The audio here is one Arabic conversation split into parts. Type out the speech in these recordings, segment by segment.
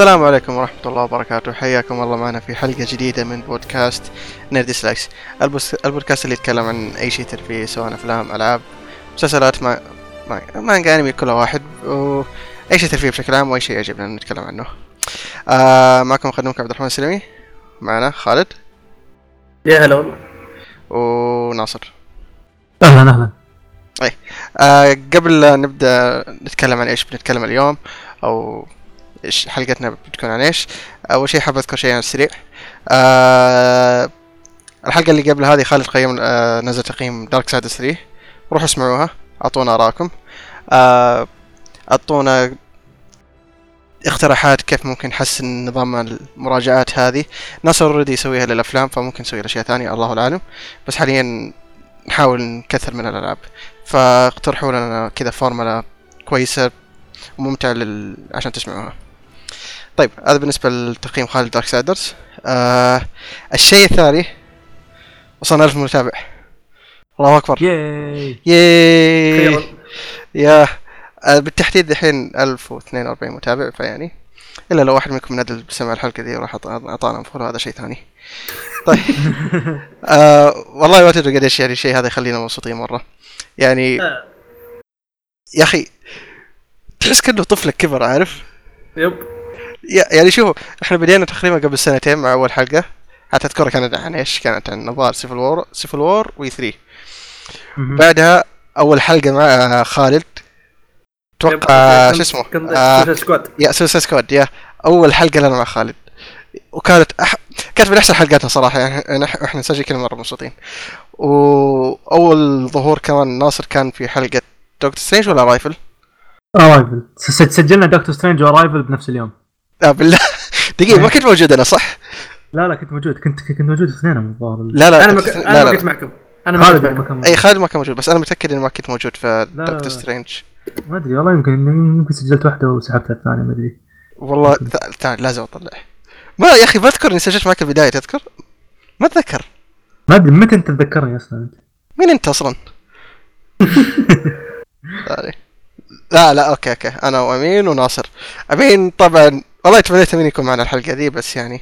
السلام عليكم ورحمة الله وبركاته. حياكم الله معنا في حلقة جديدة من بودكاست Nerdy Slice البوس- البودكاست اللي يتكلم عن أي شيء ترفيهي سواء أفلام ألعاب مسلسلات ما ما مانجا أنمي كل واحد وأي شيء ترفيهي بشكل عام وأي شيء يعجبنا نتكلم عنه. آه معكم مقدمكم عبد الرحمن السلمي. معنا خالد. يا هلا والله. وناصر أهلا أهلا. آه قبل لا نبدأ نتكلم عن إيش بنتكلم اليوم إيش حلقتنا بتكون عن إيش؟ أول شيء حاب اذكر شيء على السريع. آه الحلقة اللي قبل هذه خالد قيم آه نزل تقييم Darksiders 3 روحوا اسمعوها أعطونا اراءكم آه أعطونا اقتراحات كيف ممكن نحسن نظام المراجعات هذه. ناصر already يسويها للأفلام فممكن نسوي أشياء ثانية الله اعلم بس حاليا نحاول نكثر من الألعاب. فاقترحوا لنا كذا فورمولا كويسة وممتعة لل... عشان تسمعوها. طيب هذا بالنسبة لتقييم خالد Darksiders آه الشيء الثاني وصلنا ألف متابع. الله أكبر. yay. yay. يا آه، بالتحديد الحين 1042 متابع فيعني إلا لو واحد منكم ندل بسمع الحلقة دي وراح اعطانا follow هذا شيء ثاني. طيب. آه والله ما تدري قديش يعني الشيء هذا يخلينا مبسوطين مرة. يعني آه. يا أخي تحس كأنه طفلك كبر عارف؟ يب. يعني شوفوا إحنا بدينا تقريبا قبل سنتين مع أول حلقة. حتى أذكرها كانت عن إيش؟ كانت عن نظار سيفل وور سيفل وور وي 3 بعدها أول حلقة مع خالد. أتوقع شو اسمه؟ آه،. سكواد يا سوسا سكواد يا. أول حلقة لنا مع خالد. وكانت أح... كانت من أحسن حلقاتنا صراحة يعني نح- إحنا نسجل كل مرة مبسوطين. وأول ظهور كمان ناصر كان في حلقة Doctor Strange ولا Arrival؟ Arrival سجلنا Doctor Strange و Arrival بنفس اليوم. لا بالله دقيقة ما كنت موجود أنا صح؟ لا لا كنت موجود كنت كنت موجود اثنين من الظاهر. لا لا أنا ما كنت- ك- لا أنا ما لا كنت معكم. أنا ما خالد كنت ما معكم. كان موجود اي خالد ما كان موجود بس أنا متأكد اني ما كنت موجود في Doctor. Strange ما أدري والله يمكن يمكن سجلت واحدة وسحبت الثانية ما أدري. والله تع- تعال لازم اطلع ما يا أخي ما اذكر إني سجلت معك البداية تذكر؟ ما أتذكر. ما أدري متى أنت تذكرني أصلا؟ انت مين أنت أصلا؟ لا لا okay okay. أنا وأمين وناصر. أمين طبعا والله تمنيت امين يكون معنا الحلقة دي بس يعني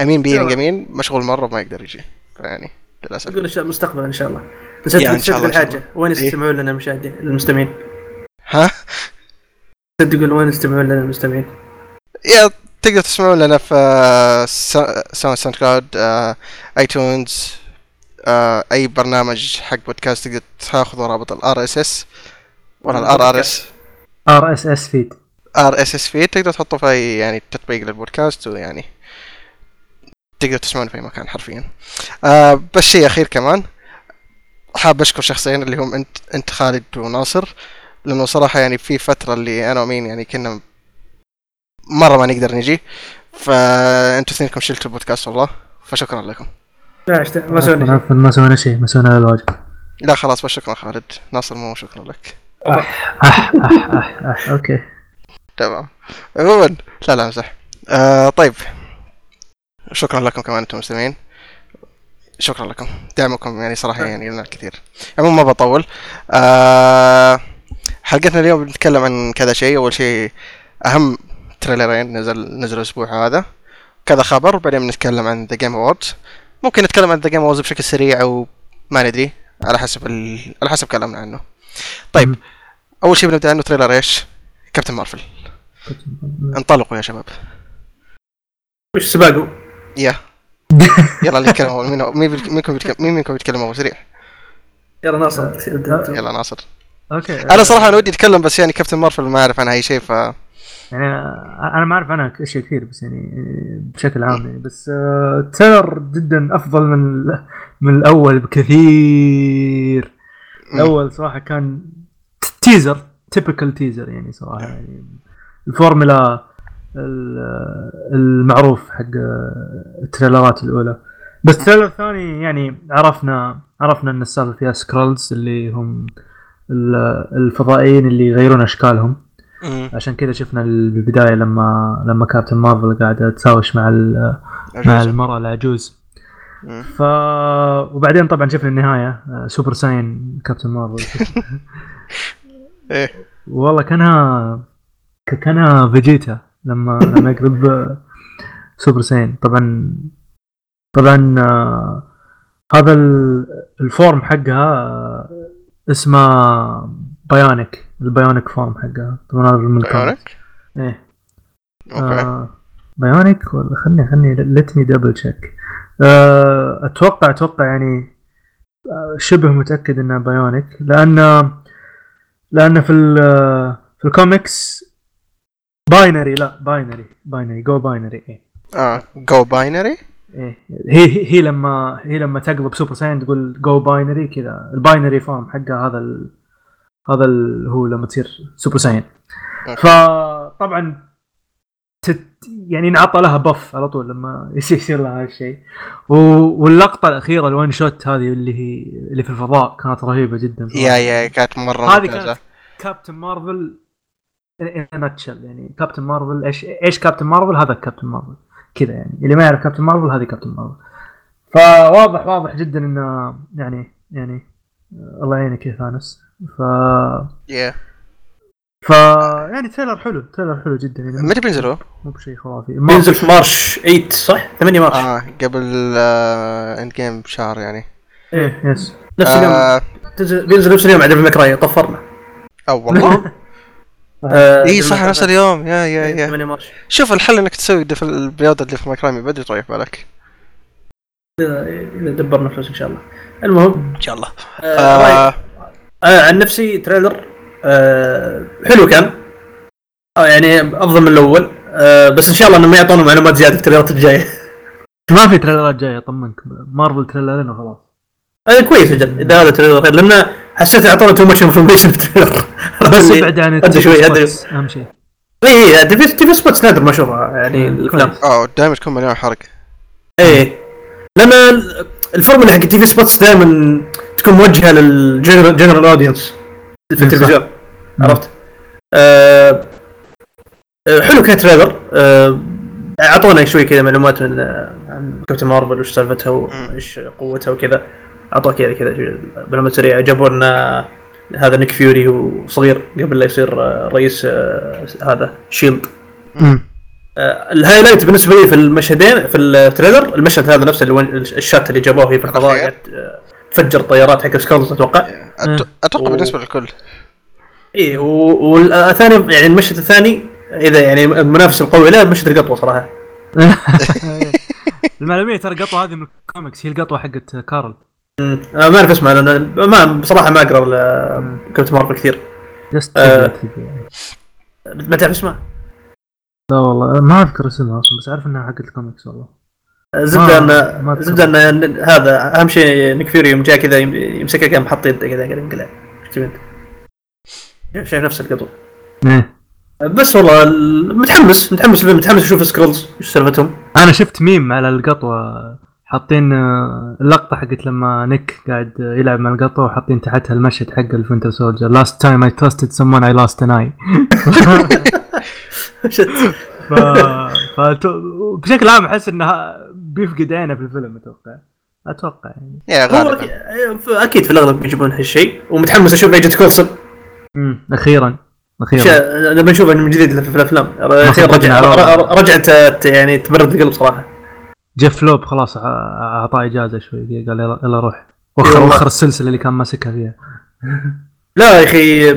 أمين بينج يلا. امين مشغول مرة ما يقدر يجي فيعني للأسف. أقول إن شاء الله المستقبل إن شاء الله. الله، إن شاء الحاجة. وين إيه. يستمعون لنا المشاهدين المستمعين. ها؟ تقول وين يستمعون لنا المستمعين. يا تقدر تسمعون لنا في سا- Sound SoundCloud iTunes أي برنامج حق بودكاست تقدر تاخذوا رابط ال RSS ولا ال RRS RSS feed RSS feed تقدر تحطه في أي يعني تطبيق للبودكاست ويعني تقدر تسمعون في أي مكان حرفيا. آه بس شيء أخير كمان. حاب أشكر شخصين اللي هم انت أنت خالد وناصر لأنه صراحة يعني في فترة اللي أنا ومين يعني كنا مرة ما نقدر نجي. فأنتوا اثنينكم شلتوا البودكاست والله. فشكرا لكم. لا ما سوينا شيء. ما سوينا شيء ما سوينا الواجب. لا خلاص بس شكرا خالد. ناصر مو شكرا لك. أح أح أح أح أوكي. تمام. عموما لا لا امزح آه طيب. شكرا لكم كمان أنتم مستمعين شكرا لكم. دعمكم يعني صراحة يعني لنا الكثير. عموما ما بطول. آه حلقتنا اليوم بنتكلم عن كذا شيء. أول شيء أهم تريلرين نزل نزل الأسبوع هذا. كذا خبر. وبعدين بنتكلم عن The Game Awards ممكن نتكلم عن The Game Awards بشكل سريع أو ما ندري. على حسب ال... على حسب كلامنا عنه. طيب. أول شيء بنبدأ عنه trailer إيش؟ Captain Marvel انطلقوا يا شباب. وش سباقه؟ yeah. يلا اللي يتكلم أول. مين منكم بيتكلم مين منكم بيتكلم أول؟ سريع. يلا ناصر. يلا ناصر. okay. أنا صراحة أنا ودي أتكلم بس يعني Captain Marvel ما أعرف عنها أي شيء ف يعني أنا ما أعرف عنها أشياء كثير بس يعني بشكل عام يعني. بس آه، ترى جدا أفضل من من الأول بكثير. الأول صراحة كان teaser typical teaser يعني صراحة يعني. الفورمولا ال- المعروف حق التريلرات الأولى بس ال trailer الثاني يعني عرفنا عرفنا إن السالفة فيها Skrulls اللي هم ال- الفضائيين اللي يغيرون أشكالهم. عشان كذا شفنا البداية لما لما Captain Marvel قاعدة تهاوش مع مع. المرأة العجوز. ف وبعدين طبعا شفنا النهاية Super Saiyan Captain Marvel إيه والله كانها ك- كأنها فيجيتا لما لما يقلب آه، Super Saiyan طبعا طبعا آه، هذا ال- form حقها آه، اسمه Bionic ال Bionic form حقها. طبعا هذا من. Bionic إيه. okay. آه Bionic ولا خلني خلني let me double check أتوقع أتوقع يعني آه، شبه متأكد انه Bionic لأن لأن في في ال comics Binary لا Binary Binary go Binary إيه. آه go Binary إيه. هي هي لما هي لما تقلب Super Saiyan تقول go Binary كذا. ال Binary form حقها هذا ال هذا ال هو لما تصير Super Saiyan. فطبعا تت يعني انعطى لها buff على طول لما يصير لها هالشيء و- واللقطة الأخيرة ال one shot هذه اللي هي اللي في الفضاء كانت رهيبة جدا. yeah yeah كانت مرة هذه. كانت Captain Marvel ناتشل يعني Captain Marvel إيش إيش Captain Marvel هذا Captain Marvel كذا يعني. اللي ما يعرف Captain Marvel هذه Captain Marvel فواضح واضح جدا انه يعني يعني الله يعينك يا ثانوس. ف yeah ف يعني trailer حلو trailer حلو جدا يعني. متى بينزلوا؟ مو بشيء خرافي. بينزل في مارش 8 صح؟ 8 مارش. آه قبل آه اند جيم بشهر يعني. إيه. يس نفس اليوم. آه. بينزل نفس اليوم عند المكراية طفرنا. أو والله؟ آه، اي صح نفس اليوم يا يا يا. 8 مارش شوف الحل إنك تسوي دف- البياضة اللي في مكرامي بدري طيب بالك إذا دبرنا فلوس إن شاء الله. المهم إن شاء الله. آه آه آه عن نفسي تريلر آه حلو كان. آه يعني أفضل من الأول. آه بس إن شاء الله انهم ما يعطونا معلومات زيادة في التريلرات الجاية. ما في تريلرات جاية طمنك. مارفل تريلرين وخلاص. هذا كويس أجل إذا هذا trailer. خير لأن حسيت اعطونا too much information في ال trailer بس ابعد عن ادري شوي ادري أهم شيء. إي إي TV TV spots نادر ما اشوفها يعني الافلام. آه دائما تكون مليون حرق إيه لأن ال- الفورمولا حق TV spots دائما تكون موجهة لل general audience في التلفزيون. عرفت؟ آه آه، حلو كان trailer. آه، أعطونا شوي كذا معلومات من عن Captain Marvel وش سالفتها وايش قوتها وكذا. اعطوا كذا كذا معلومات سريعه جابوا لنا هذا Nick Fury هو صغير قبل لا يصير آه، رئيس آه، هذا SHIELD. آه، ال highlight بالنسبة لي في المشهدين في ال trailer المشهد هذا نفسه اللي ال shot اللي جابوه في الفضاء تفجر طيارات حق Skrulls أتوقع. أت- أتوقع بالنسبة للكل. اي والثاني يعني المشهد الثاني إذا يعني المنافس القوي له مشهد القطوة صراحة. المعلومية ترى القطوه هذه من الكوميكس هي القطوة حقت Carol. أنا ما أعرف اسمه لأن ما بصراحة ما أقرأ Captain Marvel كثير. just آه. ما تعرف اسمه؟ لا والله ما أذكر اسمها أصلا بس أعرف انها حقت الكوميكس والله. زبدة ما- ان. زبدة ان هذا أهم شيء نيك فيوري يوم جاء كذا يم- يمسكها كان محط يده كذا شوف أنت؟ شايف نفس القطو. إيه. بس والله ال- متحمس متحمس متحمس أشوف Skrulls إيش سالفتهم؟ أنا شفت ميم على القطوة. حاطين آه، اللقطة حقت لما نيك قاعد يلعب مع القطوه وحاطين تحتها المشهد حق ال Winter Soldier. last time I trusted someone I lost an eye ف... ف... بشكل عام أحس إنه بيفقد عينه في الفيلم أتوقع. أتوقع يعني. يا هو أكيد في الأغلب بيجيبون هالشيء. ومتحمس أشوف Agent كولسون امم أخيرا. أخيرا. لما نشوفه من جديد في الأفلام. رجعت ت- يعني تبرد القلب صراحة. جيف لوب خلاص ع- أعطاه إجازة شوي قال يلا روح. وخر. وخر السلسلة اللي كان ماسكها فيها. لا يا أخي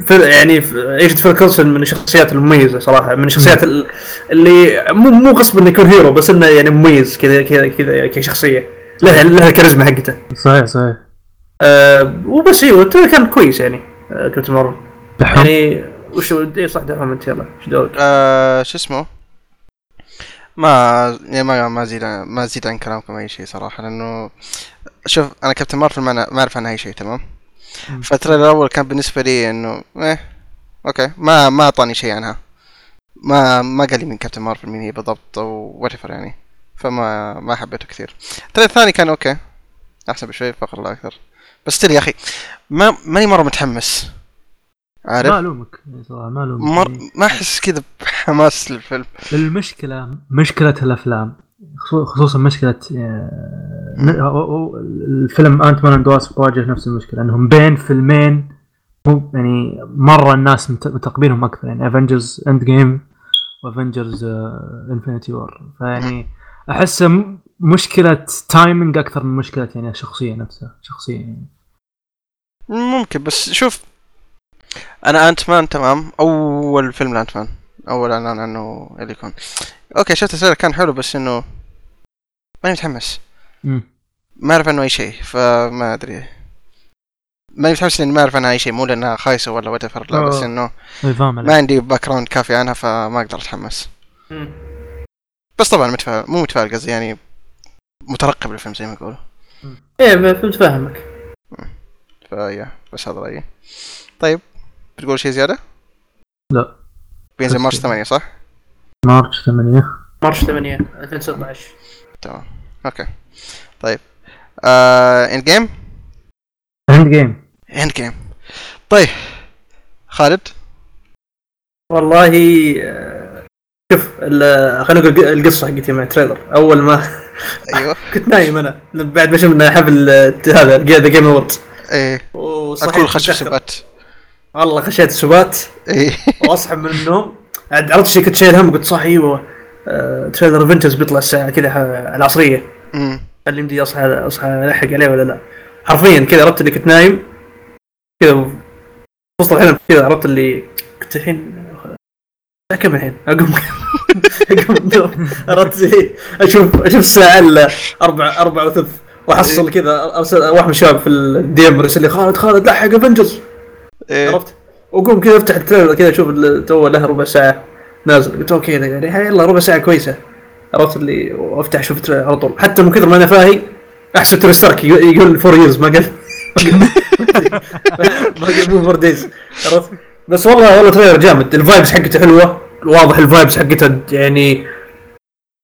في يعني في- Agent فيل كولسون من الشخصيات المميزة صراحة من الشخصيات ال- اللي مو مو غصب إنه يكون hero بس إنه يعني مميز كذا كذا كذا كشخصية. لها لها الكاريزما حقته. صحيح صحيح. أه وبس أيوه كان كويس يعني أه Captain Marvel. دحوم. يعني وش اي صح دعم أنت يلا إيش دورك؟ آه شو اسمه؟ ما يعني ما ما ازيد ما ازيد عن كلامكم أي شيء صراحة لأنه شوف أنا Captain Marvel ما أنا- ما أعرف عنها أي شيء تمام. ف ال trailer الأول كان بالنسبة لي إنه إيه okay ما ما أعطاني شيء عنها. ما ما قال لي من Captain Marvel مين هي بالضبط أو what يعني فما ما حبيته كثير. ال trailer الثاني كان okay أحسن بشوي فخر الله أكثر. بس ترى يا أخي ما ماني مرة متحمس. ما عارف الومك صراحة ما ألومك. مر... يعني ما أحس كذا بحماس للفيلم. المشكلة مشكلة الأفلام. خصو- خصوصا مشكلة آه، الفيلم Ant-Man and Wasp واجه نفس المشكلة إنهم بين فيلمين مو يعني مرة الناس مت- متقبلهم أكثر يعني Avengers Endgame و Avengers Infinity War فيعني أحس مشكلة timing أكثر من مشكلة يعني الشخصيه نفسها شخصية يعني. ممكن بس شوف أنا Ant-Man تمام. أول فيلم ل Ant-Man أول إعلان عنه اللي يكون. okay شفت ال trailer كان حلو بس إنه ماني متحمس. ما أعرف عنه أي شيء فما أدري. ماني متحمس لاني ما أعرف عنها أي شيء مو لانها خايسة ولا what لا بس آه. إنه ما. عندي background كافي عنها فما أقدر أتحمس. بس طبعا متفائل مو متفائل قصدي يعني مترقب للفيلم زي ما يقولوا. إيه فهمت فاهمك. فيا بس هذا رأيي. طيب. بتقول شيء زيادة؟ لا. بينزل March كذا. 8 صح؟ March 8 March 8 2016 تمام. okay. طيب. Endgame Endgame Endgame طيب. خالد؟ والله آه، شوف ال- خلينا نقول القصة حقتي مع trailer أول ما أيوه. كنت نايم أنا. بعد ما شفنا حفل هذا The Game Awards إيه. وصحيت اكون خش متأخر. سبات. والله خشيت السبات. إيه. واصحى من النوم. عاد عرفت شي كنت شايل هم قلت صح أيوه آه، trailer Avengers بيطلع الساعة كذا العصرية. هل يمدي أصحى أصحى ألحق عليه ولا لا. حرفيا كذا عرفت اللي كنت نايم. كذا وسط الحلم كذا عرفت اللي كنت الحين الساعة كم الحين؟ أقوم. أقوم عرفت زي أشوف أشوف الساعة إلا أربع أربع وثلث. وأحصل كذا أرسل واحد من الشباب في ال DM يرسل لي خالد خالد لحق Avengers. إيه. عرفت؟ واقوم كذا افتح ال trailer كذا أشوف تو له ربع ساعة نازل. قلت okay يعني هاي يلا ربع ساعة كويسة. عرفت اللي وافتح أشوف ال trailer على طول. حتى من كثر ما أنا فاهي أحسب توني ستارك يقول- four years ما قال ما قال مو four days عرفت؟ بس والله والله trailer جامد. ال vibes حقته حلوة. واضح ال vibes حقته يعني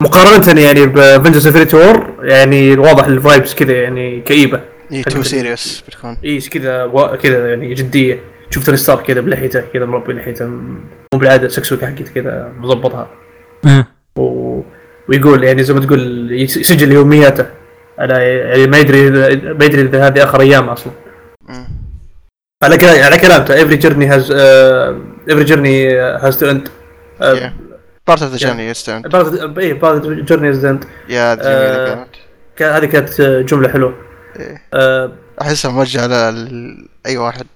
مقارنة يعني ب Avengers Infinity War يعني واضح ال vibes كذا يعني كئيبة. إيه too serious بتكون. إيش كذا كذا يعني جدية. شفت توني ستارك كذا بلحيته كذا مربي لحيته مو بالعاده سكسوكة حقته كذا مظبطها إيه. و... ويقول يعني زي ما تقول يس- يسجل يومياته على يعني ما يدري ما يدري إذا هذه آخر أيام أصلا. على كلام على كلامته every journey has uh, every journey has to end Yeah. بارت اوف ذا جيرني يستند بعض اي بعض journey has to end يا آه. جميلة كانت كان- هذه كانت جملة حلوة إيه. أحسها موجهة ل اي واحد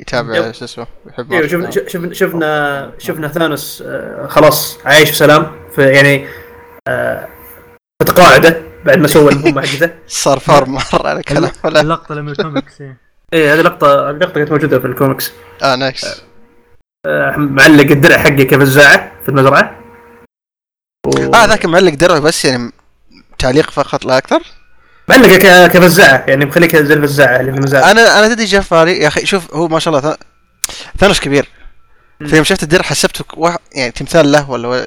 يتابع. شو اسمه يحب أيوه. شفنا شفنا شفنا شفنا ثانوس آه، خلاص عايش بسلام في يعني آه، تقاعده بعد ما سوى المهمه حقته صار فار مرة على كلام اللقطة لما الكوميكس إيه. إيه هذه لقطه لقطه كانت موجودة في الكوميكس. آه nice. آه، معلق الدرع حقه كفزاعه في المزرعة. و... آه ذاك معلق درعه بس يعني تعليق فقط لا أكثر؟ ك- كفزاعة يعني مخليك زي الفزاعة اللي في المزارع أنا أنا تدري جاء في بالي يا أخي شوف هو ما شاء الله ثانوس كبير. فيوم شفت الدرع حسبته واحد يعني تمثال له ولا و-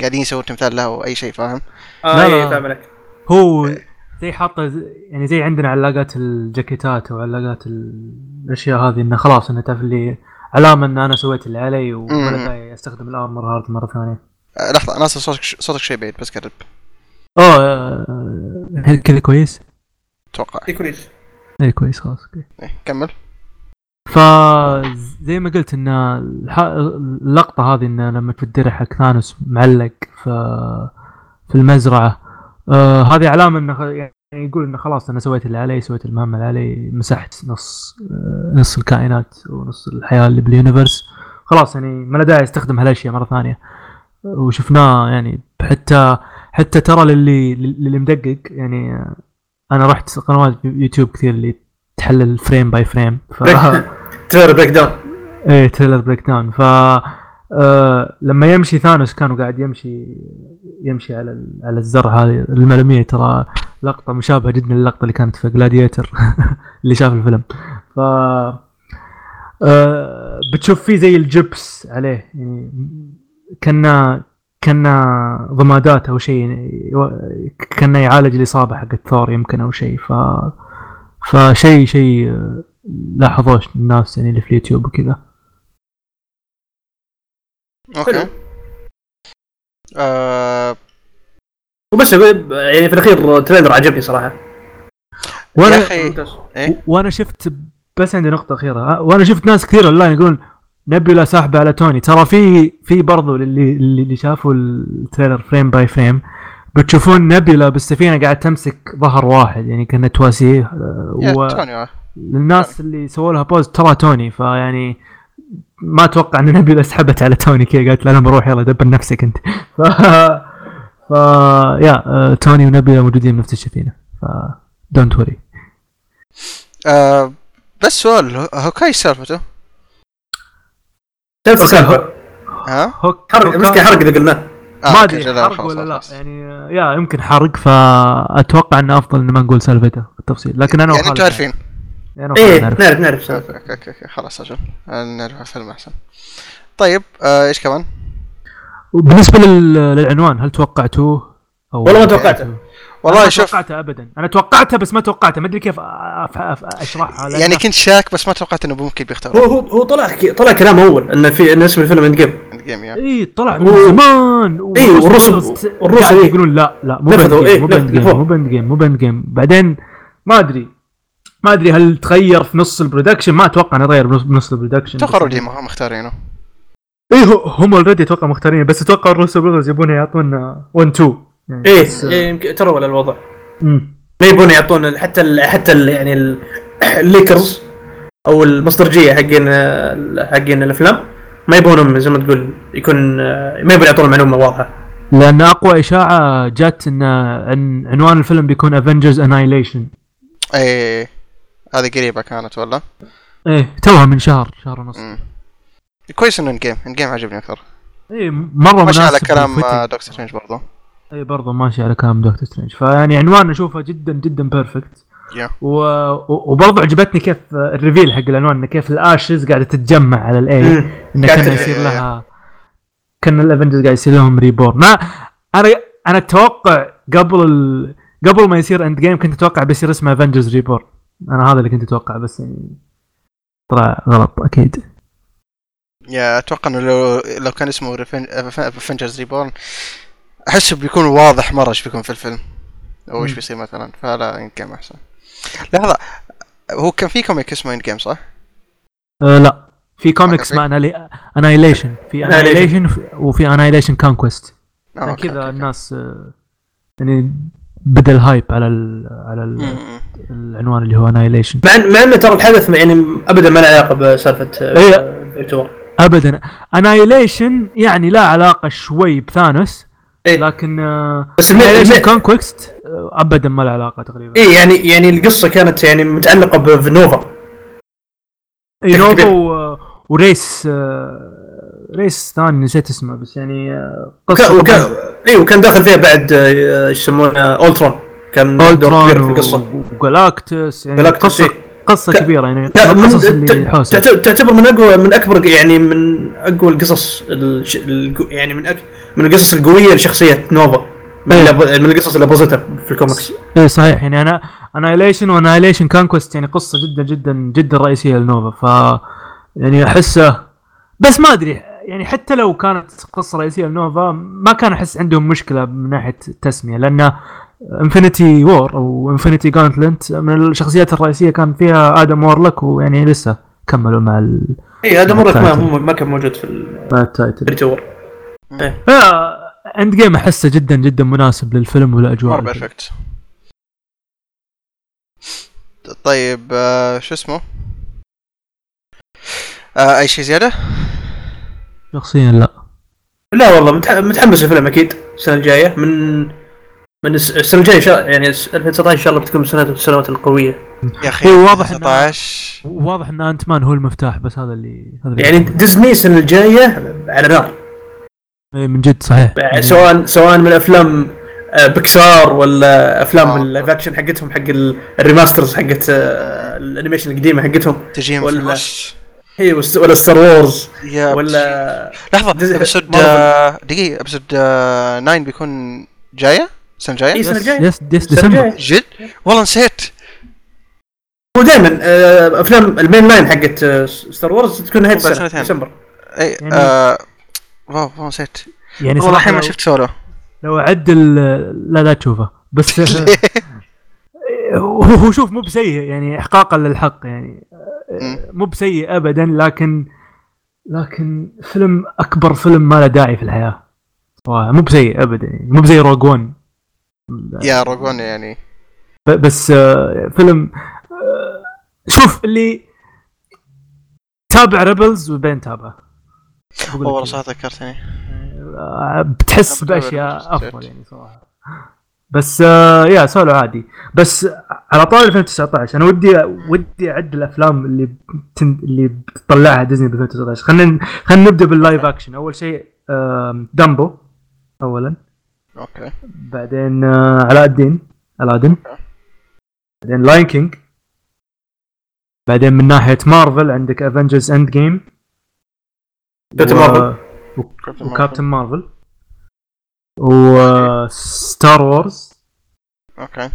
قاعدين يسوون تمثال له أو أي شيء فاهم؟ آه لا، لا. فاهم عليك هو زي حاطه زي- يعني زي عندنا علاقات الجاكيتات أو علاقات ال- الأشياء هذه إنه خلاص إنه تعرف اللي علامه إن أنا سويت اللي علي. داعي أستخدم ال armor هذا مرة ثانية. آه لحظة ناصر صوتك صوتك شيء بعيد بس قرب اوه آه، هل كذا كويس؟ أتوقع. اي كويس. اي كويس خلاص okay. إيه، كمل. فزي ما قلت إن الح- اللقطة هذه انه لما الدرع حق ثانوس معلق في في المزرعة آه هذه علامة إنه خ- يعني يقول إنه خلاص أنا سويت اللي علي سويت المهمة اللي علي مسحت نص آه نص الكائنات ونص الحياة اللي بال universe. خلاص يعني ما له داعي استخدم هالأشياء مرة ثانية. وشفناه يعني حتى حتى ترى للي للي مدقق يعني أنا رحت قنوات يوتيوب كثير اللي تحلل frame by frame ف trailer breakdown إيه trailer breakdown ف آه لما يمشي ثانوس كانوا قاعد يمشي يمشي على على الزرع هذه. المعلوميه ترى لقطة مشابهة جدا للقطة اللي كانت في جلاديتر اللي شاف الفيلم. ف آه بتشوف فيه زي الجبس عليه يعني كنا كنا ضمادات أو شيء كنا يعالج الاصابه حقت ثور يمكن أو شيء. ف فشيء شيء لاحظوش الناس يعني اللي في اليوتيوب وكذا. okay. آه وبس يعني في الأخير trailer عجبني صراحة. yeah وأنا أخي ممتاز. إيه؟ وأنا شفت بس عندي نقطة أخيرة. ها، وأنا شفت ناس كثير أونلاين يقولون نيبولا ساحبه على توني ترى في في برضو اللي اللي شافوا ال trailer frame by frame بتشوفون نيبولا بالسفينة قاعد تمسك ظهر واحد يعني كأنه تواسيه آه، و- توني آه. للناس اللي سووا لها pause ترى توني فيعني ما أتوقع إن نيبولا سحبت على توني كذا قالت لا أنا بروح يلا دبر نفسك أنت ف ف yeah آه، توني ونيبولا موجودين بنفس السفينة ف don't worry آه بس سؤال هو- هوكاي سالفته؟ نفس okay، السالفه ها؟ هوك حرق مشكله حرق إذا قلناه آه ما أدري حرق ولا لا. يعني yeah يمكن حرق فأتوقع إنه أفضل إن ما نقول سالفته بالتفصيل لكن أنا يعني أنتم عارفين يعني إيه نعرف. نعرف نعرف okay okay خلاص أجل آه، نعرف الفيلم أحسن طيب آه إيش كمان؟ وبالنسبه لل... للعنوان هل توقعتوه؟ والله ما توقعته. والله ما شوف توقعته ابدا. أنا توقعته بس ما توقعته. ما أدري كيف. أشرحها. يعني كنت شاك بس ما توقعت إنه ممكن هو بيختار. هو هو طلع طلع كلام أول إنه في ان اسم الفيلم End Game ال game yeah اي طلع من و- زمان. إيه، وال Russo- وال Russo وال Russo قاعد إيه. يقولون لا لا مو ب End نفذوا، إيه، Game مو ب End Game. مو ب End Game مو ب End Game بعدين ما أدري. ما أدري هل تغير في نص ال production ما أتوقع إنه تغير بنص- ال production أتوقع ما هم مختارينه. إيه هو- هم already أتوقع مختارين بس أتوقع ال Russo Brothers يبون يعطونا 1 2 يعني إيه إيه، يمكن ترى ولا الوضع. ما يبون يعطون حتى ال حتى ال يعني ال- ال leakers أو المصدرجية حقين حقين الأفلام. ما يبونهم زي ما تقول يكون ما يبون يعطون معلومة واضحة. لأن أقوى إشاعة جت ان عن عنوان الفيلم بيكون Avengers Annihilation اي هذه قريبة كانت ولا؟ إيه توها من شهر شهر ونص. كويس إنه إن End Game عجبني أكثر. إيه مرة ماشي مناسب على كلام دكتور سترينج برضو. أي برضه ماشي على كلام دكتور سترينج. فيعني عنوان أشوفه جدا جدا perfect و... وبرضه عجبتني كيف ال reveal حق العنوان إنه كيف ال ashes قاعدة تتجمع على ال A. إنه كان يصير لها كأن ال Avengers قاعد يصير لهم reborn أنا أنا أتوقع قبل ال... قبل ما يصير End Game كنت أتوقع بيصير اسمه Avengers Reborn أنا هذا اللي كنت أتوقع بس يعني طلع غلط أكيد. yeah أتوقع إنه لو لو كان اسمه Avengers Reborn احسه بيكون واضح مرة إيش بيكون في الفيلم أو إيش. بيصير مثلا فلا End Game أحسن لحظة هو كان في comic اسمه End Game صح؟ أه لا في comic في؟ اسمه Annihilation في. Annihilation وفي Annihilation Conquest آه، عشان كذا الناس آه، يعني بدأ ال hype على ال على ال okay. مم، مم. العنوان اللي هو Annihilation مع مع إنه ترى الحدث يعني ابدا ما له علاقة بسالفة إيه. ابدا Annihilation يعني لا علاقة شوي بثانوس إيه. لكن بس الم- Annihilation الم- Conquest ابدا ما له علاقة تقريبا إيه يعني يعني القصة كانت يعني متعلقة بنوفا اي نوفا. و- و race آه، race ثاني نسيت اسمه بس يعني آه، وكان قصه وكان إيه وكان داخل فيها بعد آه، إيش يسمونه اولترون كان اولترون في القصة و Galactus يعني Galactus، قصة إيه. قصة كبيرة يعني لا، من- القصص اللي ت- حوسة. تعت- تعتبر من اقوى من أكبر يعني من أقوى القصص يعني من أك من القصص القوية لشخصية نوفا. من, إيه. من القصص اللي boost تها في الكوميكس. إيه صحيح. يعني أنا Annihilation و Annihilation Conquest يعني قصة جدا جدا جدا رئيسية لنوفا. ف يعني احسه بس ما أدري. يعني حتى لو كانت قصة رئيسية لنوفا ما كان أحس عندهم مشكلة من ناحية التسمية لأن Infinity War أو Infinity Gauntlet من الشخصيات الرئيسية كان فيها آدم وورلك ويعني لسه كملوا مع ال اي هذا مره ما ما كان موجود في ال- مع title Endgame أحسه جدا جدا مناسب للفيلم والاجواء مره perfect طيب آه شو اسمه؟ آه أي شيء زيادة؟ شخصيا لا. لا والله متح- متحمس الفيلم أكيد السنة الجاية. من من الس- السنة الجاية شا... يعني 2019 إن شاء الله بتكون من السنوات السنوات القويه يا أخي هو واضح إنه- 19 واضح إن Ant-Man هو المفتاح بس هذا اللي هذا اللي يعني ديزني السنة الجاية على نار. إيه من جد صحيح. يعني سواء سواء من أفلام آه، بيكسار ولا أفلام آه. ال live action حقتهم حق ال- ال remasters حقت آه، ال animation القديمة حقتهم. تجيهم في ولا- هي وس- ولا Star Wars يا ولا لحظة episode. آه، دقيقة episode 9 بيكون جاية السنة الجاية إيه. السنة yes الجاية. yes yes ديسمبر. جد والله نسيت هو دائما أفلام ال main line حقت آه، Star Wars تكون نهاية السنة. ديسمبر اي يعني- آه wow والله نسيت يعني والله صراحة الحين ما شفت سولو لو عدل لا لا تشوفه بس هو هو شوف مو بسيء يعني احقاقا للحق يعني. مو بسيء ابدا لكن لكن فيلم أكبر فيلم ما له داعي في الحياة. مو بسيء ابدا يعني مو بزي Rogue One. يا Rogue One يعني. بس آه، فيلم آه، شوف اللي تابع Rebels وبين تابعه والله. صح ذكرتني. آه، بتحس بأشياء أفضل. يعني صراحة. بس آه يا سولو عادي. بس على طاري 2019 أنا ودي ودي أعد الأفلام اللي بتن... اللي بتطلعها ديزني ب 2019 خلينا خلينا نبدأ بال live action أول شيء آه Dumbo اولا. okay. بعدين آه علاء الدين Aladdin بعدين Lion King بعدين من ناحية مارفل عندك Avengers Endgame Captain Marvel. و Captain Marvel و Star Wars okay.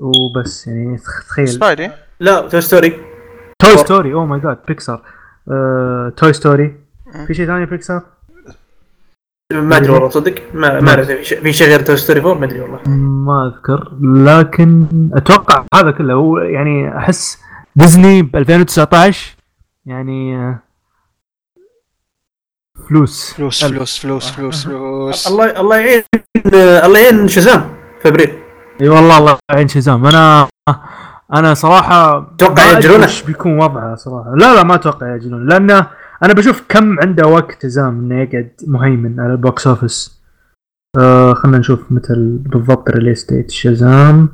وبس يعني تخيل. Spidey لا Toy Story Toy Story oh my God بيكسار Toy Story. في شيء ثاني بيكسار؟ ما أدري والله تصدق ما ما اعرف في شيء- في شيء غير Toy Story 4 ما أدري والله. ما أذكر لكن أتوقع هذا كله. هو يعني أحس ديزني ب 2019 يعني آه، فلوس. فلوس. فلوس فلوس فلوس فلوس. الله الله يعين الله يعين Shazam في ابريل إي والله الله يعين Shazam أنا أنا صراحة توقع ما أدري يأجلونه؟ إيش بيكون وضعه صراحة. لا لا ما أتوقع ياجلون لأنه أنا بشوف كم عنده وقت Shazam إنه يقعد مهيمن على ال box office. آه خلينا نشوف متى ال- بالضبط release date Shazam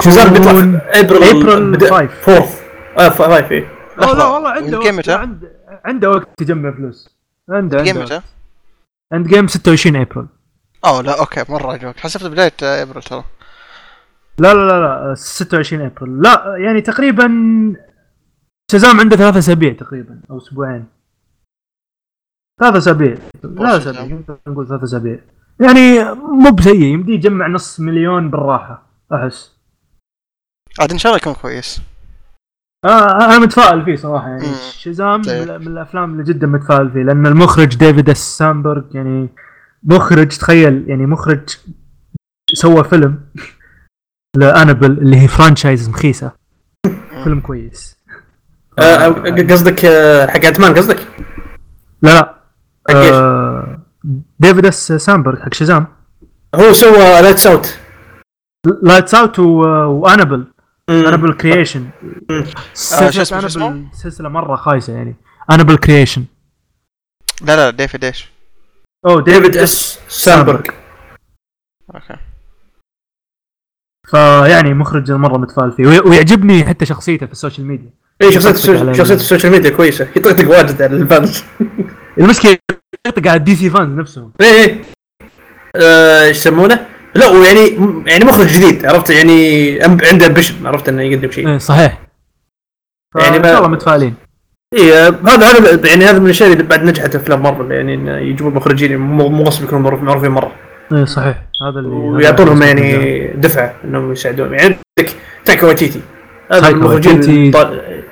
Shazam بيطلع ابريل ابريل بدا- 5 fourth آه f- five إيه. لا لا والله عنده متى؟ عنده عنده وقت يجمع فلوس. عنده عنده. متى؟ Endgame 26 ابريل أوه لا okay مرة عجبك. حسبت بداية ابريل ترى. لا لا لا لا 26 ابريل لا يعني تقريبا Shazam عنده ثلاثة أسابيع تقريبا أو أسبوعين. ثلاثة أسابيع. لا Shazam. اسابيع نقول ثلاثة أسابيع. يعني مو بسيء يمديه يجمع نص مليون بالراحة أحس. عاد إن شاء الله يكون كويس. آه أنا متفائل فيه صراحة يعني مم. Shazam طيب. من الأفلام اللي جدا متفائل فيه لأن المخرج David F. Sandberg يعني مخرج تخيل يعني مخرج سوى فيلم ل Annabelle اللي هي franchise مخيسة. فيلم كويس. آه، آه، قصدك آه، حق مان قصدك؟ لا لا؟ آه David F. Sandberg حق Shazam هو سوى Lights Out Lights Out و Annabelle Annabelle Creation مم. آه، شو سلسلة مرة خايسة يعني. Annabelle Creation لا لا ديفيد إيش؟ oh David F. Sandberg okay. فيعني مخرج مره متفائل فيه. وي- ويعجبني حتى شخصيته في ال social media. اي شخصية يطقطق على ال social- ال- شخصية ال social media كويسة. يطقطق واجد على ال fans المشكلة يطقطق على ال DC fans نفسهم. إيه إيه. آه، إيش يسمونه؟ لا ويعني يعني مخرج جديد عرفت؟ يعني أم- عنده ambition عرفت إنه يقدم شيء. إيه صحيح. يعني ان شاء الله متفائلين. اي هذا هذا يعني هذا من الأشياء اللي بعد نجحت أفلام مارفل يعني انه يجيبون مخرجين مو غصب يكونوا معروف- معروفين مرة. إيه صحيح. هذا اللي ويعطونهم يعني دفعة إنهم يساعدون. يعني عندك Taika Waititi هذا المخرجين Waititi. طال-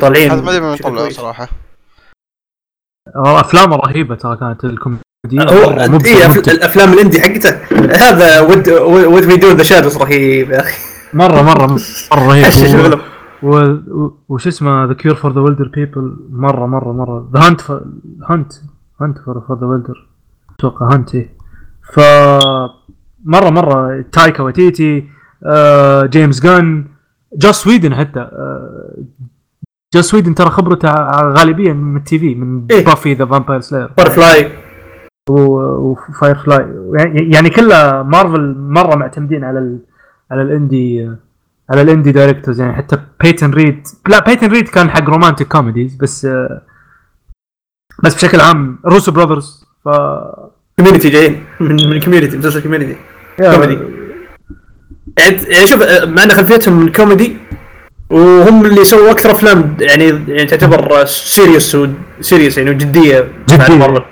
طالعين هذا ما أدري من كويس. صراحة. أفلامه رهيبة ترى كانت الكوميديا. هو اي مبدع. الأفلام ال indie حقته. هذا what what we do the shadows رهيب يا أخي. مرة مرة مرة رهيب. وش اسمه؟ The Cure for the Wilder People مرة مرة مرة. The Hunt Hunt Hunt for the Wilder أتوقع Hunt إيه. ف مرة مرة. Taika Waititi آه، James Gunn Joss Whedon حتى. آه، Joss Whedon ترى خبرته ع- غالبيا من التي في من إيه. Buffy the Vampire Slayer بار فلاي و Firefly يعني يعني كلها مارفل مرة معتمدين على ال على ال indie على ال indie directors يعني حتى بيتن ريد لا بيتن ريد كان حق romantic comedies بس بس بشكل عام روسو براذرز ف كوميونتي جايين. من من كوميونتي مسلسل كوميونتي كوميدي. يعني يعني شوف مع ان خلفيتهم من كوميدي وهم اللي سووا أكثر أفلام. يعني يعني تعتبر serious serious يعني جدية. مارفل.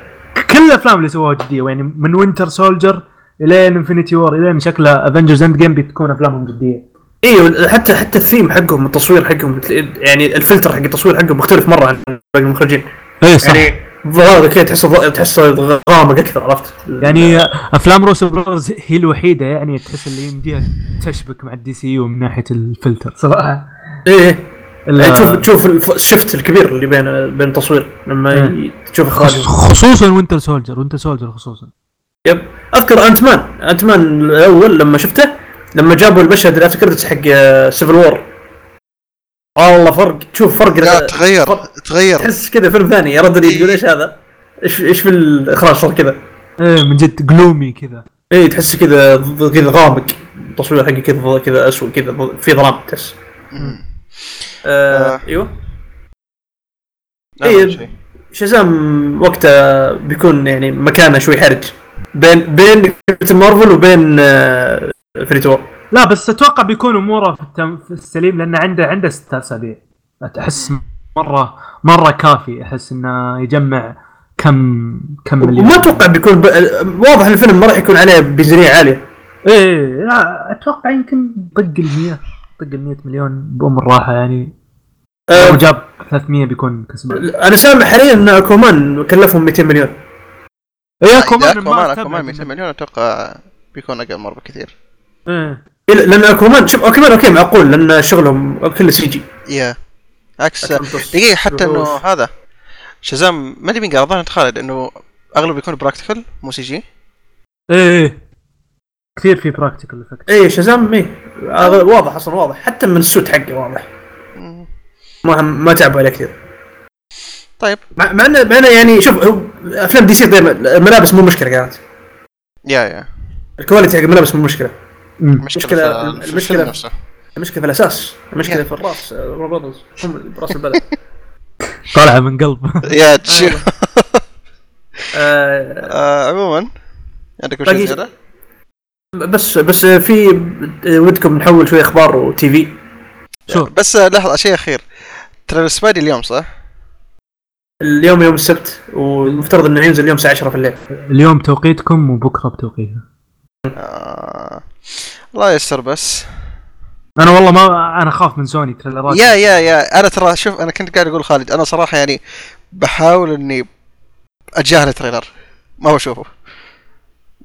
كل الأفلام اللي سووها جدية يعني من وينتر سولجر الين انفنتي وور الين شكله Avengers Endgame بتكون أفلامهم جدية. إيوه حتى حتى الثيم حقهم التصوير حقهم يعني الفلتر حق التصوير حقهم مختلف مرة عن باقي المخرجين. اي يعني هذا كذا تحسه تحسه غامق أكثر عرفت؟ يعني أفلام روسو براذرز هي الوحيدة يعني تحس اللي يمديها تشبك مع ال DCU من ناحية الفلتر. صراحة إيه. ال- يعني تشوف تشوف الف- ال shift الكبير اللي بين بين التصوير لما. ي- تشوف اخراج خصوصا وينتر سولجر وينتر سولجر خصوصا. yep. أذكر Ant-Man Ant-Man الأول لما شفته لما جابوا المشهد اللي افتكر حق سيفل وور والله فرق. تشوف فرق. لا تغير فرق. تغير. تحس كذا فيلم ثاني. يرد لي تقول إيش هذا؟ إيش إيش في الإخراج صار كذا؟ إيه من جد gloomy كذا. اي تحس كذا كذا غامق. التصوير حقه كذا كذا اسود كذا في ظلام تحس. مم. آه آه. أيوه. إيه. ما شيء. شازام وقتها بيكون يعني مكانه شوي حرج بين بين كابتن مارفل وبين آه فريتور لا بس أتوقع بيكون أموره في, التم... في السليم لأنه عنده عنده ست أسابيع. أحس مره مرة كافي. أحس إنه يجمع كم كم مليون. وما أتوقع بيكون ب... واضح الفيلم ما راح يكون عليه ميزانيه عاليه إيه لا أتوقع يمكن طق ال 100 طق ال 100 مليون بام الراحه يعني. لو جاب 300 بيكون كسبان. أنا سامع حاليا إن Aquaman كلفهم 200 مليون. إيه Aquaman ما Aquaman استبعد 200 إنه- مليون أتوقع بيكون أقل مرة بكثير. إيه. إيه، لأن Aquaman شوف Aquaman okay معقول لأن شغلهم كله CG. yeah عكس دقيقة حتى إنه هذا شازام ما أدري مين قال الظاهر خالد انه اغلب يكون practical مو CG. إيه. كثير في practical effect اي شازام اي هذا واضح أصلا واضح. حتى من ال suit حقه واضح. ما ما تعبوا عليه كثير. طيب. مع مع انه مع إنه يعني شوف هو أفلام DC دائما الملابس مو مشكلة كانت. yeah yeah. ال quality حق الملابس مو مشكلة. المشكلة- الفيلم نفسه. المشكلة في الأساس. المشكلة. في الرأس. روبرتز هم راس البلد. طالعة من قلب. يا تشوف آه آه، عموما شيء باقي- زيادة؟ بس بس في ودكم نحول شوي أخبار وتي في. شوف بس لحظة شيء أخير. ترى السبايدي اليوم صح؟ اليوم يوم السبت والمفترض إنه ينزل اليوم الساعة 10 في الليل. اليوم توقيتكم وبكرة بتوقيتنا. آه. الله يستر بس. أنا والله ما أنا اخاف من سوني تريلرات يا يا يا. أنا ترى شوف أنا كنت قاعد أقول خالد أنا صراحة يعني بحاول إني اتجاهل التريلر. ما بشوفه.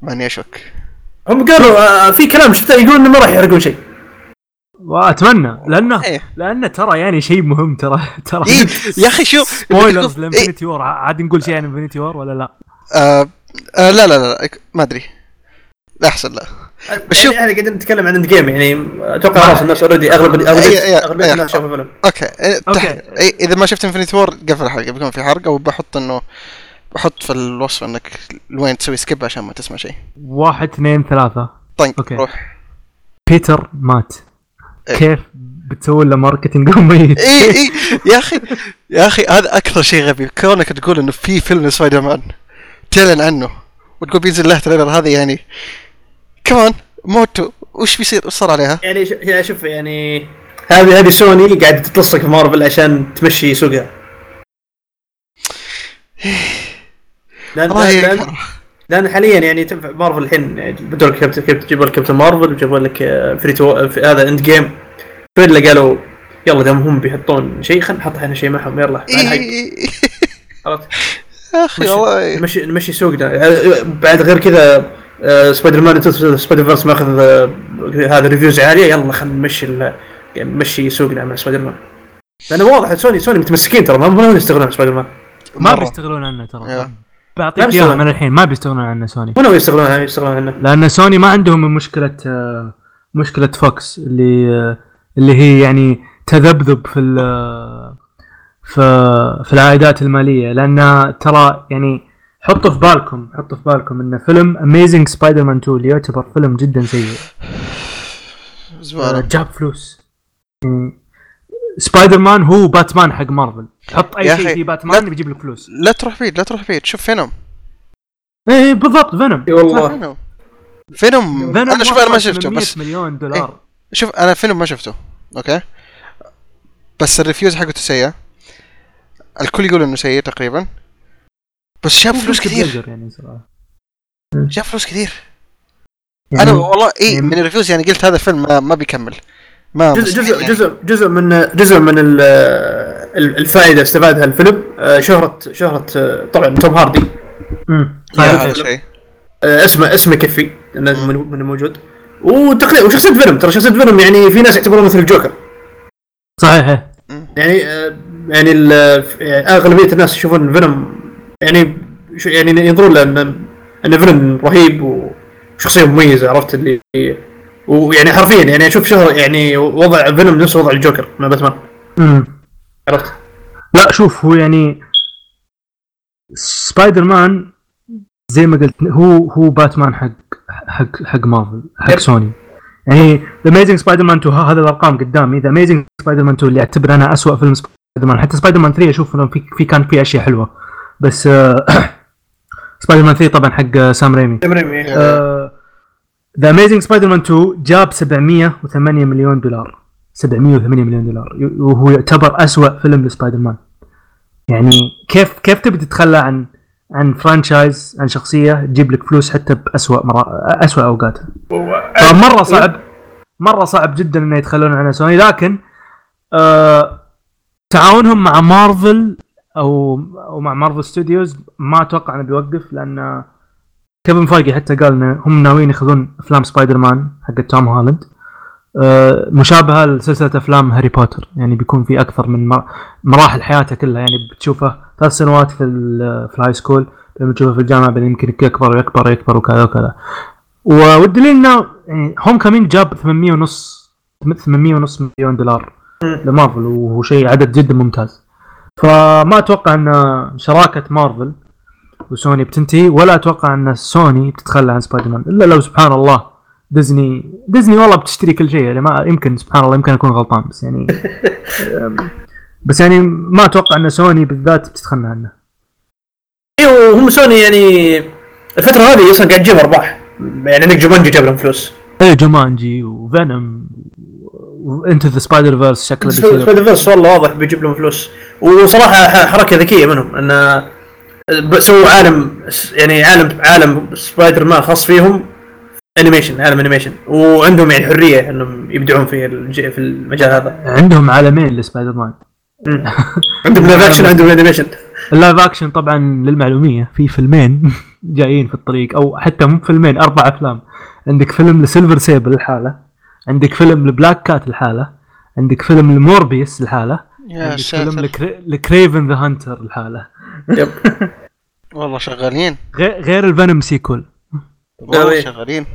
مع اني أشك. هم قالوا آه في كلام شفته يقول إنه ما راح يحرقون شيء. وأتمنى لأنه إيه. لأنه ترى يعني شيء مهم ترى ترى. إيه، يا أخي شوف spoilers إيه. ل Infinity War عاد نقول شيء عن Infinity War ولا لا؟ آه آه لا لا لا ما أدري. لا أحسن لا. بس شوف- يعني إحنا قاعدين نتكلم عن Endgame يعني أتوقع خلاص الناس already اغلب إيه، اغلب إيه، إيه، الناس شافوا الفيلم okay إيه،. إيه، إذا ما شفت Infinity War قفل الحلقة بيكون في حرق أو بحط إنه بحط في الوصف إنك وين تسوي skip عشان ما تسمع شيء. واحد اثنين ثلاثة. طيب okay. روح. بيتر مات إيه. كيف بتسوي له marketing ميت؟ اي اي يا أخي يا أخي هذا أكثر شيء غبي. كونك تقول إنه في فيلم سبايدر مان تعلن عنه وتقول بينزل له trailer هذا يعني كمان موتو وش بيصير؟ وش صار عليها؟ يعني ش- يعني شوف يعني هذه هذه سوني قاعدة تتلصق في مارفل عشان تمشي سوقها. لأن الله لأن, يكره. لأن حاليا يعني تنفع مارفل الحين لك كابتن كابتن جيبوا لك كابتن مارفل وجابوا لك آه، فريتو في هذا Endgame فين اللي قالوا يلا دام هم بيحطون شيء خلينا نحط إحنا شيء معهم يلا. عرفت؟ يا أخي والله. نمشي نمشي سوقنا آه، بعد غير كذا آه، Spider-Man Spider-Verse ماخذ آه، هذا reviews عالية. يلا خلينا نمشي ال- نمشي سوقنا مع سبايدر مان لأنه واضح سوني سوني متمسكين ترى ما ما يستغلون عن سبايدر مان ما مرة. بيستغلون عنه. ترى. بعطيك. إياها من الحين ما بيستغلون عنه سوني. ولا يستغلون عنه يستغلون عنه. لأن سوني ما عندهم مشكلة آه، مشكلة فوكس اللي آه، اللي هي يعني تذبذب في ال- في في العائدات المالية. لأن ترى يعني حطوا في بالكم حطوا في بالكم إن فيلم Amazing Spider-Man 2 اللي يعتبر فيلم جدا سيء. آه، زبالة. جاب فلوس. يعني سبايدر مان هو باتمان حق مارفل. حط يا اي شيء في باتمان لا- بيجيب لك فلوس. لا تروح بعيد لا تروح بعيد شوف فينوم. إيه بالضبط فينوم. إي والله. فينوم. فينوم. فينوم أنا شوف أنا ما شفته 800 بس مليون دولار. شوف أنا فيلم ما شفته. okay؟ بس ال reviews حقته سيء الكل يقول إنه سيء تقريبا. بس جاب فلوس كثير. يعني صراحة. جاب فلوس كثير. يعني أنا والله اي يعني- من ال reviews يعني قلت هذا الفيلم ما, ما بيكمل. ما جزء جزء يعني. جزء جزء من جزء من ال- ال- الفائدة استفادها الفيلم آه، شهره شهرة آه، طبعا توم هاردي. مم. يا صحيح. هذا شيء. آه، اسمه اسمه يكفي. إنه من موجود وتقريبا وشخصية فيلم. ترى شخصية فيلم يعني في ناس يعتبروه مثل الجوكر. صحيح. يعني يعني ال- يعني أغلبية الناس يشوفون فينوم يعني يعني ينظرون له ان إن فينوم رهيب وشخصية مميزة عرفت اللي ويعني حرفيا يعني أشوف شهر يعني وضع فينوم نفس وضع الجوكر مع باتمان. امم عرفت؟ لا شوف هو يعني سبايدر مان زي ما قلت هو هو باتمان حق حق حق مارفل حق yep. سوني. يعني The Amazing Spider-Man 2 هذا الأرقام قدامي. The Amazing Spider-Man 2 اللي أعتبر أنا اسوء فيلم سبايدر مان حتى سبايدر مان 3 أشوف إنه في في كان في أشياء حلوة. بس آه، سبايدر مان 3 طبعا حق سام ريمي The Amazing Spider-Man 2 جاب 708 مليون دولار. 708 مليون دولار. وهو يعتبر أسوأ فيلم لسبايدر مان يعني كيف كيف تبي تتخلى عن عن franchise عن شخصية تجيب لك فلوس حتى باسوء مرا... اسوء أوقاتها. فمرة صعب مرة صعب جدا إنه يتخلون عن سوني. لكن آه تعاونهم مع مارفل أو أو مع مارفل Studios ما أتوقع إنه بيوقف لأن كيفن فايجي حتى قال ان هم ناويين ياخذون أفلام سبايدر مان حق توم هولاند. آه، مشابهه لسلسلة أفلام هاري بوتر. يعني بيكون في أكثر من مر- مراحل حياته كلها. يعني بتشوفه ثلاث سنوات في ال- في ال high school بعدين بتشوفه في الجامعة بعدين يمكن يكبر ويكبر ويكبر وكذا وكذا. والدليل انه يعني Homecoming جاب 800 ونص 800 ونص مليون دولار لمارفل وهو شيء عدد جدا ممتاز. فما أتوقع إن شراكة مارفل وسوني بتنتهي. ولا أتوقع أن سوني بتتخلى عن سبايدر مان إلا لو سبحان الله ديزني ديزني والله بتشتري كل شيء. يعني ما يمكن سبحان الله يمكن أكون غلطان بس يعني بس يعني ما أتوقع أن سوني بالذات بتتخلى عنه. أيوه هم سوني يعني الفترة هذه أصلا قاعد تجيب أرباح. يعني عندك Jumanji جاب لهم فلوس. إيه Jumanji و Venom و Into the Spider-Verse شكله Spider-Verse والله واضح بيجيب لهم فلوس. وصراحة حركة ذكية منهم أن ب- سووا عالم يعني عالم عالم سبايدر مان خاص فيهم animation عالم animation وعندهم يعني حرية إنهم يبدعون في الج- في المجال هذا. عندهم عالمين لسبايدر مان. عندهم live action عندهم animation ال live action طبعا للمعلومية في فيلمين جايين في الطريق أو حتى مو فيلمين أربع أفلام. عندك فيلم ل Silver Sable لحاله عندك فيلم ل Black Cat لحاله عندك فيلم ل Morbius لحاله يا عندك فيلم. ل Kraven the Hunter لحاله yep. والله شغالين. غير, غير ال Venom sequel. والله. شغالين.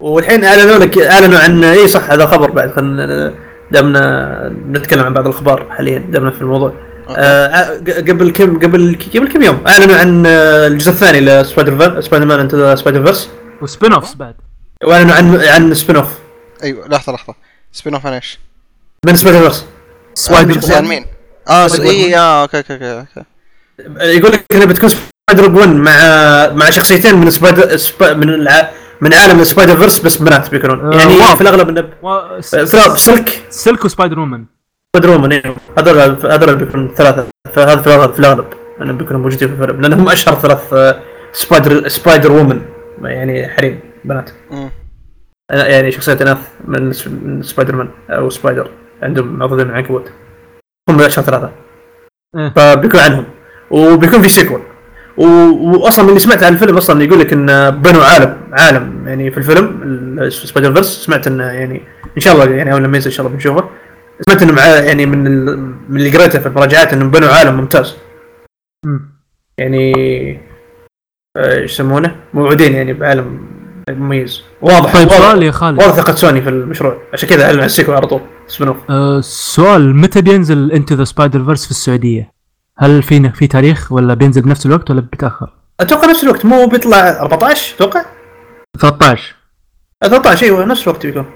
والحين أعلنوا لك أعلنوا عن إي صح هذا خبر بعد. خلينا دامنا نتكلم عن بعض الأخبار حاليا دامنا في الموضوع. آه ع- قبل كم قبل قبل كم يوم أعلنوا عن آه، الجزء الثاني ل Spider Spider-Man Into Spider-Verse. و spin-offs بعد. وأعلنوا عن عن spin-off أيوه لحظة لحظة. spin-off عن إيش؟ من Spider-Verse. Spider Spider عن مين؟ آه إي آه okay okay okay. يقول لك إنها بتكون Spider-Women مع مع شخصيتين من Spider Spi من الع... من عالم ال Spider-Verse بس بنات بيكونون. آه، يعني wow. في الأغلب انه و... Silk Silk و Spider-Woman Spider-Woman أيوه هذول هذول بيكونوا ثلاثة. فهذا في الاغلب في الأغلب انهم بيكونوا موجودين في الفيلم. لأنهم أشهر ثلاث Spider Spider-Women يعني حريم بنات. آه، يعني شخصيات أناث من س- من سبايدر مان أو Spider عندهم معضلين من العنكبوت هم أشهر ثلاثة. إيه. فبيكون عنهم. وبيكون في sequel و... واصلا من اللي سمعت عن الفيلم أصلا يقول لك إن بنوا عالم عالم يعني في الفيلم ال- Spider-Verse سمعت إنه يعني إن شاء الله يعني اول لما ينزل إن شاء الله بنشوفه. سمعت إنه مع يعني من ال... من اللي قريته في المراجعات انهم بنوا عالم ممتاز. يعني آه، إيش يسمونه؟ موجودين يعني بعالم مميز. واضح طيب واضح- سؤال يا خالد. واضح ثقة سوني في المشروع. عشان كذا أعلن عن ال sequel على طول. spin-off أه سؤال متى بينزل Into the Spider-Verse في السعودية؟ هل في في تاريخ ولا بينزل بنفس الوقت ولا بيتأخر؟ أتوقع نفس الوقت مو بيطلع 14 أتوقع؟ 13 13 أيوه نفس الوقت بيكون.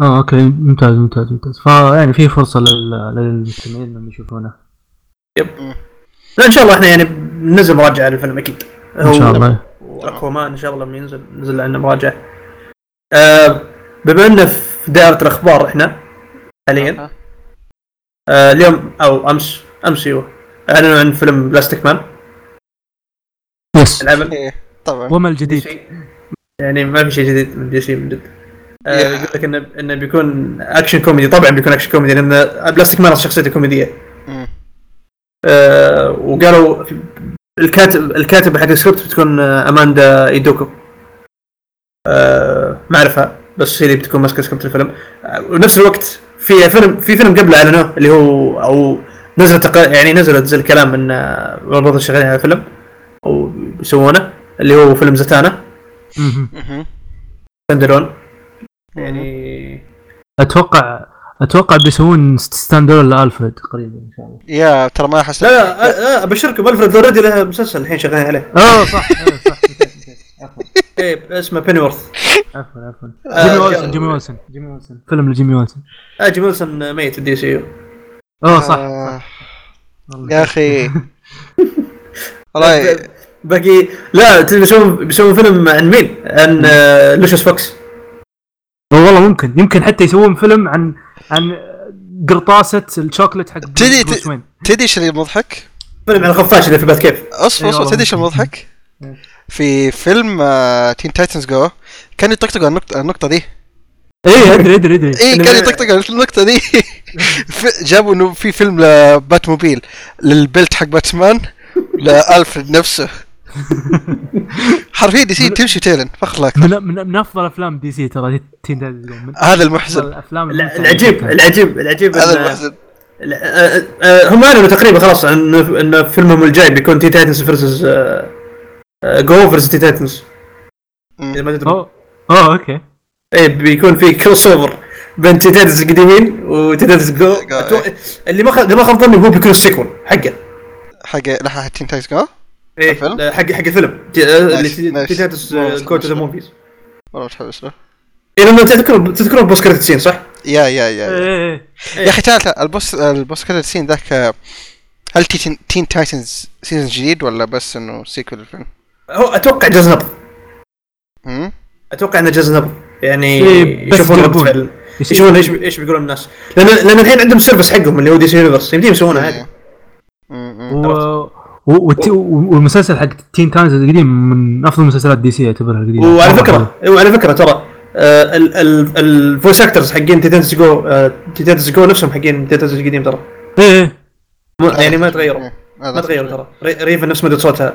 آه okay ممتاز ممتاز ممتاز. فيعني في فرصة لل... للمستمعين إنهم يشوفونه. لا إن شاء الله إحنا يعني بننزل مراجعة للفيلم أكيد. إن شاء الله. و Aquaman إن شاء الله لما ينزل ننزل عنا مراجعة. آه بما إنه في دائرة الأخبار إحنا حاليا. آه اليوم أو أمس أمس أيوه. اعلنوا عن فيلم Plastic Man yes العمل طبعا. وما دي الجديد؟ يعني ما في شيء جديد من DC من جد. آه،. يقول لك انه إنه بيكون action comedy طبعا بيكون action comedy لأن Plastic Man شخصيته كوميدية. آه، وقالوا الكاتب الكاتبه حق السكريبت بتكون آه، أماندا إيدوكو. آه، ما أعرفها بس هي اللي بتكون ماسكة سكريبت الفيلم. آه، ونفس الوقت في فيلم في فيلم قبله أعلنوه اللي هو أو نزل تق... يعني نزلت زي الكلام إن برضه شغالين على فيلم أو بيسوونه اللي هو فيلم زتانا. مهم. مهم. stand يعني أتوقع أتوقع بيسوون stand-alone لألفريد قريبا إن شاء الله. يا ترى ما احس لا لا, لا أبشركم ألفريد already له مسلسل الحين شغالين عليه. آه صح إيه، صح عفوا إيه اسمه Pennyworth عفوا عفوا. آه، جيمي ويلسون جيمي ويلسون جيمي ويلسون. فيلم لجيمي ويلسون. أجي ويلسون ميت الدي سي يو. اوه صح آه، صح. يا أخي والله باقي لا تبي بيسوون بيسوون فيلم عن مين؟ عن آه، لوشيس فوكس والله ممكن يمكن حتى يسوون فيلم عن عن قرطاسة الشوكليت حق تدري- تدري إيش اللي مضحك؟ فيلم عن الخفاش اللي في بات كيف أصبر اصبر تدري إيش. المضحك؟ في فيلم تين تايتنز جو كانوا يطقطقوا النقطة النقطة دي اي ادري ادري ادري اي إنه كانوا ما- يطقطقوا النقطة دي. جابوا إنه في فيلم لل Batmobile لل belt حق باتمان لألفريد نفسه. حرفيا DC تمشي تيلن فخر من, من, من أفضل أفلام DC ترى هذا المحزن. الأفلام العجيب. العجيب العجيب هذا المحزن. آه، آه، هم اعلنوا تقريبا خلاص ان إن فيلمهم الجاي بيكون Teen Titans versus Go versus Teen Titans إذا ما تدري اوه اوه okay. إيه بيكون في crossover بين Teen Titans القديمين و Teen Titans Go أتوقع- اللي ما خ- اللي ما خاب ظني هو بيكون ال sequel حقه. حق لحظة Teen Titans Go إيه الفيلم؟ حق حق الفيلم. تي- اللي nice، تي nice. Teen Titans والله Go to the Movies والله مش حابب اسمه إيه لما تذكرون تذكرون post credit scene صح؟ yeah yeah yeah إيه إيه يا أخي تعال ال post ال post كذا ال scene ذاك هل Teen, Teen Titans season جديد ولا بس إنه sequel الفيلم؟ هو أتوقع جس نبض. أتوقع إنه جس نبض. يعني إيه، يشوفون رد. فعل يشوفون إيش إيش بيقولون الناس. لأن لأن الحين عندهم service حقهم اللي هو DC Universe يمديهم يسوونه إيه. عادي و... و... والت- والمسلسل حق Teen Titans القديم من أفضل مسلسلات DC يعتبرها القديمة. وعلى فكره وعلى فكرة ترى آه، ال- ال- ال voice actors حقين Titans Go Titans Go نفسهم حقين Titans القديم ترى. إيه مو- يعني ما تغيروا. ما تغيروا ترى. ري- ريفن نفس مؤدية صوتها.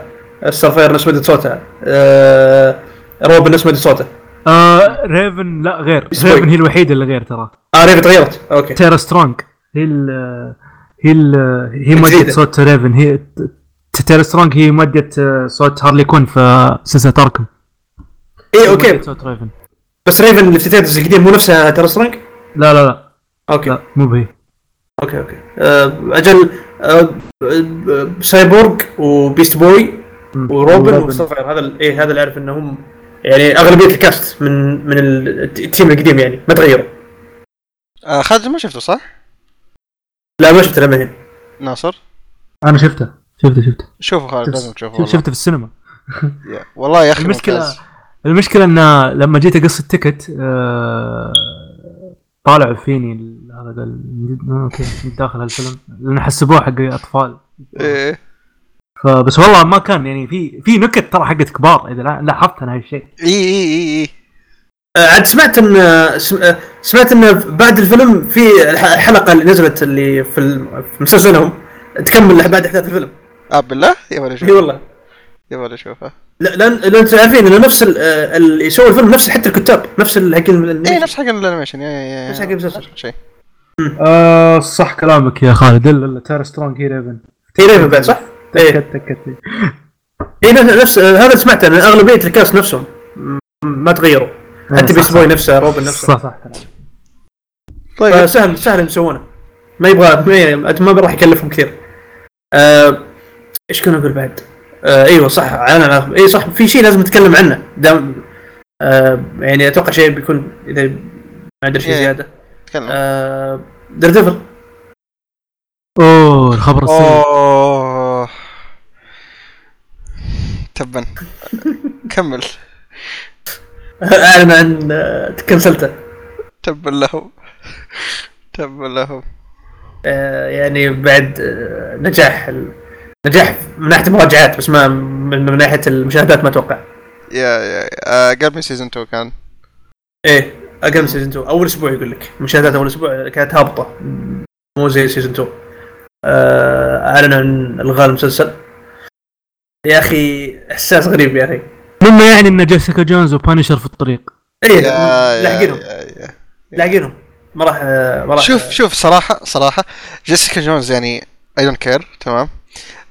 ستارفاير نفس مؤدية صوتها. آه، روبن نفس مؤدي صوته. آه ريفن لا غير. ريفن هي الوحيدة اللي غير ترى. آه ريفن تغيرت. okay. تارا سترونج هي ال هي ال هي الجديدة. صوت ريفن هي تارا سترونج هي مؤدية آه، صوت هارلي كوين في سلسلة Arkham اي okay. صوت ريفن بس ريفن اللي في Titans القديم مو نفسها تارا سترونج لا لا لا. okay. لا مو هي. okay okay. آه، أجل آه، آه، سايبورغ وبيست بوي. وروبن. وستارفاير هذا إيه هذا اللي أعرف إنهم يعني أغلبية ال cast من من ال- التيم القديم يعني ما تغيروا. آه خالد ما شفته صح؟ لا ما شفت لما ناصر؟ أنا شفته شفته شفته. شوفه خالد لازم تشوفه. شفته في السينما. والله يا أخي المشكلة ممتاز. المشكلة إن لما جيت أقص ال ticket آه، طالع فيني هذا قال okay داخل هالفيلم لأن حسبوه حق أطفال. إيه. فبس والله ما كان يعني في في نكت ترى حقت كبار إذا لا- لاحظت أنا هالشيء. إي إي إي إي. آه، عاد سمعت إن آه، آه، سمعت إن بعد الفيلم في الح- الحلقة اللي نزلت اللي في مسلسلهم. تكمل بعد أحداث الفيلم. آه بالله؟ يبغى إي اشوفه والله يبغى اشوفه لا لأن لأن أنتم عارفين إنه نفس ال- اللي يسوي الفيلم نفس حتى الكتاب نفس حق إيه نفس حق ال animation. نفس حق المسلسل. شيء. آه صح كلامك يا خالد الا الا تارا سترونج هي ريفن هي ريفن بعد صح؟ إيه. تكت تكت. اي نفس نفس- هذا سمعته ان اغلبيه ال cast نفسهم ما تغيروا. حتى صح، بيست صح. بوي نفسه روبن نفسه. صح صح كلامك. طيب. فسهل سهل يسوونه ما يبغى ما, ما راح يكلفهم كثير. آه، إيش كنا نقول بعد؟ آه إيوه صح. أنا اي صح. في شيء لازم نتكلم عنه. دام آه يعني أتوقع شيء بيكون إذا ما ادري شيء إيه. زيادة. تكلم. آه Daredevil أوه الخبر السيء اوه تبا كمل. أعلن عن cancel ته تبا لهم تبا لهم آه يعني بعد آه نجاح ال- نجاح من ناحية المراجعات بس ما من, ناحية المشاهدات ما أتوقع. yeah yeah آه، قبل من season 2 كان. إيه أقل من season 2 أول أسبوع يقول لك. مشاهدات أول أسبوع كانت هابطة. مو زي season 2 آه، أعلن عن الغاء المسلسل. يا أخي إحساس غريب يا أخي. مما يعني أن جيسيكا جونز و Punisher في الطريق. يا لاحقينهم. لاحقينهم. ما راح ما راح شوف شوف صراحة صراحة جيسيكا جونز يعني I don't care تمام؟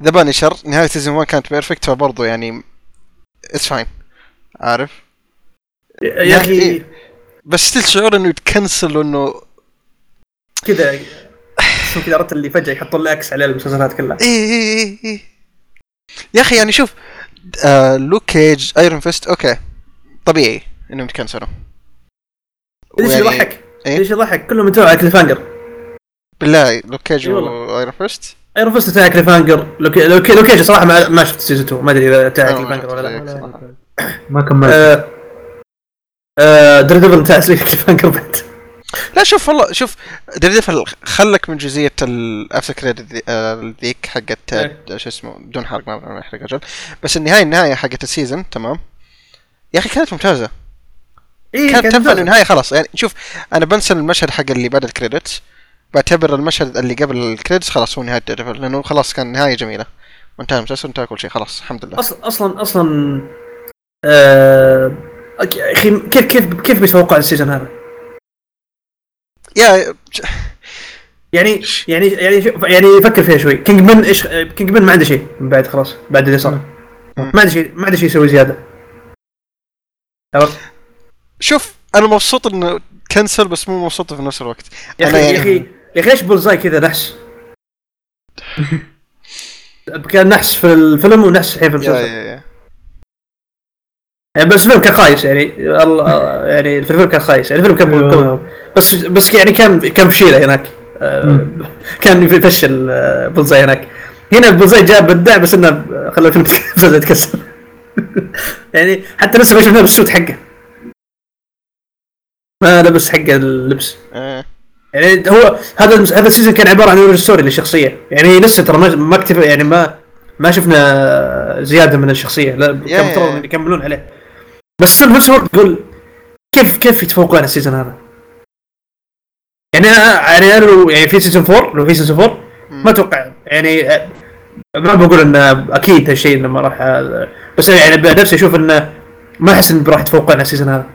The Punisher نهاية season 1 كانت perfect فبرضه يعني it's fine عارف؟ يا أخي إيه. بس still شعور إنه يت cancel وإنه كذا كذا عرفت اللي فجأة يحطون لك X على المسلسلات كلها. اي اي اي اي يا أخي يعني شوف آه Luke Cage Iron Fist okay طبيعي إنهم يت cancel وا ليش يضحك؟ إيه؟ ليش يضحك؟ كلهم انتهوا على cliffhanger بالله Luke Cage. و Iron Fist Iron Fist انتهى على cliffhanger Luke Luke Luke Cage صراحة ما, ما شفت season 2 ما أدري إذا انتهى على أنا كليف ما هانجر ولا لا. ما كملت آه، آه، Daredevil انتهى على cliffhanger بعد لا شوف والله شوف Devil خلك من جزئية ال after credit ذيك حقت إيه. آه، شو اسمه بدون حرق ما يحرق أجل بس النهاية النهاية حقت ال season تمام؟ يا أخي كانت ممتازة. إيه كانت تنفع. النهايه خلاص. يعني شوف أنا بنسى المشهد حق اللي بعد ال credit بعتبر المشهد اللي قبل ال credit خلاص هو نهاية Devil لأنه خلاص كان نهاية جميلة. وانتهى المسلسل وانتهى كل شيء خلاص الحمد لله. أصلا أصلا أصلا آه، كيف كيف كيف بيتوقع ال season هذا؟ يا يعني يعني يعني يعني فكر فيها شوي Kingpin إيش Kingpin ما عنده شيء من بعد خلاص بعد اللي صار. ما عنده شيء ما عنده شيء يسوي زيادة عرفت؟ شوف أنا مبسوط إنه cancel بس مو مبسوط في نفس الوقت يا أخي يعني- يا أخي يا أخي ليش Bullseye كذا نحس؟ كان نحس في الفيلم ونحس الحين في المسلسل يعني بس الفيلم كان خايس يعني الله يعني في الفيلم كان خايس يعني الفيلم كان بس بس يعني كان كان فشيله هناك. كان يفشل بولزآي هناك. هنا بولزآي جاب بدع بس إنه خلى الفيلم يتكسر. يعني حتى لسه ما شفنا بال suit حقه. ما لبس حقه اللبس. آه. يعني هو هذا. هذا ال season كان عبارة عن origin story للشخصية. يعني لسه ترى ما ما اكتفى يعني ما ما شفنا زيادة من الشخصية. لا كان مفترض يكملون عليه. بس في نفس الوقت تقول كيف كيف يتفوقون على ال season هذا؟ يعني أنا يعني لو يعني في season 4 لو في season 4 ما أتوقع يعني ما بقول انه أكيد هالشيء إنه ما راح بس يعني بنفسي أشوف إنه ما أحس انه راح يتفوقون على ال season هذا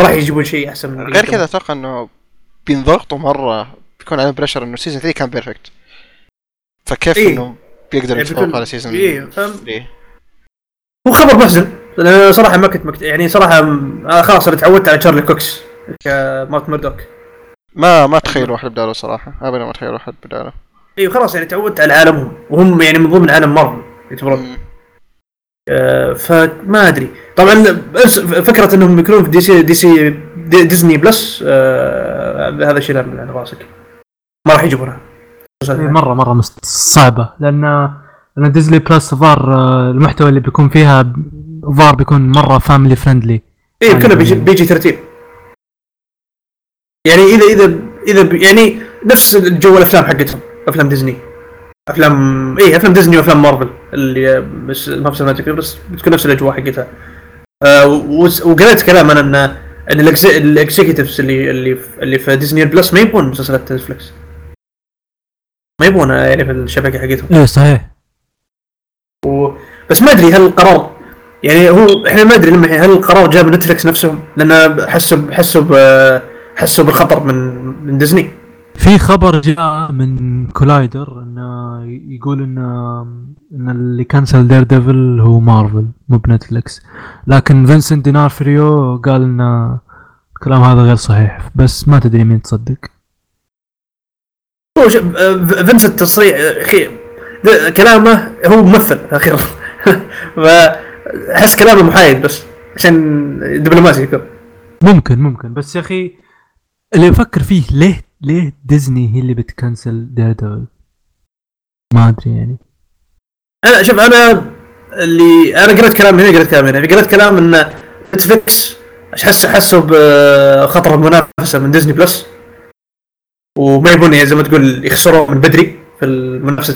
ما راح يجيبون شيء أحسن من غير كذا أتوقع إنه بينضغطوا مرة بيكون عليهم pressure إنه season 3 كان perfect فكيف إيه. إنه بيقدر يعني يتفوق على season إيه، فاهم؟ 3 هو خبر محزن صراحة ما كنت مكت... يعني صراحة خلاص أنا تعودت على تشارلي كوكس كمات ميردوك ما ما تخيل واحد بداله صراحة. ابدا ما تخيل واحد بداله. أيوه خلاص يعني تعودت على عالمهم. وهم يعني من ضمن عالم مارفل يعتبرون. آه فما أدري. طبعا بس فكرة إنهم يكونون في دي سي دي سي دي ديزني بلس آه هذا شيء من على راسك ما راح يجيبونها. مرة مرة مست- صعبة. لأن لأن ديزني بلس ظهر آه، المحتوى اللي بيكون فيها ظهر بيكون مرة family friendly إيه كله بيجي بيجي ترتيب. يعني اذا اذا إذا يعني نفس الجو الأفلام حقتهم أفلام ديزني افلام إيه أفلام ديزني وأفلام مارفل اللي بس ما في بس بتكون نفس الأجواء حقتها. آه وقريت كلام أنا إن إن ال executives اللي اللي اللي في ديزني بلس ما يبون مسلسلات نتفلكس ما يبونها يعني في الشبكة حقتهم. إيه صحيح. و... بس ما أدري هل القرار يعني هو إحنا ما أدري لما هل القرار جاء من نتفلكس نفسهم؟ لأن حسوا حسوا حسوا بالخطر من من ديزني. في خبر جاء من كولايدر إنه يقول ان إن اللي كنسل دير ديفل هو مارفل مو بنتفلكس لكن فينسنت دونوفريو قال ان الكلام هذا غير صحيح. بس ما تدري مين تصدق. آه، فينسنت تصريح آه، كلامه هو ممثل أخيرا. فأحس كلامه محايد بس عشان دبلوماسي يكون ممكن ممكن. بس يا أخي اللي أفكر فيه ليه ليه ديزني هي اللي بتكنسل ديرديفل ما أدري يعني. أنا شوف أنا اللي أنا قريت كلام هنا قريت كلام هنا. قريت كلام إن نتفلكس حسوا حسوا بخطر المنافسة من ديزني بلس وما يبون زي ما تقول يخسروا من بدري. في منافسة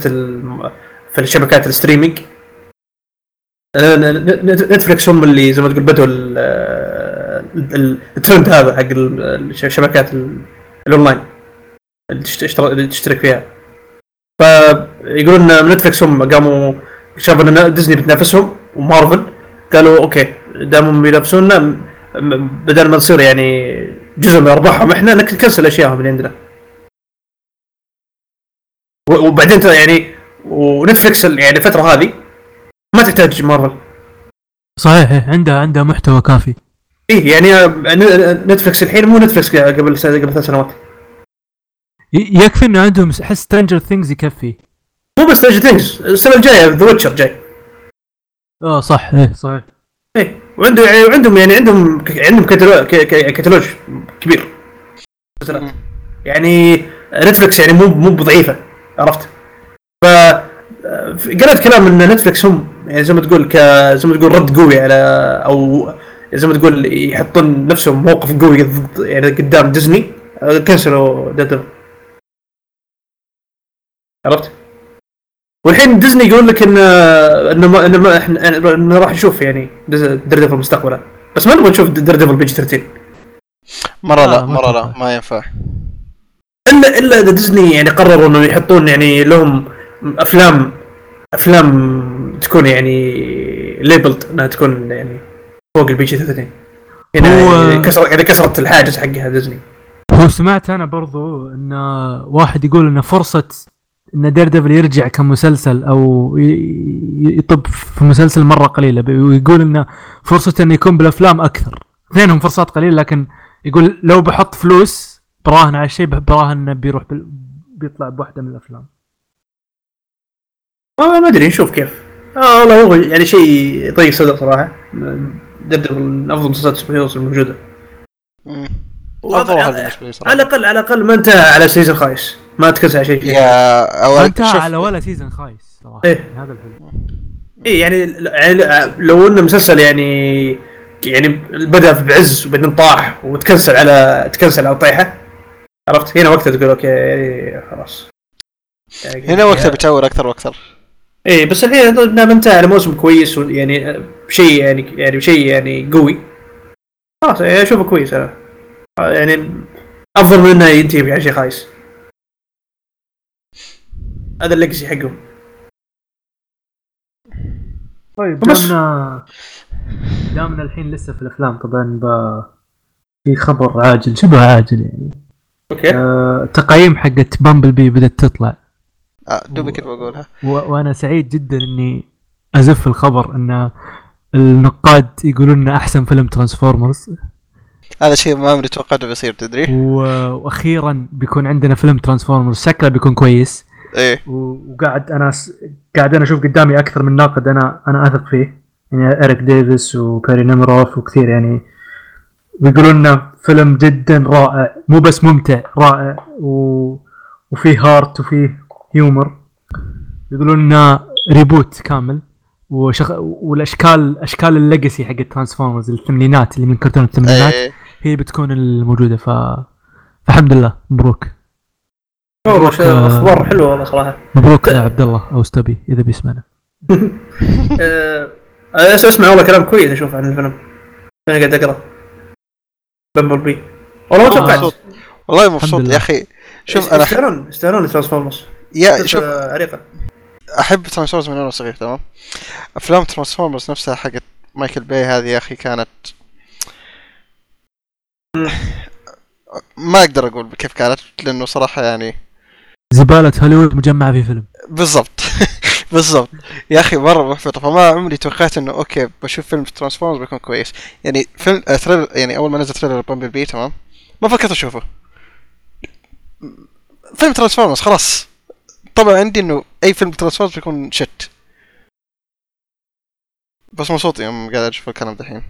في الشبكات ال streaming. ن- نتفلكس هم اللي زي ما تقول بدوا ال- ال- الترند هذا حق ال- الشبكات ال- الأونلاين اللي تشترك فيها. فيقولون نتفلكس هم قاموا شافوا إن ديزني بتنافسهم ومارفل قالوا okay دامهم بينافسونا بدل ما تصير يعني جزء من أرباحهم إحنا نك- نكنسل أشياءهم اللي عندنا. وبعدين ترى يعني ونتفلكس يعني الفترة هذه ما تحتاج مارفل. صحيح إيه، عنده عنده محتوى كافي. إيه يعني نتفلكس الحين مو نتفلكس قبل سنة قبل ثلاث سنوات. يكفي إنه عندهم احس سترينجر ثينجز يكفي. مو بس سترينجر ثينجز السنة الجاية ذا ويتشر جاي. آه صح إيه صحيح. إيه وعنده يعني وعندهم يعني عندهم عندهم كتالوج كتالوج كبير. يعني نتفلكس يعني مو مو بضعيفة. عرفت؟ ف قريت كلام إن نتفلكس هم يعني زي ما تقول ك زي ما تقول رد قوي على أو زي ما تقول يحطون نفسهم موقف قوي ضد يعني قدام ديزني كنسلوا ديرديفل عرفت؟ والحين ديزني يقول لك ان انه ما انه ما إحنا راح نشوف يعني ديرديفل مستقبلا. بس ما نبغى نشوف ديرديفل PG 13 مرة آه، لا ما مرة لا. ما ينفع. الا إلا إذا ديزني يعني قرروا انه يحطون يعني لهم افلام أفلام تكون يعني labeled إنها تكون يعني فوق ال PG 13 هنا هو- يعني كسر يعني كسرت الحاجز حقها ديزني هو سمعت أنا برضو إن واحد يقول إن فرصة إن دير ديفل يرجع كمسلسل أو يطب في مسلسل مرة قليلة. ويقول انه فرصه إنه يكون بالأفلام أكثر. اثنينهم فرصات قليلة لكن يقول لو بحط فلوس براهن على شيء براهن إنه بيروح بال... بيطلع بواحده من الأفلام. آه ما أدري نشوف كيف. آه والله هو يعني شيء يضيق الصدر صراحة. ديرديفل من أفضل مسلسلات ال super heroes الموجوده على الأقل على الأقل ما انتهى على season خايس. ما تكسر على شيء. يا أو انتهى شوف. على ولا season خايس صراحة. إيه. هذا الحلو. اي يعني يعني لو انه مسلسل يعني يعني بدأ بعز وبعدين طاح وتكنسل على تكنسل على طيحة عرفت هنا وقتها تقول okay يعني خلاص. يعني هنا وقتها بتشاور أكثر وأكثر. اي بس الحين دام انتهى على موسم كويس يعني شيء يعني يعني شيء يعني قوي. خلاص يعني أشوفه كويس أنا. يعني أفضل من إنه ينتهي على شيء خايس. هذا ال legacy حقهم. طيب دامنا دامنا الحين لسه في الأفلام طبعا ب... في خبر عاجل شبه عاجل يعني. okay. آه، تقييم حقت بامبل بي بدأت تطلع. آه دوبي كنت بقولها. و... وأنا سعيد جدا إني أزف الخبر إن النقاد يقولون إنه أحسن فيلم ترانسفورمرز هذا شيء ما عمري توقعته بيصير تدري؟ و... وأخيرا بيكون عندنا فيلم ترانسفورمرز شكله بيكون كويس. إيه. و- وقاعد أنا س... قاعد أنا أشوف قدامي أكثر من ناقد أنا أنا أثق فيه. يعني إريك ديفيس وبيري نيمروف وكثير يعني ويقولون إنه فيلم جدا رائع. مو بس ممتع رائع. و... وفيه heart وفيه humor يقولون إنه reboot كامل. وشخ... والاشكال أشكال ال legacy حق الترانسفورمرز الثمانينات اللي من كرتون الثمانينات إيه. هي بتكون الموجودة. ف فالحمد لله. مبروك. والله شيء- أخبار حلوة والله صراحة. مبروك يا عبد الله أوستبي إذا بيسمعنا. آه، أنا اسمع والله كلام كويس أشوف عن الفيلم. أنا قاعد أقرأ. بمبل بي والله ما. توقعت. والله مبسوط. يا أخي. شوف أنا أحب يستاهلون يستاهلون ترانسفورمرز. يا شوف. عريقه أحب ترانسفورمرز من وأنا صغير تمام؟ أفلام ترانسفورمرز نفسها حقت مايكل باي هذه يا أخي كانت ما أقدر أقول كيف كانت لأنه صراحة يعني زبالة هوليوود مجمعة في فيلم. بالضبط. بالضبط. يا أخي مرة محبطه فما عمري توقعت إنه okay بشوف فيلم ترانسفورمرز بيكون كويس. يعني فيلم آه trailer يعني أول ما نزل trailer بامبل بي تمام؟ ما فكرت أشوفه. فيلم ترانسفورمرز خلاص. طبعا عندي إنه أي فيلم ترانسفورمرز بيكون shit بس مبسوط يوم قاعد أشوف الكلام دحين.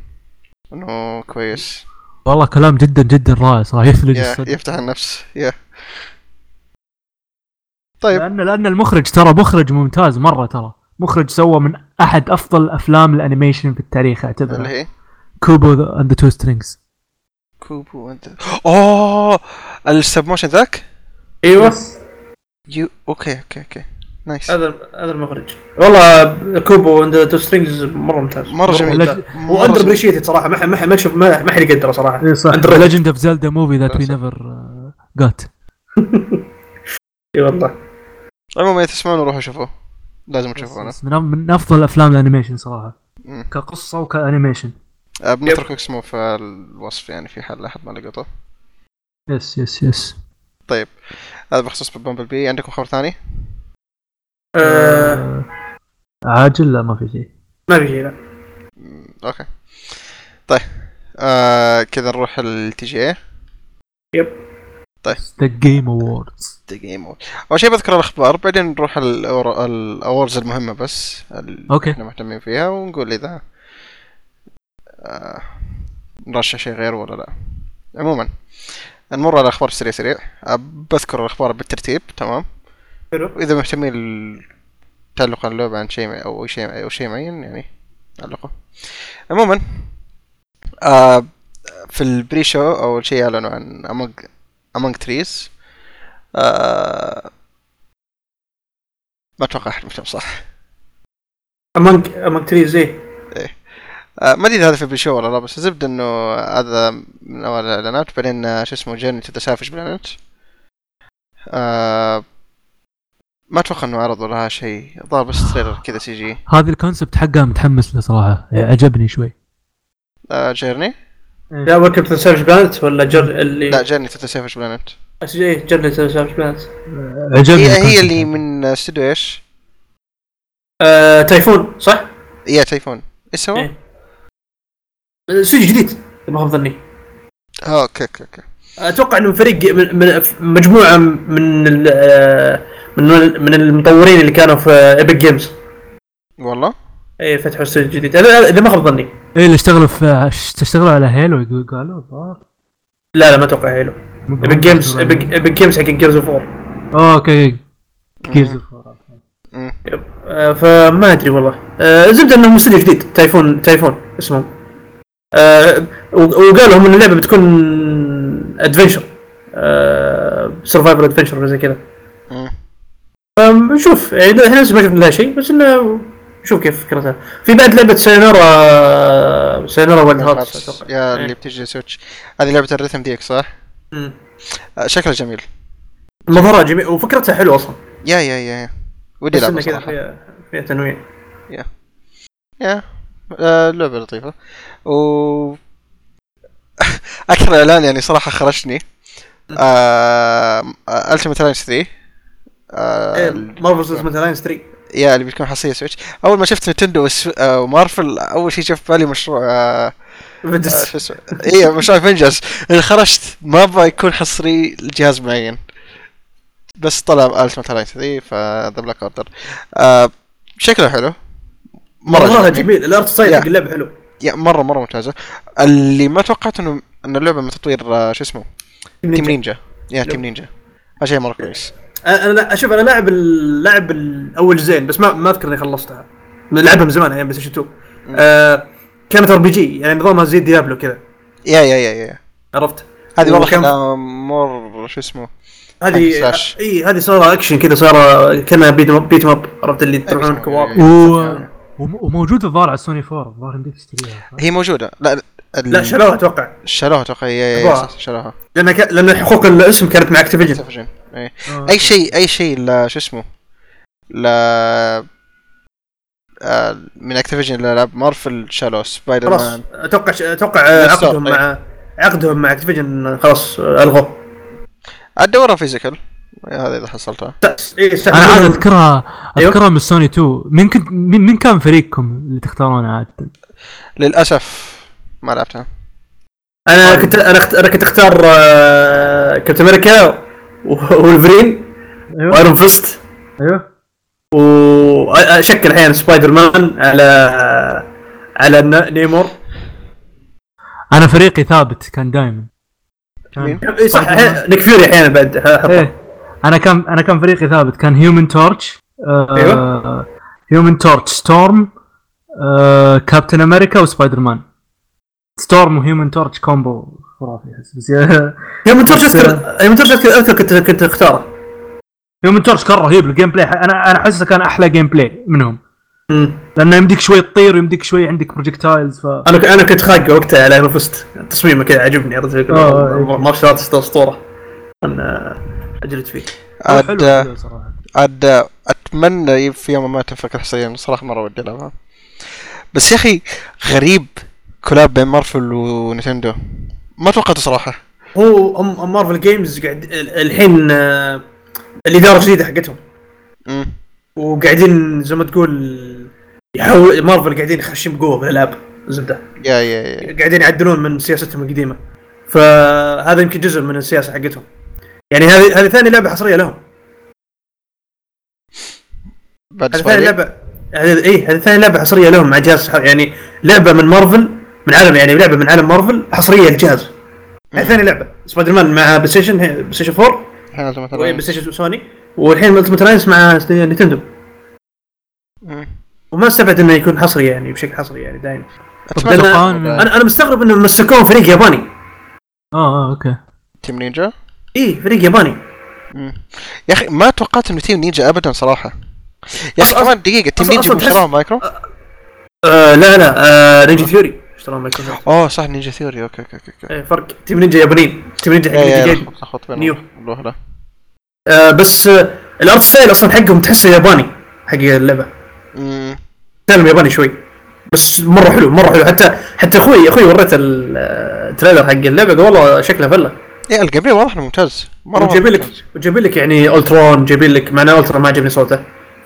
إنه كويس. والله كلام جدا جدا رائع صراحة. يثلج يفتح النفس. يا. طيب. لأن لأن المخرج ترى مخرج ممتاز مرة ترى. مخرج سوى من أحد أفضل أفلام ال animation في التاريخ اللي اعتبره هي؟ Kubo and the Two Strings Kubo and أوه ال stop motion ذاك؟ إيوه. يو okay okay okay. nice. هذا هذا المخرج. والله Kubo and Two Strings مرة ممتاز. مرة جميل. under جميل. appreciated صراحة. ما ما ما شوف ما ما حد يقدره صراحة. اي صح. Legend of Zelda movie that we. never got إي والله. عموما إذا تسمعون روحوا شوفوه. لازم تشوفونه. من من أفضل أفلام ال animation صراحة. مم. كقصة وك animation. آه، بنترك اسمه في الوصف يعني في حال أحد ما لقطه yes yes yes. هذا بخصوص بامبل بي. عندكم خبر ثاني؟ آه. آه، عاجل؟ لا ما في شيء. ما في شيء لا. okay. طيب. آه كذا نروح ال TGA يب. The Game Awards دقيقة أول شيء بذكر الأخبار بعدين نروح ال awards المهمة بس اللي okay. إحنا مهتمين فيها ونقول إذا آه نرشح شيء غير ولا لا. عموما نمر على الاخبار سريع سريع. آه، بذكر الأخبار بالترتيب تمام؟ حلو. واذا مهتمين تعلق عن اللعبة عن شيء أو شيء أو شيء معين يعني علقوا عموما آه في ال pre-show أول شيء اعلنوا عن Among Among Trees. آه ما أتوقع أحد مهتم صح؟ Among Among Trees إيه. آه ما أدري إذا هذا في ال pre-show ولا لا بس الزبده إنه هذا من أول الإعلانات بعدين آه، شو اسمه Journey to the Savage Planet آه ما أتوقع إنه عرضوا لها شيء. الظاهر بس trailer كذا CG. هذا ال concept حقها متحمس له صراحة عجبني شوي. آه Journey لا welcome to Savage Planet ولا جر اللي لا Journey to Savage Planet إيه Journey to Savage Planet هي هي اللي. من استوديو إيش؟ آه تايفون صح؟ يا تايفون إيش هو؟ إيه. استوديو جديد اذا ما خاب ظني آه، okay okay okay أتوقع إنه فريق من, من مجموعة من ال- من من المطورين اللي كانوا في Epic Games والله اي فتحوا استوديو جديد اذا ما خاب ظني إيه اللي اشتغلوا في اشتغلوا على Halo قالوا الظاهر لا لا ما أتوقع Halo Epic Games Epic Games حق Gears of War okay. Gears مم. آه، فما أدري والله. آه، الزبدة إنه استوديو جديد. تايفون تايفون اسمه. آه، وقالوا هم إن اللعبة بتكون adventure survivor adventure زي كذا. نشوف يعني إحنا لسه ما شفنا لها شيء بس إنه نشوف كيف فكرتها. في بعد لعبة سينارا Sayonara Wild Hearts أتوقع. يا إيه. اللي بتجي Switch هذه لعبة ال rhythm ديك صح؟ مم. آه، شكلها جميل. مظهرها جميل وفكرتها حلوة أصلا. يا يا يا يا. ودي انه كذا فيها فيها تنويع. يا. آه، لعبة لطيفة. و أكثر إعلان يعني صراحة خرجني. Ultimate Alliance 3 آه مارفل Ultimate Alliance 3 يا اللي بتكون حصرية Switch أول ما شفت نينتندو وس- آه، ومارفل أول شيء جاء في بالي مشروع آه آه، اسمه إيه مشروع Avengers اللي خرجت ما أبغى يكون حصري لجهاز معين. بس طلع Ultimate Alliance 3 The Black Order آه شكله حلو. مرة عجبني. جميل. ال art style. حق اللعبه حلو. يا مرة مرة ممتازة. اللي ما توقعت انه ان اللعبة من تطوير آه، شو اسمه؟ Team Ninja يا Team Ninja هذا شيء مرة كويس. أنا أشوف أنا لاعب اللاعب الأول جزئين بس ما ما أذكر إني خلصتها. لعبها من زمان أيام بلاي ستيشن 2 آه كانت RPG يعني نظامها زي Diablo كذا. يا يا يا يا. عرفت؟ هذه والله كان مور شو اسمه؟ هذه. إي هذه صار اكشن كذا صار كأنها بيت اب بيت اب عرفت اللي تروحون co-op. و... وم- وموجود الظاهر على سوني 4 الظاهر يمديك تشتريها هي موجودة. لا ال- لا شالوها أتوقع. شالوها أتوقع يا- يا- يا أبغاها. شالوها لأن ك... لأن حقوق الاسم كانت مع Activision. إيه آه. أي شيء أي شيء لا شو اسمه لا آه، من Activision لالعاب مارفل شالوا سبايدر مان خلاص أتوقع أتوقع آه، عقدهم إيه. مع عقدهم مع Activision خلاص آه، الغوه الدورة physical هذا إذا حصلتها اي أنا عاد أذكرها أيوه. أذكرها من سوني 2 مين كنت مين كان فريقكم اللي تختارونه عاده؟ للأسف ما لعبتها أنا كنت أنا. أنا كنت أختار آه، كابتن أمريكا وولفرين أيوه. و Iron Fist أيوه. واشكل أحيانا سبايدر مان على على Namor. أنا فريقي ثابت كان دائما مين؟ اي صح. أحيانا- Nick Fury أحيانا بعد. إيه. أنا كان أنا كان فريقي ثابت كان Human Torch أيوه. Human Torch Storm كابتن أمريكا وسبايدر مان Storm و Human Torch combo خرافي أحس. بس Human Torch بس- اذكر Human Torch اذكر كنت كنت أختاره. Human Torch كان رهيب ال gameplay أنا أنا أحسه كان أحلى gameplay منهم. لأنه يمديك شوي تطير ويمديك شوي عندك projectiles ف أنا أنا كنت خاقه وقتها على Iron Fist تصميمه كذا عجبني عرفت آه، إيه. martial artist أسطورة. أنا عجلت فيه. عاد صراحة. عاد أتمنى في يوم ما تنفك حصريا صراحة مرة ودي ألعبها. بس يا أخي غريب. collab بين مارفل ونينتندو ما توقعته صراحة. هو مارفل Games قاعد ال- الحين آه، الإدارة الجديدة حقتهم. امم وقاعدين زي ما تقول يحاول مارفل قاعدين يخشون بقوه بالالعاب زبدة. يا يا يا. قاعدين يعدلون من سياستهم القديمة. فهذا يمكن جزء من السياسة حقتهم. يعني هذه هذه ثاني لعبة حصرية لهم. بعد هذه ثاني لعبه هذه اي هذه ثاني لعبة حصرية لهم مع جهاز يعني لعبة من مارفل من عالم يعني لعبة من عالم مارفل حصرية للجهاز. هذه ثاني لعبة سبايدر مان مع بلاي ستيشن بلاي ستيشن 4 الحين وبلاي ستيشن سوني والحين Ultimate Alliance مع نينتندو. وما استبعد إنه يكون حصري يعني بشكل حصري يعني دائما أنا أنا مستغرب إنهم مسكوهم فريق ياباني. آه آه أوكي. Team Ninja إيه فريق ياباني. مم. يا أخي ما توقعت إنه Team Ninja ابدا صراحة. يا أخي كمان دقيقة Team Ninja مايكرو؟ آه لا لا آه نينجا ثيوري اشتروا مايكروسوفت اوه صح Ninja Theory أوكي أوكي أوكي إيه فرق. Team Ninja يابانيين. Team Ninja حق نينجا. لخبط- نيو. آه بس آه ال art style أصلا حقهم تحسه ياباني حق اللعبة. مم. style هم ياباني شوي. بس مرة حلو مرة حلو. حتى حتى أخوي أخوي وريته ال- آه، ال trailer حق اللعبة قال والله شكله فلة. يا ال game واضح إنه ممتاز. مرة مرة وجايبين لك ممتاز. وجايبين لك يعني Ultron جايبين لك مع Ultron ما عجبني صوته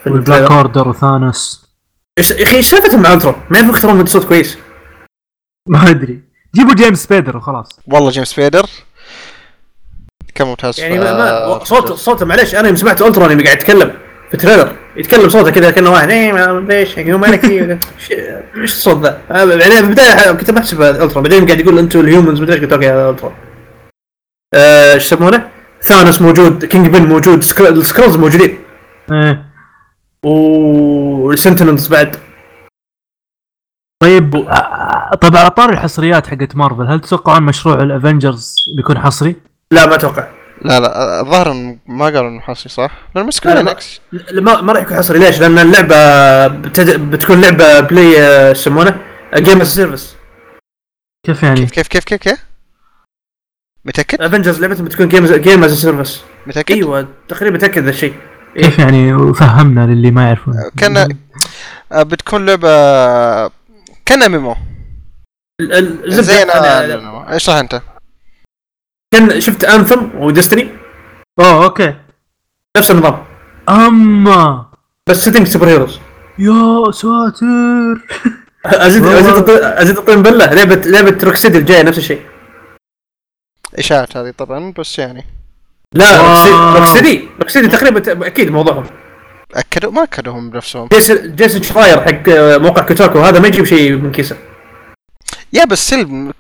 في وال Black ال trailer. Order و Thanos يا أخي إيش سالفتهم مع Ultron؟ ما يعرفوا يختارون من صوت كويس. ما أدري. جيبوا James Spader وخلاص. والله James Spader كان ممتاز. يعني ما, ما صوت صوته معلش أنا يوم سمعت Ultron اللي قاعد يتكلم في ال trailer. يتكلم صوته كذا كأنه واحد إيه ما- ليش يوم مالك إيش الصوت ذا؟ آه، يعني في البداية كنت بحسب Ultron بعدين قاعد يقول أنتم ال humans مدري إيش قلت أوكي هذا Ultron آه، إيش يسمونه؟ Thanos موجود Kingpin موجود سكر- ال Skrulls موجودين. إيه. وال Sentinels بعد. طيب طيب على طار الحصريات حقت مارفل هل تتوقعون مشروع ال Avengers بيكون حصري؟ لا ما أتوقع لا لا الظاهر ما قالوا إنه حصري صح؟ لأن لا،. لينكس لا، ما ما راح يكون حصري ليش؟ لأن اللعبة بتد... بتكون لعبة بلاي آه، إيش يسمونه؟ game as service كيف يعني؟ كيف كيف كيف كيف كيف؟ متأكد؟ Avengers لعبتهم بتكون game game as service متأكد؟ أيوه تقريبا متأكد ذا الشيء كيف يعني فهمنا للي ما يعرفون كان آه، بتكون لعبة كان MMO ال- ال- زي زبدة أنا أنا- MMO. إيش راح أنت؟ كان شفت Anthem و Destiny اوه أوكي. نفس النظام. أما. بس setting superheroes يا ساتر. ازيد. أزيد أزيد الطين بلة. لعبه لعبة روكستدي الجاية نفس الشيء. اشاعات هذه طبعا بس يعني. لا wow. روكسيدي روكسيدي روكسيدي تقريبا أكيد موضوعهم. اكدوا ما اكدوا هم بنفسهم. جيسون جيسون شراير حق آه، موقع كوتاكو هذا ما يجيب شيء من كيسة. يا بس سلم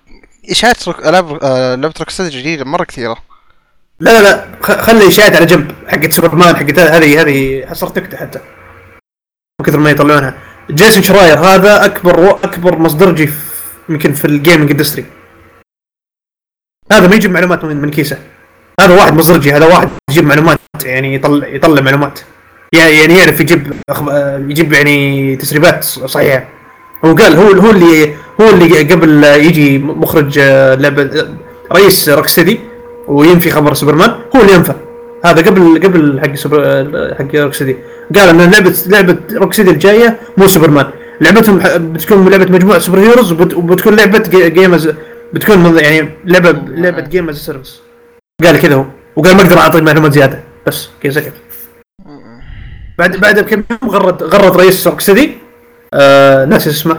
إشاعات روك... العاب آه، لعبة روكستار جديدة مرة كثيرة. لا لا لا خ- خلي إشاعات على جنب حقت سوبرمان حقت هذه هذه صارت نكته حتى. من كثر ما يطلعونها. جيسون شراير هذا أكبر أكبر مصدرجي يمكن في ال gaming industry هذا ما يجيب معلومات من من كيسة. هذا واحد مصدرجي هذا واحد يجيب معلومات يعني يطلع يطلع معلومات. يعني يعرف يجيب يجيب يعني تسريبات صحيحة. هو قال هو هو اللي هو اللي قبل يجي مخرج آه، لعبة آه، رئيس روكستدي وينفي خبر سوبرمان هو اللي ينفى. هذا قبل قبل حق سوبر آه، حق روكستدي. قال إن لعبة لعبة روكستدي الجاية مو سوبرمان. لعبتهم بتكون لعبة مجموعة super heroes وبت- وبتكون لعبة جي- games بتكون يعني لعبة لعبة game as service قال كذا هو. وقال ما أقدر أعطي معلومات زيادة. بس كذا سكت بعد بعد بكم يوم غرد غرد رئيس روكستدي آه ناسي اسمه.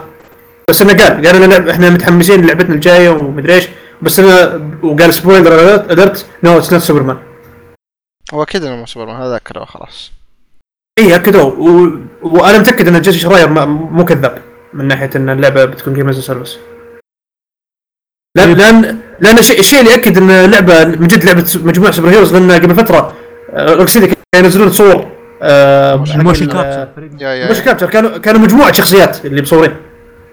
بس انه قال قال أنا إحنا متحمسين لعبتنا الجاية ومدري إيش. بس أنا وقال spoiler alert no it's not سوبرمان هو أكيد إنه مو سوبرمان هذا اكدوا خلاص. إي اكدوا و... وأنا متأكد إن جيسون شراير ما- مو كذاب من ناحية إن اللعبة بتكون game as service لأن لأن لأن الشيء الشيء اللي يأكد إن اللعبه من جد لعبة مجموعة super heroes لأن قبل فترة آه، روكستدي كانوا ينزلون صور آه، ال- capture motion capture كانوا كانوا مجموعة شخصيات اللي مصورين.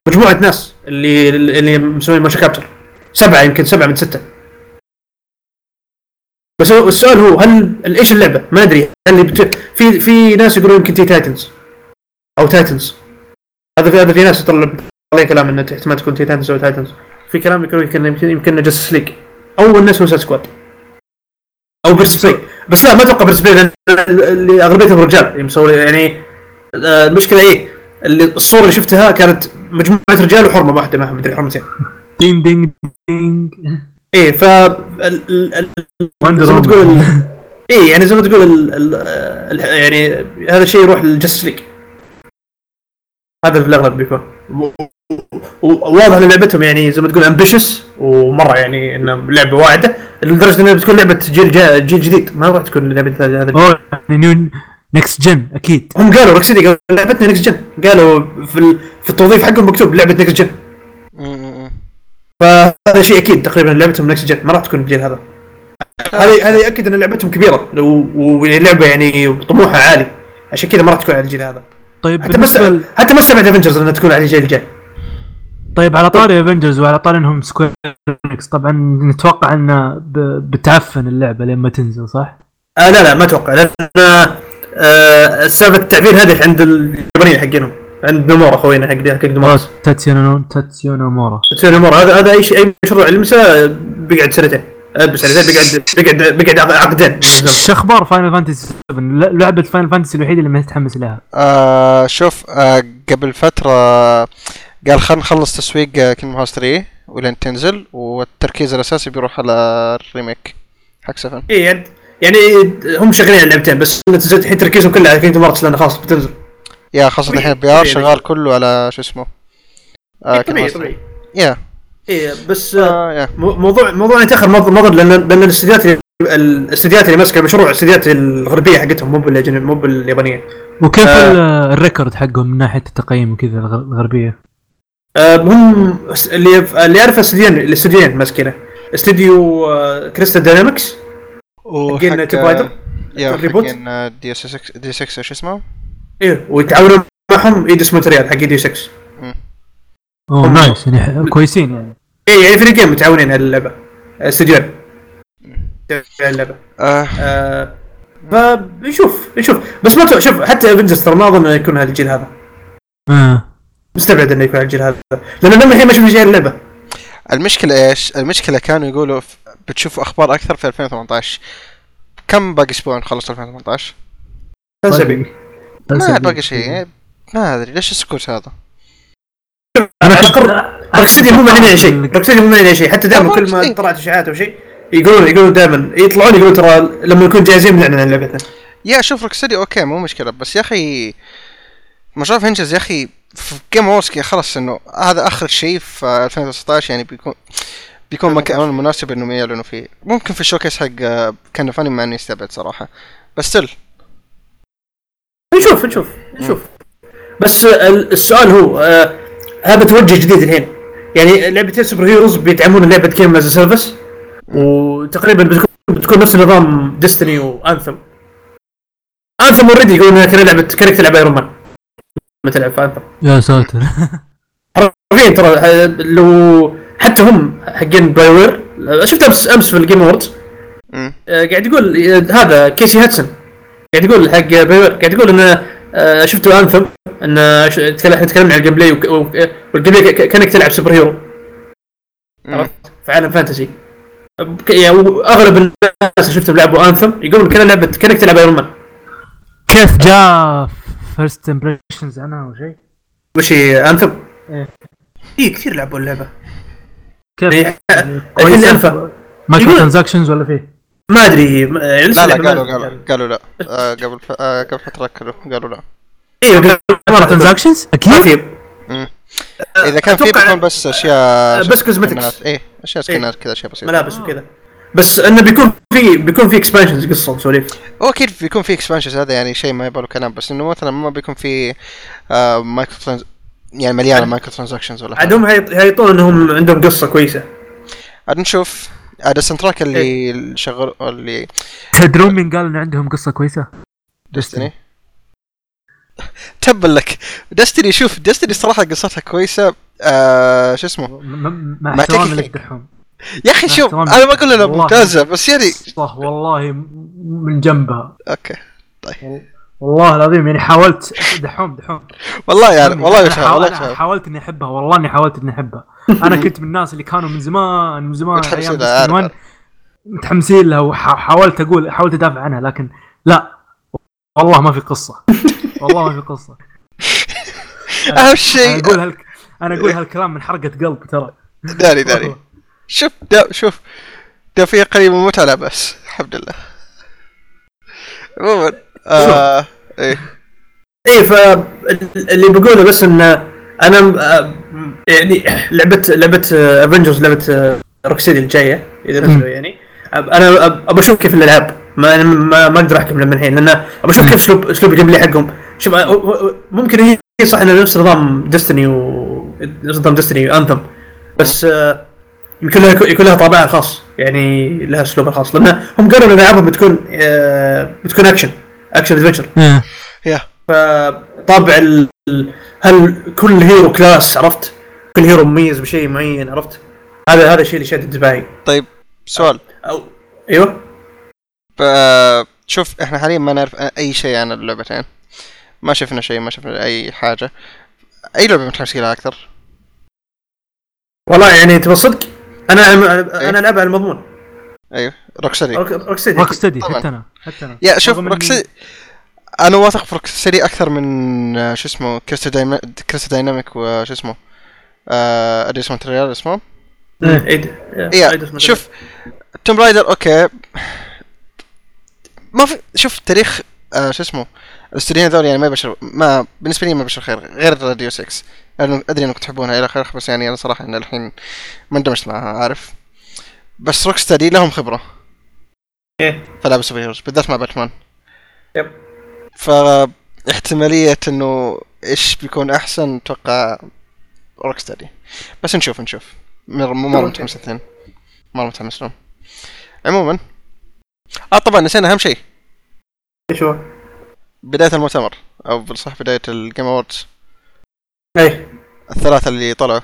مجموعة ناس اللي اللي مسوين motion capture سبعة يمكن سبعة من ستة. بس السؤال هو هل إيش اللعبة؟ ما أدري. هل بت... في في ناس يقولون يمكن تين تايتنز أو تايتنز. هذا في هذا في ناس يطلع طلع كلام إنه احتمال تكون تين تايتنز أو تايتنز. في كلام يقول يمكن يمكن يمكن جاستس ليج أو سويسايد سكواد. أو بيردز بس لا ما أتوقع بيردز اللي اغلبيتهم رجال. اللي مسوي يعني آه، المشكلة إيه اللي الصور اللي شفتها كانت مجموعة رجال وحرمة واحدة ما مدري حرمتين. ding ding ding. إيه ف زي ما تقول. إيه يعني زي ما تقول ال ال ال يعني هذا الشيء يروح للجستس ليج. هذا في الأغلب بيكون. وواضح إن لعبتهم يعني زي ما تقول ambitious ومرة يعني انها لعبة واعدة. لدرجة انها بتكون لعبة جيل جا جيل جديد ما راح تكون لعبة هذا. أوه new next gen أكيد. هم قالوا روكستدي قالوا لعبتنا next gen قالوا في في التوظيف حقهم مكتوب لعبة next gen فهذا شيء أكيد تقريبا لعبتهم next gen ما راح تكون الجيل هذا. هذا هذا ياكد إن لعبتهم كبيرة ولعبه يعني طموحها عالي. عشان كذا ما راح تكون على الجيل هذا. طيب حتى است- حتى ما استبعد افنجرز إنها تكون على الجيل الجاي طيب على طاري افنجرز وعلى طاري إنهم سكوير طبعا نتوقع ان ب- بتعفن اللعبة لما تنزل صح؟ آه لا لا ما أتوقع لأن آه سالفه التعبير هذه عند اليابانيين حقينهم عند نمورا خوينا حق حق نمورا تاتسيونو تاتسيونو مورا نمورا هذا هذا أي شيء أي مشروع يلمسه بيقعد سنتين آه، بس سنتين بيقعد بيقعد بيقعد عقدين. شو أخبار فاينل فانتسي 7 ل- لعبة فاينل فانتسي الوحيدة اللي ما متحمس لها. آه شوف آه قبل فترة قال خلينا نخلص تسويق كينج هاوس 3 ولين تنزل والتركيز الأساسي بيروح على ال remake. حق 7 اي يعني يعني هم شغالين على اللعبتين بس نزلت الحين تركيزهم كله على كينجدم هارتس لأنه خلاص بتنزل. yeah خاصة الحين PR. شغال كله على شو اسمه؟ آه Kingdom طبيعي Hearts 3. طبيعي. yeah. اي بس آه، آه موضوع موضوع يتأخر نظر لأن لأن الاستديوهات الاستديوهات اللي ماسكة المشروع الاستديوهات الغربية حقتهم مو مو باليابانية. وكيف آه. ال- ال record حقهم من ناحية التقييم وكذا الغ- الغربية؟ آه، هم س- اللي اللي اعرفه استديوين الاستديوين ماسكينه استديو آه، كريستال داينامكس. حقين تومب رايدر ال reboot. ديوس اكس ديوس اكس شو اسمه؟ إيه ويتعاونون معهم ايدوس مونتريال حق ديوس اكس أوه هم- nice يعني كويسين يعني. إيه يعني فريقين متعاونين على اللعبة. استديوين على اللعبة. آه. آه فنشوف نشوف بس ما شوف حتى افنجرز ترى ما أظن يكون هذا الجيل هذا. آه. مستبعد إنه يكون على الجيل هذا. لأن لما الحين ما شفنا شيء اللعبة. المشكلة إيش؟ المشكلة كانوا يقولوا بتشوفوا أخبار أكثر في 2018 كم باقي أسبوع نخلص 2018؟ ثلاث أسابيع. ما باقي شيء. ما أدري ليش السكوت هذا؟ أنا روكستدي مو اي شيء. روكستدي مو اي شيء. حتى دائما كل ما روكستدي. طلعت اشاعات أو شيء يقولون يقولون دائما يطلعون يقولون ترى لما نكون جاهزين بنعلن عن لعبتنا yeah شوف روكستدي okay مو مشكلة. بس يا أخي مشروع افنجرز يا أخي في جيم اووردز خلاص إنه هذا آخر شيء في 2019 يعني بيكون بيكون مكان مناسب انهم يعلنوا فيه. ممكن في ال showcase حق كان فاني مع إني استبعد صراحة. بس still نشوف نشوف نشوف. بس ال- السؤال هو آه هذا توجه جديد الحين. يعني لعبتين super heroes بيدعمون لعبة game as service وتقريبا بتكون بتكون نفس نظام Destiny و Anthem Anthem already يقولون إنها لعبه كانك تلعب Iron Man تلعب في Anthem يا ساتر. حرفيا ترى آه، لو حتى هم حقين BioWare شفت أمس أمس في ال Game Awards. آه، قاعد يقول آه، هذا Casey Hudson. قاعد يقول حق BioWare قاعد يقول إنه شفتوا Anthem إنه إحنا تكلمنا عن ال gameplay وال gameplay ك- كأنك تلعب superhero. عرفت؟ في عالم fantasy يعني اغلب الناس اللي شفتهم لعبوا Anthem يقولون كان لعبه كأنك تلعب Iron Man كيف جاء first impressions عنها أو شيء؟ وش هي Anthem؟ إيه. اي كثير لعبوا اللعبة كيف؟ الحين كويسة؟ أنفع. مايكرو يقول- transactions ولا فيه؟ ما أدري يعني لا لا قالوا قالوا قالوا لا آه قبل ف... آه قبل فترة قالوا قالوا لا أيوه قالوا. transactions؟ ما أكيد؟ في. إذا كان في بيكون بس أشياء بس cosmetics. إيه أشياء skin ات كذا أشياء بسيطة ملابس وكذا بس انه بيكون في بيكون في expansions قصة وسواليف هو أكيد بيكون في expansions هذا يعني شيء ما يبغى كلام بس إنه مثلا ما بيكون في آه micro trans... يعني مليانة micro transactions ولا حاجة. هم هيط- هيطون إنهم عندهم قصة كويسة. عاد نشوف. هذا ال soundtrack اللي شغل اللي تدرون مين قال ان عندهم قصة كويسة؟ ديستني تبا لك. Destiny شوف Destiny صراحة قصتها كويسة. آه شو اسمه؟ مع ما احترامي تكفي. لك دحوم. يا أخي شوف أنا ما أقول إنها. ممتازة بس يعني صح والله من جنبها. okay والله العظيم يعني حاولت. دحوم دحوم. والله يعني أنا والله يا شباب والله حاولت إني أحبها والله إني حاولت إني أحبها. أنا كنت من الناس اللي كانوا من زمان من زمان متحمسين أيام لها، Destiny عارف. 1 متحمسين لها وحاولت أقول حاولت أدافع عنها لكن لا. والله ما في قصة. والله ما في قصة. أهم شيء أقول هالك أنا أقول هالكلام من حرقة قلب ترى. داري داري. شوف دا شوف. دا في قريب متعة لا بس الحمد لله. عموما آه إيه. إيه فاللي بقوله بس إن أنا آه، يعني لعبة لعبة Avengers لعبة Rocksteady الجاية إذا نزلوا يعني. أنا ابى أشوف كيف الألعاب. ما ما, ما أقدر أحكم من الحين لأن ابى أشوف كيف اسلوب أسلوب ال gameplay حقهم. شوف آه، ممكن هي صح إنه نفس نظام Destiny و نفس نظام Destiny و Anthem بس آه، يمكن لها يكون لها طابعها الخاص. يعني لها أسلوبها الخاص. لأن هم قالوا إن ألعابهم بتكون بتكون action action adventure يا فطابع ال... هل كل hero class عرفت؟ كل hero مميز بشيء معين عرفت؟ هذا هذا الشيء اللي شد انتباهي طيب سؤال. أو أيوه. ف- شوف إحنا حاليا ما نعرف أي شيء عن اللعبتين. ما شفنا شيء ما شفنا أي حاجة. أي لعبة متحمس لها أكثر؟ والله يعني تبى صدق؟ أنا أنا العبها على المضمون. أيوه Rocksteady. Rocksteady Rocksteady. حتى أنا حتى أنا. يا شوف Rocksteady أنا واثق في Rocksteady أكثر من آه، شو اسمه Crystal Dyna... Crystal Dynamics وشو اسمه آه Eidos Montreal اسمه؟ إيه. عيد يا شوف Tomb Raider okay. ما في شوف تاريخ آه شو اسمه الاستوديوهين هذول يعني ما يبشر ما بالنسبة لي ما يبشر خير غير راديو 6 لأنه أدري أنكم تحبونها إلى آخره بس يعني أنا صراحة إن الحين ما اندمجت معها عارف. بس Rocksteady لهم خبرة. إيه. في العاب ال superheroes بالذات مع Batman yep. فاحتمالية إنه إيش بيكون أحسن أتوقع Rocksteady بس نشوف نشوف. مر- مرة okay. متحمس الاثنين. مرة متحمس لهم. عموما. آه طبعا نسينا أهم شيء. إيش هو؟ بداية المؤتمر أو بالصح بداية ال Game Awards إيه. الثلاثة اللي طلعوا.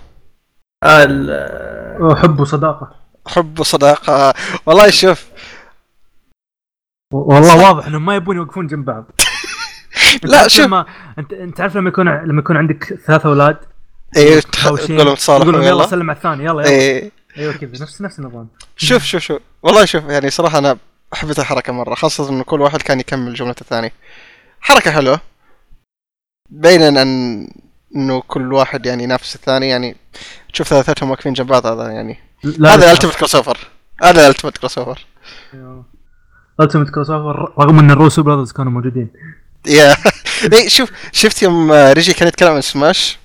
آه، ال- حب وصداقة. حب وصداقة. والله شوف. والله واضح إنهم ما يبون يوقفون جنب بعض. أنت لا عارف شوف. لما انت أنت عارف لما يكون لما يكون عندك ثلاث أولاد؟ إيه متهاوشين، تقول لهم تصالحوا يقول لهم يلا يلا. سلم على الثاني يلا يلا. إيه. أيوه كذا نفس نفس النظام. شوف شوف شوف. والله شوف يعني صراحة أنا حبيت الحركة مرة خاصة إنه كل واحد كان يكمل جملة الثاني حركة حلوة. بين أن إنه كل واحد يعني ينافس الثاني يعني تشوف ثلاثتهم واقفين جنب بعض هذا يعني لا هذا التيمت كروس اوفر هذا التيمت كروس اوفر التيمت كروس اوفر رغم إن ال Russo Brothers كانوا موجودين. يا إيه شوف شفت يوم Reggie كان يتكلم عن سماش؟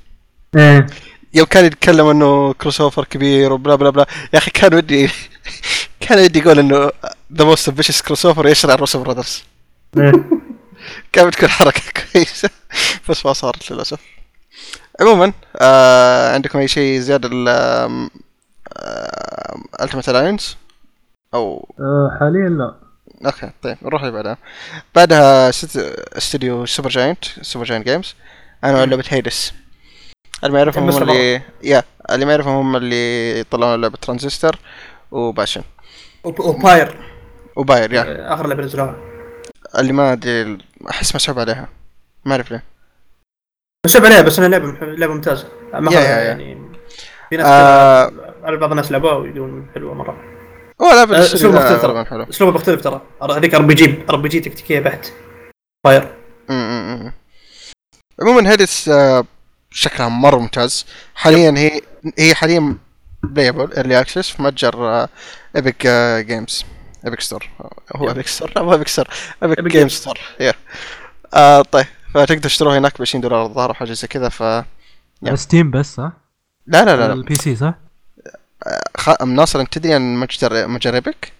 إيه. يوم كان يتكلم إنه crossover كبير وبلا بلا بلا. يا أخي كان ودي كان ودي يقول إنه the most ambitious crossover يشرع ال Russo Brothers. إيه. كانت بتكون حركة كويسة. بس ما صارت للأسف. عموما آه عندكم أي شيء زيادة ال Ultimate Alliance أو آه، حاليا لا. okay طيب نروح اللي بعدها. بعدها ست- استوديو Supergiant Supergiant Games أنا لعبة Hades اللي ما يعرفهم هم. اللي يا اللي ما يعرفهم هم اللي طلعوا لعبة ترانزستور و Bastion. و Pyre. و Pyre yeah. آخر لعبة نزلوها. اللي ما أدري أحس مسحوب عليها. ما أعرف ليه. بس عليها بس أنا لعبه لعبه ممتازه ما يا- يا-. يعني في ناس آه. على بعض الناس لعبوها ويقولون حلوة مرة. هو لعبة آه، الاستوديو اسلوب ذا مختلف. ترى أسلوبه مختلف ترى. هذيك أر بي جي أر بي جي تكتيكية بحت امم عموما Hades آه، شكلها مرة ممتاز. حاليا هي هي حاليا playable early access في متجر Epic Games Epic Store هو Epic Store مو Epic Store Epic Games. Store yeah طيب. فتقدر تشتروها هناك ب 20 دولار الظاهر أو حاجة زي كذا ف لا على Steam بس صح؟ لا لا لا ال PC صح؟ خ... ناصر أنت تدري عن متجر متجر Epic؟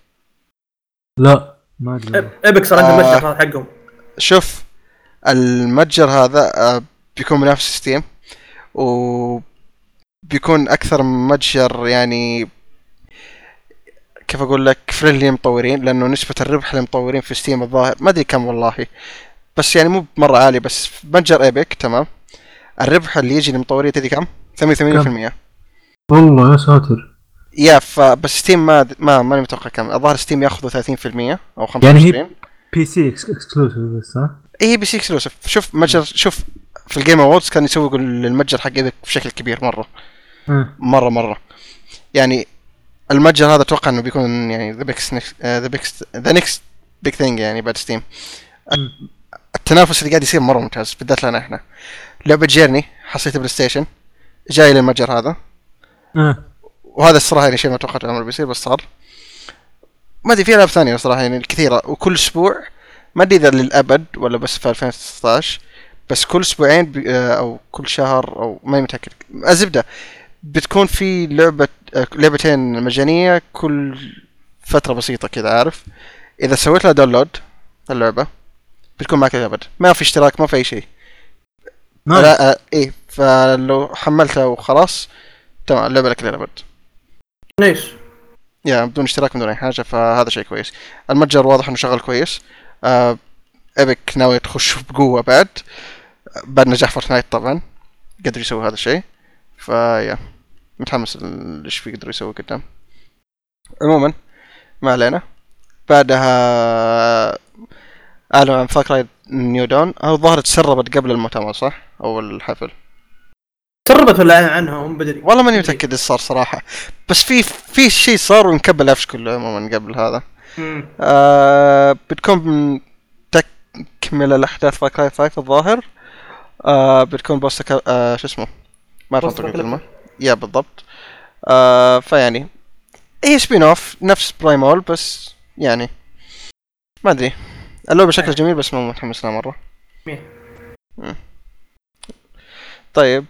لا ما أدري Epic صار عندهم آه. متجر حقهم شوف المتجر هذا آه، بيكون منافس ستيم و بيكون أكثر متجر يعني كيف أقول لك friendly للمطورين لأنه نسبة الربح للمطورين في ستيم الظاهر ما أدري كم والله بس يعني مو مرة عالي بس في متجر إيبك تمام؟ الربح اللي يجي للمطورين تدري كم؟ 88% والله يا ساتر. yeah فبس ستيم ما ما ماني متوقع كم. الظاهر ستيم ياخذوا 30% أو 25% يعني هي- بي سي exclusive بس صح؟ إيه PC exclusive شوف متجر شوف في ال Game Awards كان يسوقوا للمتجر حق إيبك بشكل كبير مرة. آه. مرة مرة. يعني المتجر هذا أتوقع إنه بيكون يعني the biggest the biggest the next big thing يعني بعد ستيم. التنافس اللي قاعد يصير مرة ممتاز بالذات لنا إحنا. لعبة Journey حصلت بلاي ستيشن جاي للمتجر هذا. آه. وهذا الصراحة يعني شيء ما توقعت عمره بيصير بس صار. ما أدري في ألعاب ثانية صراحة يعني كثيرة وكل أسبوع ما أدري إذا للأبد ولا بس في 2016 بس كل أسبوعين آه، أو كل شهر أو ما متأكد. الزبدة بتكون في لعبة آه، لعبتين مجانية كل فترة بسيطة كذا عارف؟ إذا سويت لها download اللعبة بتكون معك الابد ما في اشتراك ما في أي شيء. nice. لا آه إيه فلو حملتها وخلاص تمام اللعبه لك للابد nice yeah بدون اشتراك بدون أي حاجة فهذا شيء كويس. المتجر واضح إنه شغال كويس. آه إيبك ناوي تخش بقوة بعد. بعد نجاح فورتنايت طبعا. قدروا يسووا هذا الشيء. ف yeah متحمس إيش في يقدروا يسووا قدام. عموما ما علينا. بعدها اعلنوا عن Far Cry New Dawn أو الظاهر تسربت قبل المؤتمر صح؟ أو الحفل. سربت ولا عنهم بدري. والله ماني متأكد إيش صار صراحة. بس في في شيء صار ونكب العفش كله عموما قبل هذا. مم. آه بتكون تكمل الاحداث Far Cry 5 الظاهر. آه بتكون post آه شو اسمه؟ ما أعرف انطق الكلمة. yeah بالضبط. آه فيعني هي spin-off نفس Primal بس يعني ما أدري. اللعبة شكلها جميل بس مو متحمس لها مرة. طيب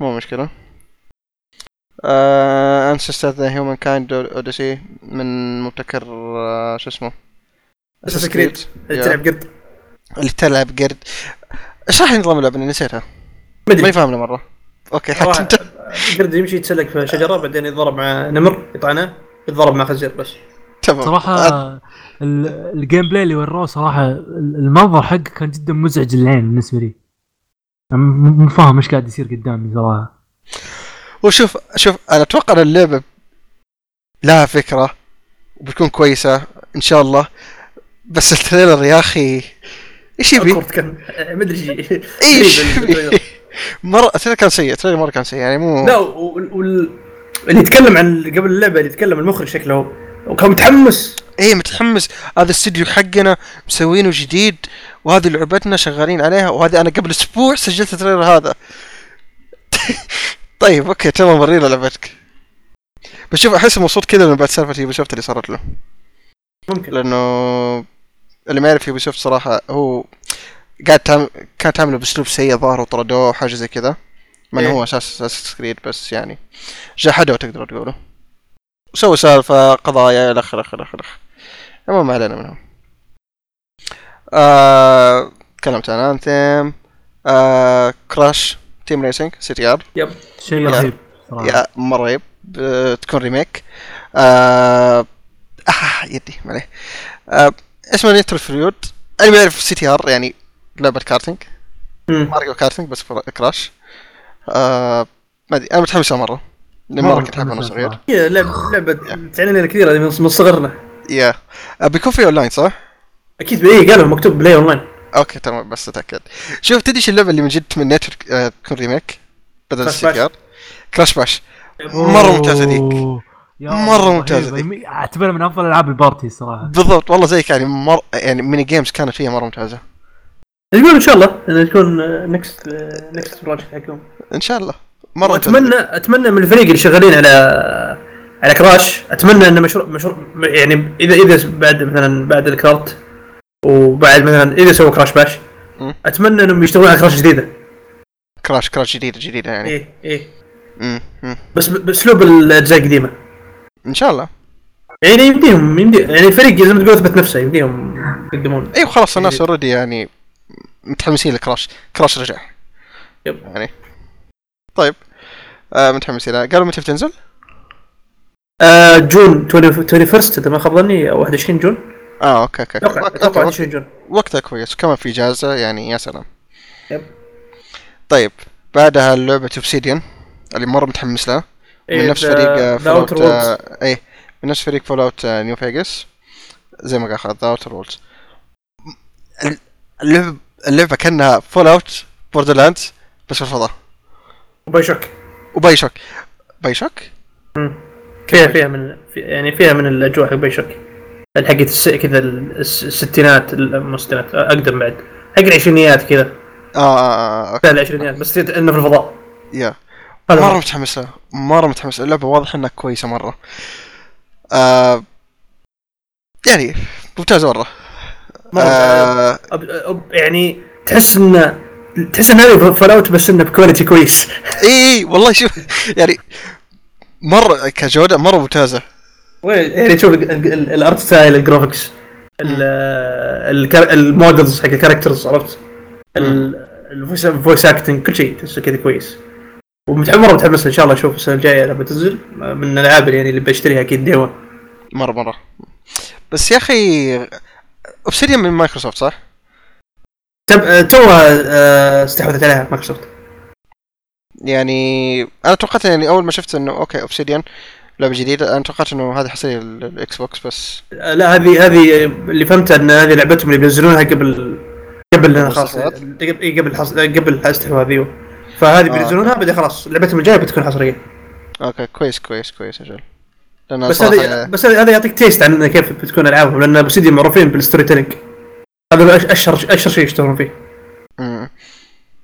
مو مشكلة. آه Ancestors The Humankind Odyssey من مبتكر آه شو اسمه؟ Assassin's Creed. yeah. تلعب قرد. اللي تلعب قرد. اشرح لي نظام اللعبة لاني نسيتها. مدري ماني فاهمه مرة. أوكي حتى أنت. قرد يمشي يتسلق في شجرة بعدين يتضرب مع نمر يطعنه يتضرب مع خنزير بس. تمام. صراحة ال- ال gameplay اللي وروه صراحة ال- المنظر حقه كان جدا مزعج للعين بالنسبة لي. مو فاهم إيش قاعد يصير قدامي صراحة. وشوف شوف أنا أتوقع إن اللعبة لها فكرة وبتكون كويسة إن شاء الله. بس ال trailer يا أخي إيش يبي؟ مدري إيش. مره ال trailer كان سيء ال trailer مرة كان سيء يعني مو لا وال... وال... اللي يتكلم عن قبل اللعبة اللي يتكلم المخرج شكله وكان متحمس. إيه متحمس. هذا الاستديو حقنا مسوينه جديد وهذه لعبتنا شغالين عليها وهذه أنا قبل أسبوع سجلت ال trailer هذا. طيب أوكي تمام ورينا لعبتك. بس شوف أحس مبسوط كذا من بعد سالفة يوبي سوفت اللي صارت له. ممكن. لأنه اللي ما يعرف يوبي سوفت صراحة هو قاعد تعمل كانت تعمله بأسلوب سيء ظهر وطردوه وحاجه زي كذا. من إيه. هو Assassin's Assassin's Creed بس يعني جحدوه تقدروا تقولوا وسووا سالفة قضايا إلى آخره إلى آخره المهم ما علينا منهم. آه... تكلمت عن Anthem آه... Crash Team Racing CTR yep. شيء. رهيب yeah مرة رهيب. بتكون remake. آه... آه يدي ما عليه. آه... اسمه نيترو فريود اللي ما يعرف سي تي ار يعني لعبة كارتينج. مم. ماريو كارتينج بس كراش. آه... ما أدري أنا متحمس لها مرة كنت احبها وأنا صغير لعبه لعبة تعلن لنا كثير هذه من صغرنا يا آه بيكون في اونلاين صح؟ أكيد اي قالوا مكتوب بلاي اون لاين أوكي تمام بس أتأكد. شوف تدري إيش اللعبة اللي من جد تمنيت آه... تكون ريميك بدل كراش السي تي باش. ار كراش باش مرة ممتازة ذيك. ممتازة رهيبة. ذيك. أعتبرها من أفضل ألعاب ال party الصراحة بالضبط والله زيك يعني مر... يعني mini games كانت فيها مرة ممتازة. نقول إن شاء الله إنها تكون نكست نكست بروجكت حقهم. إن شاء الله. ممتازة واتمنى أتمنى من الفريق اللي شغالين على على كراش أتمنى ان مشروع مشروع يعني اذا إذا بعد مثلا بعد ال kart وبعد مثلا إذا سووا Crash Bash. أتمنى إنهم يشتغلون على كراش جديدة كراش كراش جديدة جديدة يعني إيه إيه مم. مم. بس بأسلوب الأجزاء القديمة إن شاء الله يعني يمديهم يمدي يعني الفريق زي ما تقول أثبت نفسه يمديهم يقدمون أيوه خلاص الناس. already يعني متحمسين لكراش كراش رجع yep. يعني طيب. آه متحمسين لها. قالوا متى بتنزل؟ آه June 21 إذا ما خاب ظني أو 21 June. آه أوكي أوكي. أتوقع أتوقع وقت- 21 June. وقتها كويس. وكمان في إجازة يعني يا سلام. yep. طيب. بعدها لعبة Obsidian اللي مرة متحمس لها. من نفس فريق Fallout إيه. من نفس فريق Fallout New Vegas زي ما قال خالد The Outer Worlds اللعبة اللعبة كأنها Fallout Borderlands بس في الفضاء و BioShock و BioShock BioShock؟ فيها فيها من في يعني فيها من الأجواء حق BioShock حقت الس... كذا الس- الستينات ال- مو الستينات أقدم بعد. حق العشرينيات كذا. آه آه آه, آه. العشرينيات بس إنه في الفضاء. yeah. مرة هو. متحمس لها مرة متحمس اللعبة واضح إنها كويسة مرة. آه يعني ممتازة مرة. آه يعني تحس ان تحس ان هذه Fallout بس إنه ب quality كويس. إي إي والله شوف يعني مرة كجودة مرة ممتازة. يعني شوف ال- ال- ال art style ال graphics ال models حق ال characters عرفت؟ ال- ال voice acting كل شيء تحسه كذا كويس. ومتحمس مرة متحمس إن شاء الله أشوف السنة الجاية لما تنزل من الألعاب اللي يعني اللي بشتريها أكيد day one مرة مرة. بس يا أخي Obsidian من مايكروسوفت صح؟ تب- توها آه، استحوذت عليها مايكروسوفت. يعني أنا توقعت يعني أول ما شفت إنه okay Obsidian لعبة جديدة أنا توقعت إنه هذه حصريه لل Xbox بس. آه، لا هذه هذه اللي فهمت إن هذه لعبتهم اللي بينزلونها قبل قبل خلاص؟ قبل قبل حص... قبل الاستحواذ أيوه فهذه آه. بينزلونها بعدين خلاص لعبتهم الجاية بتكون حصرية. okay كويس كويس كويس أجل. بس هذا بس هذا يعطيك taste عن كيف بتكون ألعابهم لأن Obsidian معروفين بال storytelling هذا أشهر أشهر شيء يشتغلون فيه. مم.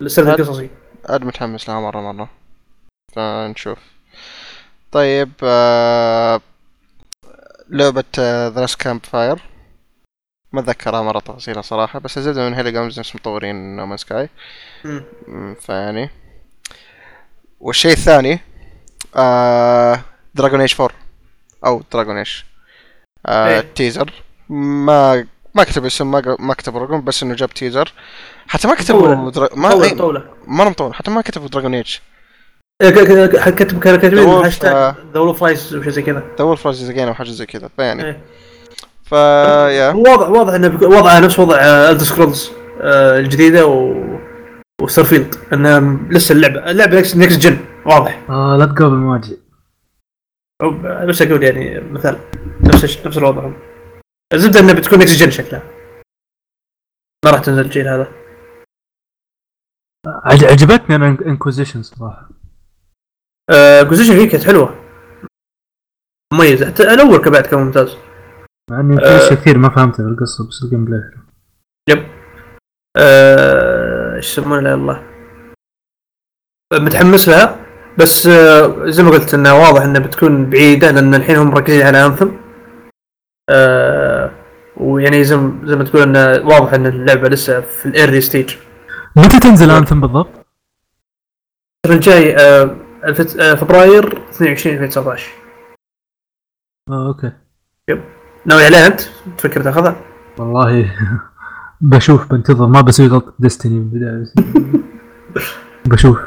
السرد القصصي عاد متحمس لها مرة مرة. فنشوف. طيب آه لعبة The Last Campfire ما أتذكرها مرة تفاصيلها صراحة بس الزبدة من Hello Games نفس مطورين No Man's Sky. فيعني. والشيء الثاني آه Dragon Age 4 أو Dragon Age آه إيه. teaser ما ما كتب اسم ما ما كتب رقم بس إنه جاب teaser حتى ما كتبوا. درا... ما طولة إيه، طولة. مره مطول حتى ما كتبوا Dragon Age إيه، كتب كانوا كاتبين هاشتاج آه. the wolf rise زي كذا. دور فلاش زي أو حاجة زي كذا. فيعني. إيه. ف yeah هو واضح واضح إنه وضعه نفس وضع Elder Scrolls الجديدة و و Starfield انه لسه اللعبة اللعبه next gen واضح. آه لا تقابل مواجه أو- بس أقول يعني مثال. نفس الش- نفس الوضع. الزبدة إنها بتكون next gen شكلها. ما راح تنزل الجيل هذا. عج- عجبتني أنا Inquisition صراحة. بوزيشن فيه كانت حلوة. مميزه حتى الأول كان بعد كان ممتاز. مع إني في آه. اشياء كثير ما فهمتها بالقصة بس ال gameplay حلو. yep. آه، إيش يسمونه لا الله. متحمس لها. بس آه، زي ما قلت انه واضح إنها بتكون بعيدة لأن الحين هم مركزين على Anthem آه ويعني زي ما- زي ما تقول إنه واضح إن اللعبة لسه في ال early stage متى تنزل Anthem بالضبط؟ الشهر الجاي آه آه، فبراير 22 2019 آه okay. ناوي عليها أنت؟ تفكر تاخذها؟ والله بشوف بنتظر. ما بسوي غلطة Destiny من البداية. بس بشوف.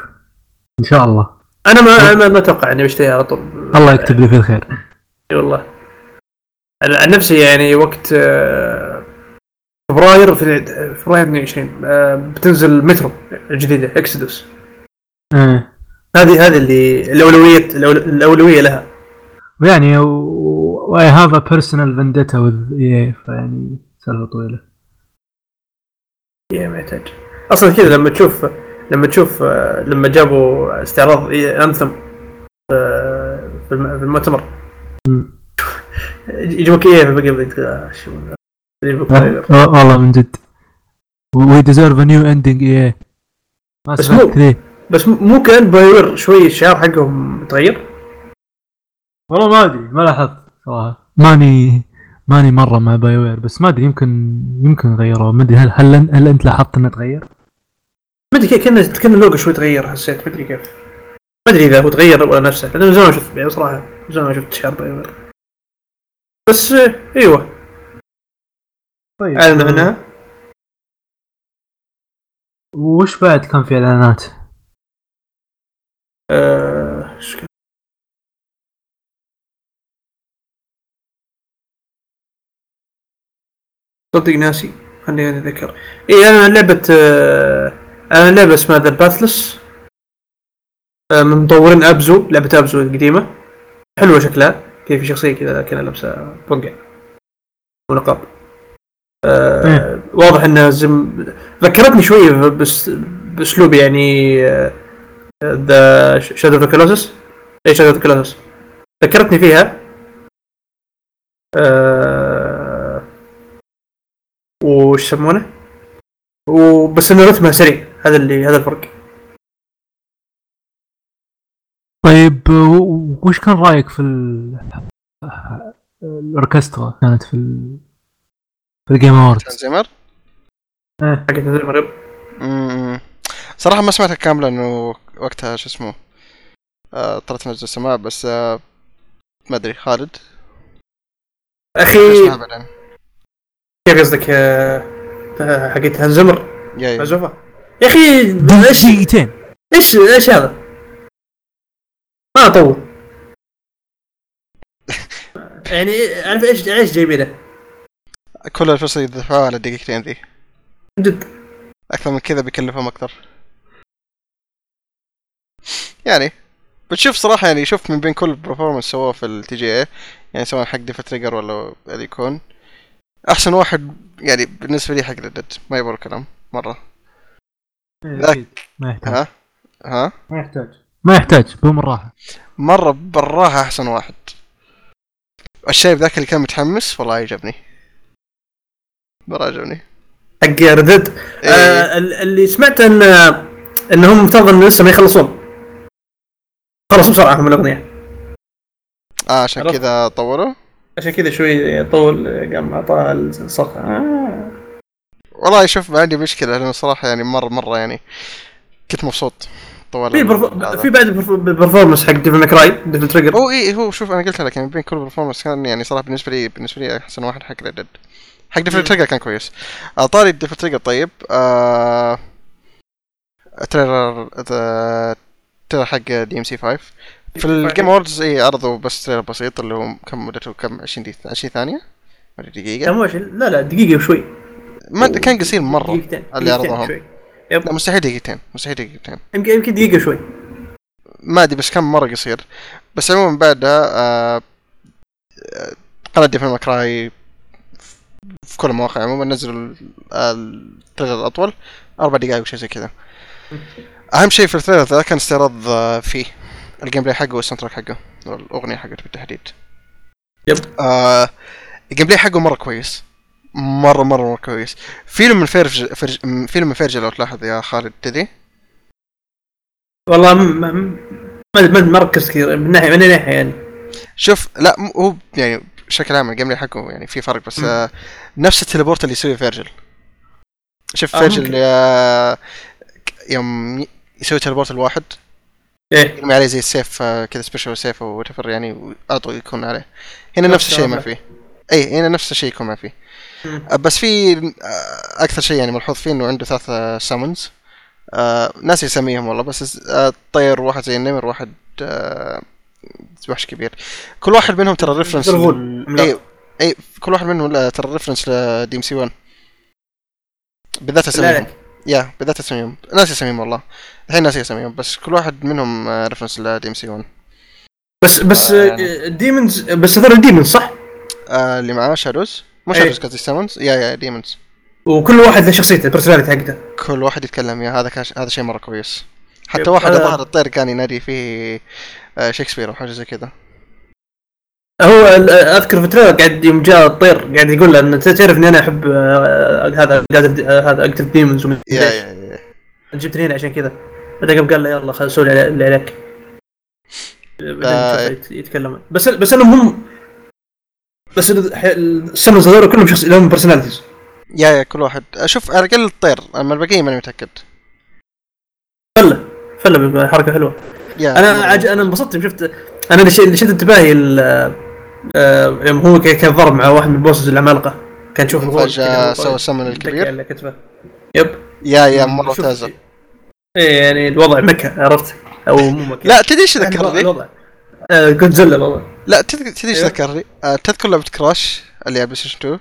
إن شاء الله. أنا ما ما, أتوقع إني بشتريها على طول. الله يكتب لي في الخير. إي والله. عن نفسي يعني وقت آه، فبراير في فبراير 22 آه، بتنزل مترو الجديده Exodus. هذه هذه اللي الاولويه الأولوية لها. ويعني و I have a personal vendetta with EA فيعني سالفة طويلة. yeah ما يحتاج. أصلا كذا لما تشوف لما تشوف آه، لما جابوا استعراض Anthem في الم- في المؤتمر. إيه شو؟ يجيبوك آه، والله من جد. وي ديزيرف ا نيو اندنج اي ما بس مو- كذي. بس مو كأن بايور شوي الشعار حقهم تغير؟ والله ما أدري ما لاحظت صراحة. ماني ماني مرة مع باي وير بس ما أدري يمكن يمكن غيروه ما أدري هل هل, هل أنت لاحظت إنه تغير؟ ما أدري كيف كان كأن اللوجو شوي تغير حسيت ما أدري كيف. ما أدري إذا هو تغير ولا نفسه لأنه من زمان ما شفت يعني صراحة من زمان ما شفت شعار بايور بس آه، أيوه. طيب اعلنوا عنها وش بعد كان في إعلانات؟ آه، إيش كان؟ صدق ناسي. خليني اتذكر إي أنا لعبه آه، أنا لعبة اسمها The Pathless من مطورين Abzu لعبة Abzu القديمة. حلوة شكلها. كيف في شخصية كذا كانها لابسة برقع ونقاب. آه واضح إنها زم ذكرتني شوية بس بأسلوب يعني The Shadow of Colossus اي Shadow of Colossus ذكرتني فيها. آه وش يسمونه؟ وبس إنه رتمها سريع. هذا اللي هذا الفرق. طيب وش كان رأيك في ال... الأوركسترا كانت في ال... في ال Game Awards Zimmer حقت المغرب امم صراحة ما سمعتها كاملة إنه وقتها شو اسمه آه طلعت نزل السماع بس آه ما أدري خالد؟ أخي بعدين. كيف قصدك حقت هنزمر يا عزوفه يا أخي إيش دقيقتين. إيش إيش هذا؟ ما اطول يعني عارف إيش إيش جايبينه؟ كل الفرصة يدفعوها على دقيقتين ذي. جد. أكثر من كذا بيكلفهم أكثر. يعني بتشوف صراحة يعني شوف من بين كل performance سووه في ال TGA يعني سواء حق Devil Trigger ولا اللي يكون. أحسن واحد يعني بالنسبة لي حق Red Dead ما يبغى كلام مرة. ذاك. أكيد. ما يحتاج. ها؟ ها؟ ما يحتاج. ما يحتاج بوم الراحة. مرة براها أحسن واحد. الشايب ذاك اللي كان متحمس؟ والله عجبني. مرة عجبني. حق Red Dead إيه. آه ال- اللي سمعت إن إنهم مفترض ان لسه ما يخلصون. خلصوا بسرعة هم الأغنية. آه عشان. كذا طولوا. عشان كذا شوي طول قام اعطاها الصرخة. آه. والله شوف ما عندي مشكلة لأنه صراحة يعني مرة مرة يعني كنت مبسوط. طوال في perf... في بعد performance حق Devil May Cry Devil Trigger هو اي هو شوف أنا قلت لك يعني بين كل performance كان يعني صراحة بالنسبة لي بالنسبة لي أحسن واحد حق Red Dead حق Devil. Trigger كان كويس. آه طاري Devil Trigger طيب. آه trailer آه، trailer حق DMC 5 في ال Game Awards اي عرضوا بس trailer بسيط اللي هو كم مدته كم 20 دقيقة 20 ثانية؟ ولا عشان- لا لا دقيقة وشوي. ما كان قصير دقيقتين اللي عرضوهم شوي. لا مستحيل دقيقتين مستحيل دقيقتين. يمكن يمكن دقيقة شوي. ما أدري بس كان مرة قصير بس عموما بعدها آه آه، قناة Devil May Cry في كل المواقع. عموما نزلوا ال- ال trailer الأطول أربع دقائق وشي زي كذا. أهم شيء في ال trailer ذا كان استعراض آه، فيه ال gameplay حقه وال soundtrack حقه والأغنية حقته بالتحديد. yep. آه ال gameplay حقه مرة كويس. مره مرة مره كويس. فيلم من فيرج فرج فيلم من فيرج لو تلاحظ يا خالد تدري؟ والله م- م- ما ما ما ركزت كثير من ناحيه من ناحية يعني. شوف لا هو يعني بشكل عام ال game حقه يعني في فرق بس. آه نفس ال teleport اللي يسويه Vergil. شوف آه، Vergil. آه يوم يسوي teleport الواحد إيه. يرمي عليه زي السيف آه كذا special سيف أو يعني على طول يكون عليه. هنا نفس الشيء ما. فيه. اي هنا نفس الشيء يكون ما فيه. بس في آه، أكثر شيء يعني ملحوظ فيه إنه عنده ثلاث summons آه ناس يسميهم والله بس آه طير واحد زي النمر واحد آه وحش كبير. كل واحد منهم ترى reference. اي اي كل واحد منهم ترى reference ل DMC 1 بالذات اساميهم لا. yeah بالذات اساميهم ناس اساميهم والله. الحين ناس اساميهم بس كل واحد منهم reference ل DMC 1 بس بس آه. demons بس هذول demons صح؟ آه اللي معاه shadows مو إيه. shadows قصدي summons yeah yeah demons وكل واحد له شخصيته ال personality حقته. كل واحد يتكلم yeah هذا كان هذا شيء مرة كويس. حتى yep. واحد آه. الظاهر الطير كان ينادي فيه آه، شكسبير أو حاجة زي كذا. هو ال- أذكر في ال trailer قاعد يوم جاء الطير قاعد يقول له إن أنت تعرف إني أنا أحب آه، هذا آه، هذا اقتل demons ومن يا يا يا جبتني هنا عشان كذا. بعدين قام قال له يلا خل سوي اللي عليك. آه. يت- يتكلم. بس بس إنهم هم بس ال- ح- ال summons هذول كلهم شخص لهم personalities yeah yeah كل واحد. شوف على الأقل الطير. اما البقيه ماني متأكد. فله. فله حركة حلوة. yeah أنا. عج... أنا انبسطت. شفت أنا اللي شد انتباهي ال- آه، يوم هو كان ضرب مع واحد من ال bosses العمالقة. كان تشوف كذا، سوى السمن الكبير. على كتفه. yep. yeah yeah مرة ممتازة. إيه يعني الوضع mecha عرفت؟ أو مو mecha. لا تدري إيش ذكرني؟ آه، جودزيلا الوضع لا تدري تدري إيش أيوه. ذكرني؟ آه، تذكر لعبة Crash اللي على PlayStation 2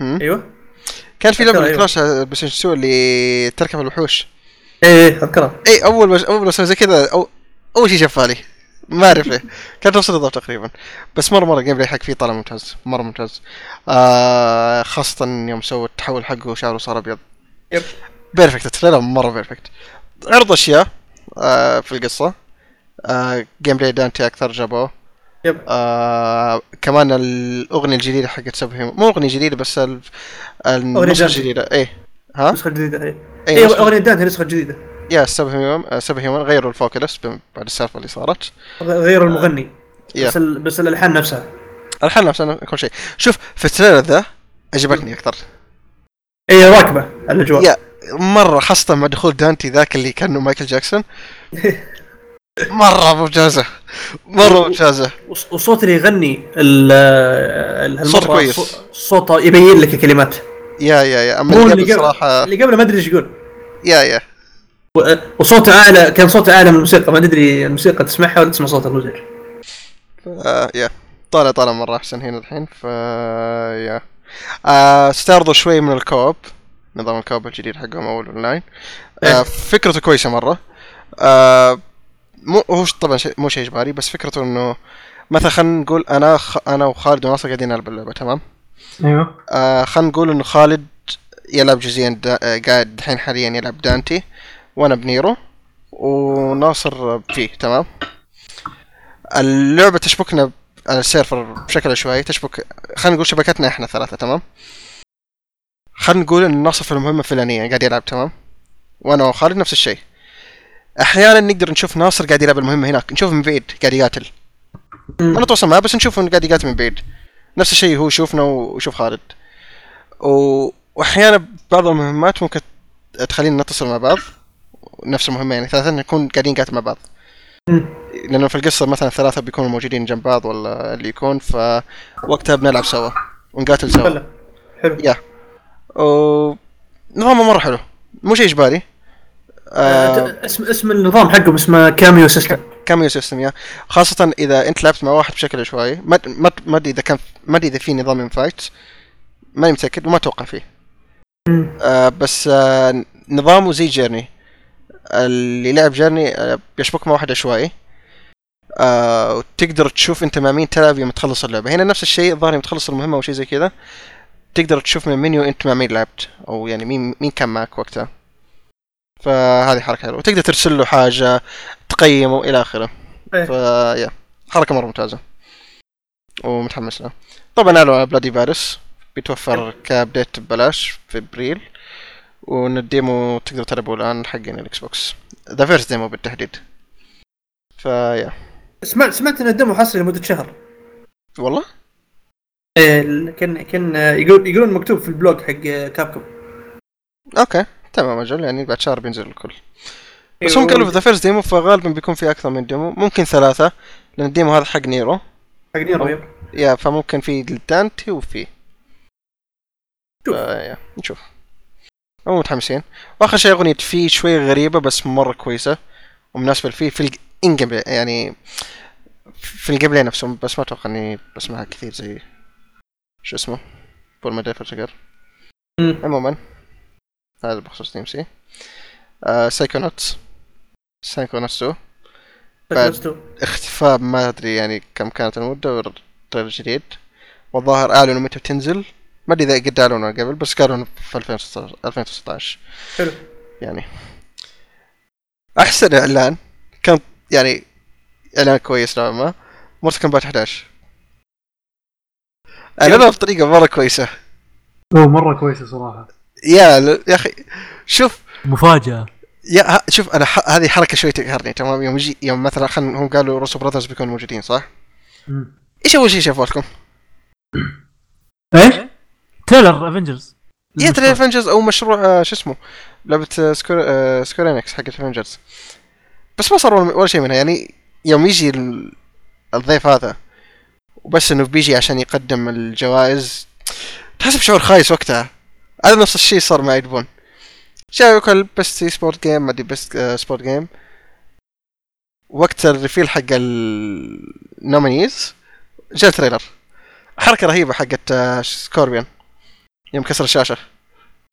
هم؟ أيوه. كان في لعبة أيوه. Crash على PlayStation 2 اللي تركب الوحوش. إيه إيه اذكرها اي أول ما أول ما زي كذا أو أول شيء شفالي ما أعرف ليه. كانت نفس النظام تقريبا. بس مره مرة ال gameplay حق فيه طالع ممتاز. مرة ممتاز. آه خاصة يوم سوى التحول حقه وشعره صار أبيض. yep. perfect ال trailer مرة perfect عرض أشياء. آه في القصة. آه gameplay Dante أكثر جابوه. yep. آه كمان الأغنية الجديدة حقت Subhuman مو أغنية جديدة بس ال- النسخة. الجديدة. إيه. ها؟ نسخة جديدة إيه. إيه نسخة- أغنية دانتي نسخة جديدة. yeah Subhuman Subhuman غيروا ال vocals بعد السالفة اللي صارت. غير المغني. yeah. بس ال... بس الألحان نفسها. الحين نفسها كل شيء. شوف في ال trailer ذا عجبتني أكثر. اي راكبة الأجواء. yeah. مرة خاصة مع دخول دانتي ذاك اللي كانه مايكل جاكسون. مرة ممتازة. مرة ممتازة. وص- والصوت اللي يغني ال صوت كويس. صو- صوته يبين لك الكلمات. yeah yeah yeah. أما اللي قبل صراحة اللي قبله ما أدري إيش يقول. yeah yeah. وصوته اعلى كان صوته أعلى من الموسيقى. ما تدري الموسيقى تسمعها ولا تسمع صوت المزعج آه yeah. طالع طالع مرة أحسن هنا الحين. ف yeah. آه استعرضوا شوي من ال co-op. نظام ال co-op الجديد حقهم أو الأونلاين آه. فكرته كويسة مرة. آه مو هو طبعا شيء مو شيء إجباري بس فكرته إنه مثلا خلينا نقول أنا خ... أنا وخالد وناصر قاعدين نلعب اللعبة تمام؟ أيوه. آه خلينا نقول إنه خالد يلعب جزئيا دا... آه قاعد الحين حاليا يلعب دانتي وأنا بنيرو وناصر فيه تمام؟ اللعبة تشبكنا على السيرفر بشكل عشوائي تشبك خلينا نقول شبكتنا إحنا ثلاثة تمام؟ خلينا نقول إن ناصر في المهمة الفلانية قاعد يلعب تمام؟ وأنا وخالد نفس الشيء. أحيانا نقدر نشوف ناصر قاعد يلعب المهمة هناك نشوفه من بعيد قاعد يقاتل. ما نتواصل معاه بس نشوفه إنه قاعد يقاتل من بعيد. نفس الشيء هو يشوفنا ويشوف خالد. و... وأحيانا بعض المهمات ممكن تخلينا نتصل مع بعض نفس المهمة يعني ثلاثة نكون قاعدين نقاتل مع بعض. لأنه في القصة مثلا ثلاثة بيكونوا موجودين جنب بعض ولا اللي يكون فوقتها بنلعب سوا ونقاتل سوا. حلو. yeah. و نظامه مرة حلو. مو شيء إجباري. آه آه، اسم اسم النظام حقهم اسمه cameo system cameo system yeah. خاصة إذا أنت لعبت مع واحد بشكل عشوائي ما ما ما أدري إذا كان ما أدري إذا في نظام انفايت ماني متأكد وما أتوقع فيه. آه بس آه نظامه زي جيرني اللي لعب جيرني آه بيشبك مع واحد عشوائي آه وتقدر تشوف أنت مع مين تلعب يوم تخلص اللعبة. هنا نفس الشيء الظاهر يوم تخلص المهمة أو شيء زي كذا. تقدر تشوف من المنيو انت مع مين لعبت أو يعني مين مين كان معك وقتها. فهذه حركة حلوة. وتقدر ترسل له حاجة تقيمه إلى آخره. إيه. ف yeah حركة مرة ممتازة. ومتحمس له. طبعا ال Bloody Palace بيتوفر ك update ببلاش في أبريل. وإن ال demo تقدر تلعبه الآن حقين ال Xbox. the first demo بالتحديد. ف yeah. سمعت سمعت إن ال demo حصري لمدة شهر. والله؟ إيه، ال- كان كان آه، يقول يقولون مكتوب في ال blog حق Capcom. okay تمام أجل يعني بعد شهر بينزل الكل. بس هم قالوا في the first demo فغالبا بيكون في أكثر من demo ممكن ثلاثة لأن ال demo هذا حق نيرو حق Nero yep. yeah فممكن في Dante و V. شوف. آه نشوف. هم متحمسين. وآخر شيء أغنية في شوي غريبة بس مرة كويسة ومناسبة ل V في ال gameplay يعني في ال game نفسه بس ما أتوقع إني بسمعها كثير زي شو اسمه؟ Pull my مم. عموما هذا بخصوص تيم سي آه Psychonauts Psychonauts 2 بعد-. اختفاء ما أدري يعني كم كانت المدة وال trailer جديد. والظاهر أعلنوا متى بتنزل. ما أدري إذا قد أعلنوا قبل بس قالوا في 2016 2016 حلو. يعني أحسن إعلان. كان يعني إعلان كويس نوعا ما. Mortal Kombat 11 اعلنوها بطريقة مرة كويسة. هو مرة كويسة صراحة. yeah ل- يا أخي شوف. مفاجأة. yeah ه- شوف أنا ح... هذه حركة شوي تقهرني تمام؟ يوم يجي يوم مثلا خلينا هم قالوا Russo Brothers بيكونوا موجودين صح؟ مم. إيش أول شيء شافوا لكم؟ إيش؟ trailer Avengers يا ترى Avengers أو مشروع آه، شو اسمه؟ لعبة آه، Square آه، Square Enix حقت Avengers بس ما صار ولا شيء منها يعني يوم يجي ال- الضيف هذا. وبس إنه بيجي عشان يقدم الجوائز. تحس بشعور خايس وقتها. هذا نفس الشيء صار مع Ed Boon. جاء يقول best sport game ما أدري best sport game وقت ال reveal حق ال nominees جاء trailer حركة رهيبة حقت آه، Scorpion. يوم كسر الشاشة.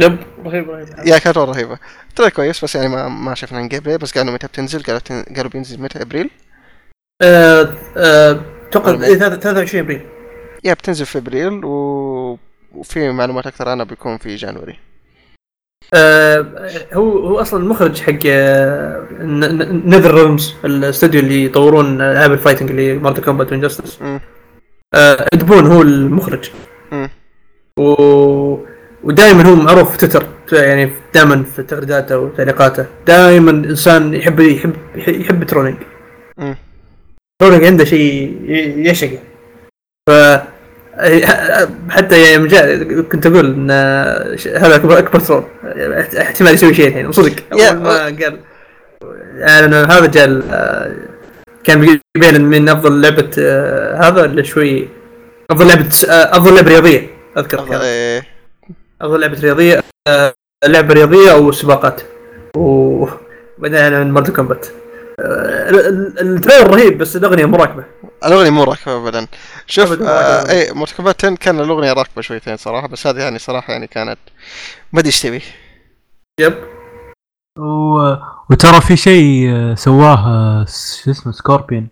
yep رهيب رهيب yeah كانت مرة رهيبة. ترى كويس بس يعني ما ما شفنا gameplay بس قالوا متى بتنزل؟ قالوا تن... قالوا بينزل متى؟ أبريل. آه، آه، أتوقع إيه، 23 أبريل. yeah بتنزل في أبريل و... وفي معلومات أكثر عنها بيكون في January. آه، هو هو أصلا المخرج حق NetherRealm's الاستوديو اللي يطورون العاب ال fighting اللي Mortal Kombat و Injustice مم. Ed Boon هو المخرج. و... ودائما هو معروف في تويتر يعني دائما في تغريداته وتعليقاته. دائما إنسان يحب يحب يحب trolling. مم. trolling عنده شيء ي- يعشقه ف حتى يوم جاء كنت أقول إن هذا اكبر أكبر troll احتمال يسوي شيء الحين وصدق يا- أول ما قال يعني هذا جاء كان بين من أفضل لعبة آه، هذا اللي شوي؟ أفضل لعبة آه، أفضل لعبة رياضية أذكر. كان إيه. أفضل لعبة رياضية آه، لعبة رياضية أو سباقات. وبعدين أنا من Mortal Kombat ال trailer رهيب بس الأغنية مو راكبة. الأغنية مو راكبة ابدا. شوف آه. اي Mortal Kombat 10 كان الأغنية راكبة شويتين صراحة بس هذه يعني صراحة يعني كانت ما أدري إيش تبي. yep. و... وترى في شيء آه، سواه آه، شو اسمه Scorpion.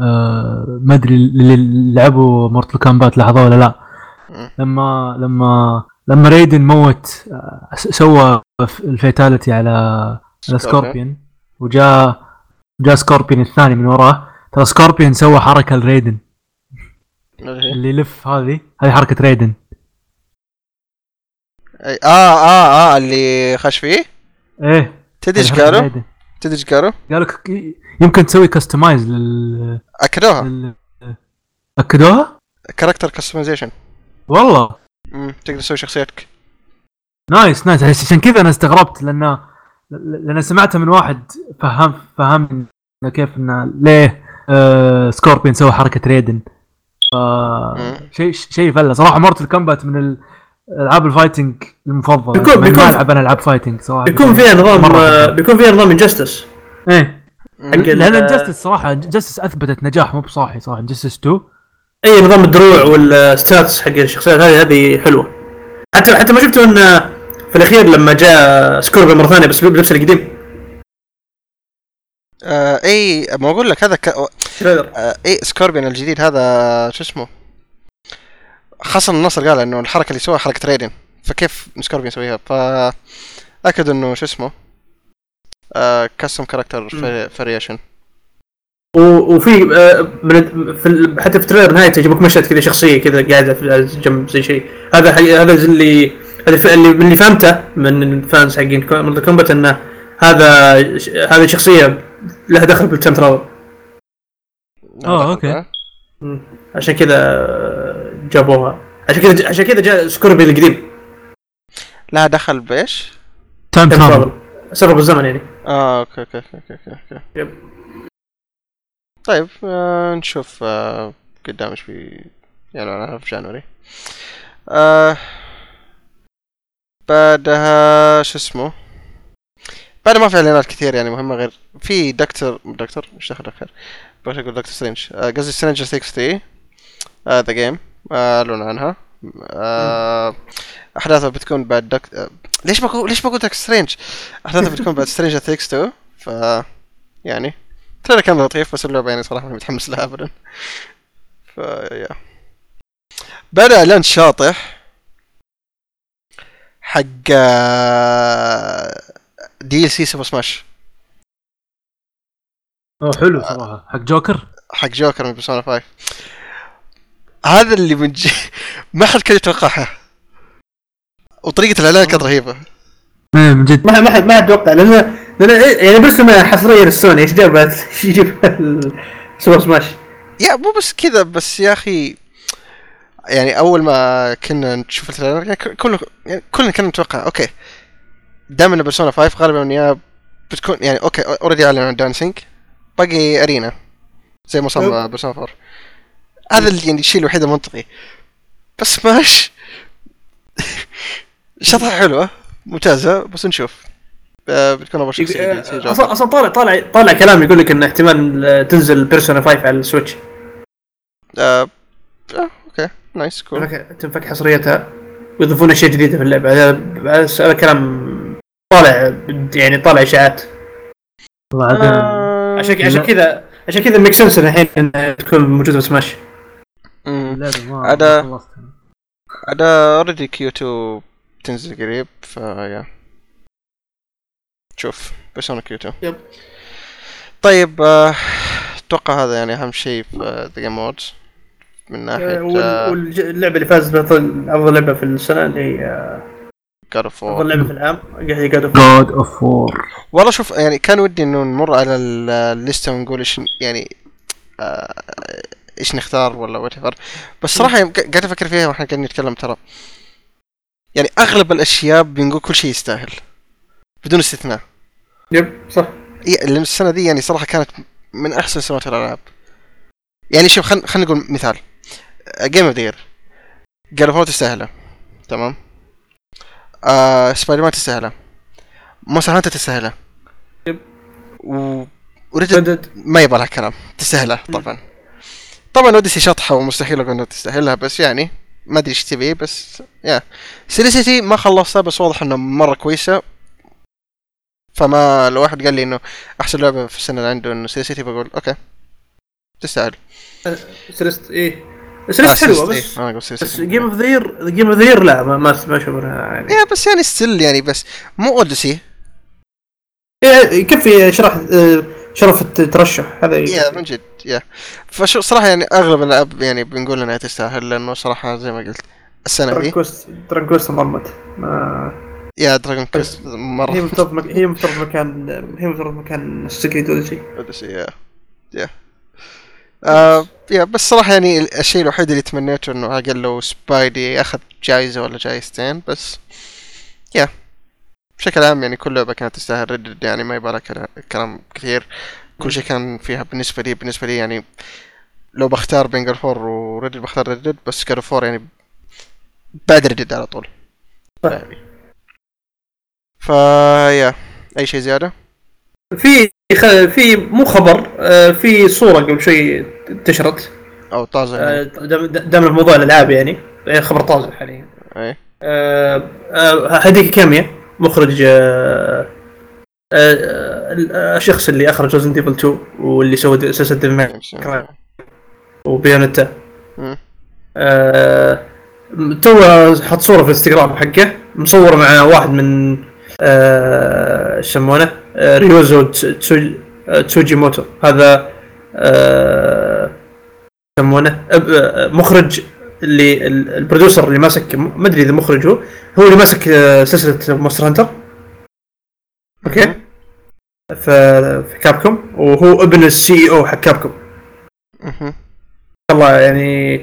آه، ما أدري اللي لعبوا Mortal Kombat لاحظوه ولا لا. لما لما لما Raiden موت آه، سوى ال fatality على على Scorpion وجاء جاء Scorpion الثاني من وراه. ترى Scorpion سوى حركة ل Raiden. اللي يلف هذه هذه حركة Raiden. آه آه آه اللي خش فيه؟ إيه. تدري إيش قالوا؟ تدري إيش قالوا؟ قالوا يمكن تسوي customize لل... أكدوها. لل... أكدوها؟ character customization والله. تقدر تسوي شخصيتك. nice nice عشان كذا أنا استغربت لأن لأن سمعتها من واحد فهم فهمني إنه كيف انه ليه آه Scorpion سوى حركة Raiden. ف. شيء شيء فلة. صراحة Mortal Kombat من ال- ألعاب ال fighting المفضلة. بيكون- بيكون- ما ألعب أنا ألعاب fighting صراحة. بيكون فيها نظام آه،. بيكون فيها نظام Injustice إيه. لأن Injustice صراحة Injustice أثبتت نجاح مو بصاحي صراحة. Injustice 2 أي نظام الدروع وال stats حق الشخصيات هذه هذه حلوة. حتى حتى ما شفتوا إن في الأخير لما جاء Scorpion مرة ثانية بس بلبس القديم. آه إي ما أقول لك هذا ك... آه إي Scorpion الجديد هذا شو اسمه؟ حسن النصر قال إنه الحركة اللي سواها حركة Raiden فكيف Scorpion يسويها؟ ف اكد إنه شو اسمه؟ آه custom character variation وفي آه، في ال- حتى في trailer نهايته يجيبوك مشهد كذا شخصية كذا قاعدة في جنب زي شيء هذا هذا اللي اللي من اللي فهمته من ال fans حقين Mortal Kombat إنه هذا هذه شخصية لها دخل بال time travel آه، okay. مم. عشان كذا آه، جابوها عشان كذا عشان كذا جاء سكوربيون القديم لها دخل بإيش؟ time travel سفر بالزمن يعني آه okay okay okay okay, okay. Yep. طيب آه نشوف آه قدام إيش في يعني في January آه بعدها شو اسمه؟ بعد ما في إعلانات كثير يعني مهمة غير في دكتور دكتور؟ مش دخل دكتور. بغيت أقول دكتور سترينج. آه، قصدي Stranger Things 3 The Game اعلنوا عنها. آه أحداثها بتكون بعد دك... آه، ليش بقول ليش بقول دكتور سترينج؟ أحداثها بتكون بعد Stranger Things 2 ف يعني ترى كان لطيف بس اللعبة يعني صراحة ماني متحمس لها ابدا. ف yeah بعد إعلان شاطح. حق DLC Super Smash أوه حلو صراحة. حق جوكر؟ حق جوكر من Persona 5 هذا اللي من ج... ما حد كان يتوقعها. وطريقة الإعلان كانت رهيبة. إيه من جد. ما ما حد ما حد توقع لأن لأن يعني بس لما حصريه للسوني إيش جاب؟ إيش يجيب Super Smash yeah مو بس كذا بس يا أخي يعني أول ما كنا نشوف الإعلان يعني ك- كلنا يعني كلنا كنا نتوقع okay. دائما Persona 5 غالبا يا بتكون يعني okay already أعلن عن Dancing باقي Arena. زي ما صار Persona 4 هذا اللي يعني الشيء الوحيد المنطقي. بس سماش شطحة حلوة ممتازة بس نشوف. آه، بتكون شخصية DLC جوكر. أصلا أصلا طالع طالع طالع كلام يقول لك إن احتمال تنزل Persona 5 على ال Switch. آه، آه، okay nice cool تنفك- حصريتها. ويضيفون أشياء جديدة في اللعبة. هذا هذا هذا كلام طالع يعني طالع إشاعات. آه، عشان عشان كذا عشان كذا make sense الحين انها تكون موجودة في سماش مم. اللعبه ما هذا- أنا already Q2 تنزل قريب ف yeah شوف Persona Q2 yep. طيب آه، أتوقع هذا يعني أهم شيء في The Game Awards من ناحية آه، واللعبه اللي فازت بافضل أفضل لعبة في السنة اللي هي God of أفضل لعبة في العام هي God of War والله شوف يعني كان ودي إنه نمر على ال- الليستة ونقول إيش يعني آه، إيش نختار ولا what بس صراحة قاعد أفكر فيها وإحنا قاعدين نتكلم ترى. يعني أغلب الأشياء بنقول كل شيء يستاهل بدون استثناء. yep صح. إيه، السنة دي يعني صراحة كانت من أحسن سنوات الألعاب. يعني شوف خلينا خلينا نقول مثال. Game of the Year God of تستاهله تمام؟ آه سبايدر مان تستاهله Monster Hunter تستاهله yep. و و Red Dead ما يبغى لها كلام. تستاهلها طبعا. طبعا Odyssey شطحة ومستحيل أقول انه تستاهلها بس يعني ما أدري إيش تبي بس yeah Celeste ما خلصتها بس واضح انه مرة كويسة. فما لو واحد قال لي إنه أحسن لعبة في السنة اللي عنده إنه Celeste بقول okay. تستاهل. Celeste إيه؟ Celeste حلوة بس أنا أقول بس Game of the Year Game of the Year لا ما ما ما أشوف انها يعني yeah بس يعني still يعني بس مو Odyssey إيه، يكفي شرح آه، شرف الترشح؟ هذا yeah من جد يا. فشو صراحة يعني أغلب الألعاب يعني بنقول إنها تستاهل لأنه صراحة زي ما قلت السنة دي. دران كويست مرمت. ما يا دراجون كويست مره هي مفترض مك... هي مفترض مكان هي مفترض مكان سكريت ولا شيء اوديسي يا. يا آه يا بس صراحة يعني الشيء الوحيد اللي تمنيته إنه أقل لو سبايدي أخذ جايزة ولا جايزتين بس يا بشكل عام يعني كل لعبة كانت تستاهل ردد يعني ما يبغى كلا- كلام كثير كل شيء كان فيها بالنسبة لي بالنسبة لي يعني لو بختار بين God of War و Red Dead بختار Red Dead بس God of War يعني بعد Red Dead على طول صح. يعني ف yeah أي شيء زيادة؟ في خ... في مو خبر آه، في صورة قبل شوي انتشرت. أو طازة. آه، يعني. دام دام في موضوع الالعاب يعني خبر طازج حاليا أي. آه، آه، هديك كاميا مخرج الشخص اللي أخرج Resident Evil 2 واللي سوى سلسله Devil و Bayonetta تو حط صورة في الانستغرام حقه مصور مع واحد من إيش يسمونه؟ Ryozo Tsu- آه، Tsujimoto هذا آه، يسمونه آه، مخرج اللي ال- ال producer اللي ماسك ما ادري إذا مخرج هو هو اللي ماسك آه، سلسلة Monster Hunter. okay؟ في Capcom. وهو ابن ال CEO حق Capcom. والله يعني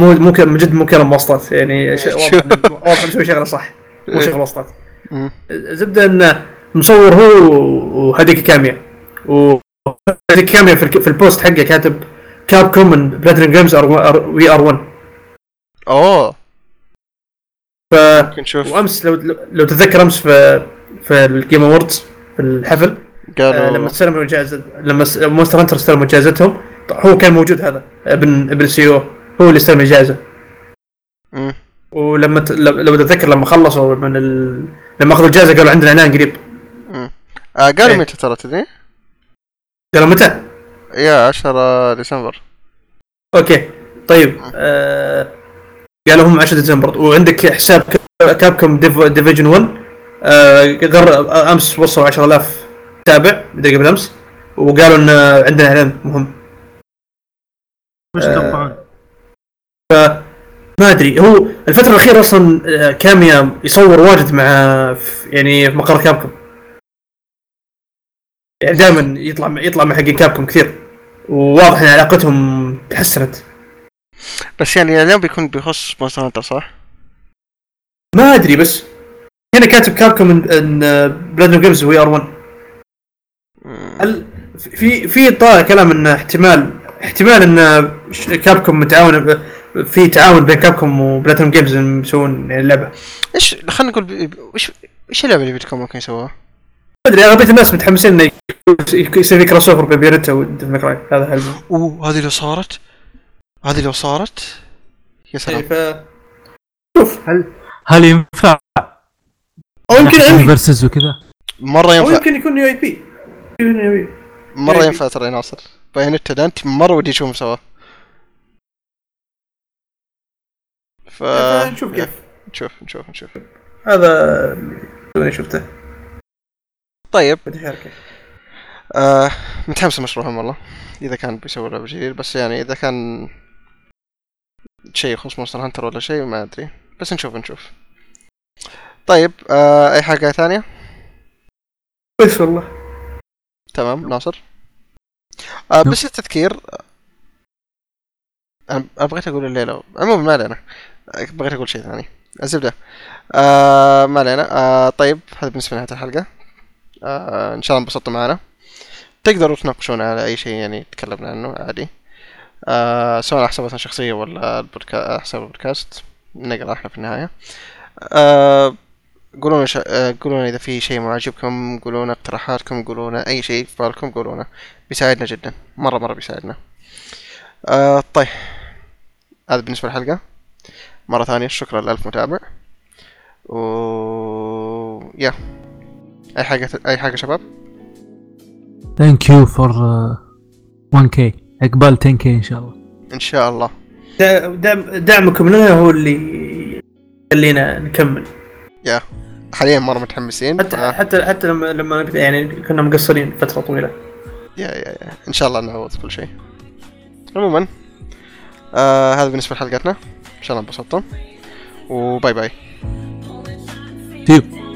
مو مو من جد مو كلام واسطات يعني ش- واضح مسوي شغلة صح. مو شغلة واسطات مم. زبدة انه مصور هو و Hideki Kamiya و Hideki Kamiya في, ال post حقه كاتب Capcom and Platinum Games we are 1 أوه ف وأمس لو لو تتذكر أمس في في ال Game Awards في الحفل آه، قالوا لما استلموا جائزه لما Monster Hunter استلموا جائزتهم هو كان موجود هذا ابن ابن ال CEO هو اللي استلم الجائزة. ولما ت... لو تتذكر لما خلصوا من ال... لما أخذوا الجائزة قالوا عندنا اعلان قريب مم. آه قالوا إيه. متى ترى تدري؟ قالوا متى؟ يا 10 ديسمبر okay طيب آه... قالوا هم 10 ديسمبر وعندك حساب كابكوم Dev... Division 1 آه... غر... أمس وصلوا 10000 تابع مدري قبل أمس وقالوا إن عندنا إعلان مهم وش آه، تتوقعون؟ ما أدري هو الفترة الأخيرة أصلا آه، Kamiya يصور واجد مع يعني في مقر كابكوم يعني دائما يطلع يطلع مع حقين كابكوم كثير وواضح إن علاقتهم تحسنت بس يعني اليوم بيكون بيخص Monster Hunter صح؟ ما أدري بس هنا كاتب كابكوم إن, إن Platinum Games we are 1 مم. هل في في طالع كلام ان احتمال احتمال إن ش- كابكوم متعاون في تعاون بين كابكوم و Platinum Games يسوون يعني اللعبة. إيش خلينا نقول وش إيش اللعبة اللي بتكون ممكن يسووها؟ ما أدري أغلبية الناس متحمسين إنه يصير في crossover بين Bayonetta و Devil May Cry هذا حلو. أوه هذه لو صارت؟ هذه لو صارت؟ يا سلام. ف شوف هل هل ينفع أو يمكن إنمي. versus وكذا؟ مرة أو ينفع يمكن يكون يو إي بي. مرة ينفع ترى يا ناصر. Bayonetta و Dante مرة ودي اشوفهم سوا. ف نشوف كيف. نشوف نشوف نشوف. هذا اللي شفته. طيب. آه متحمس لمشروعهم والله. إذا كان بيسوي لعبة جديد بس يعني إذا كان شيء يخص Monster Hunter ولا شيء ما أدري. بس نشوف نشوف. طيب آه أي حاجة ثانية؟ بس والله. تمام ناصر. آه. بس التذكير أنا بغيت أقول الليلة. عموما ما علينا. بغيت أقول شيء ثاني. الزبدة. آه ما علينا. آه طيب هذا بالنسبة لنهاية الحلقة. آه إن شاء الله انبسطتوا معنا. تقدروا تناقشونا على أي شيء يعني تكلمنا عنه عادي. آه سواء على حساباتنا الشخصيه ولا. حساب البودكاست. نقرأ إحنا في النهاية. آه قولونا ش... آه، إذا في شيء معجبكم. قولونا اقتراحاتكم. قولونا أي شيء في بالكم قولونا بيساعدنا جدا. مرة مرة بيساعدنا. آه طيب. هذا بالنسبة للحلقة. مرة ثانية. شكرا لألف متابع. و يا أي حاجة أي حاجة شباب؟ thank you for 1K عقبال 10K إن شاء الله. إن شاء الله. دعمكم لنا هو اللي يخلينا نكمل. يا حاليا مرة متحمسين. حتى آه. حتى حتى لما لما يعني كنا مقصرين فترة طويلة. يا يا يا إن شاء الله نعوض كل شيء. عموما آه هذا بالنسبة لحلقتنا. ان شاء الله انبسطتم وباي باي See you.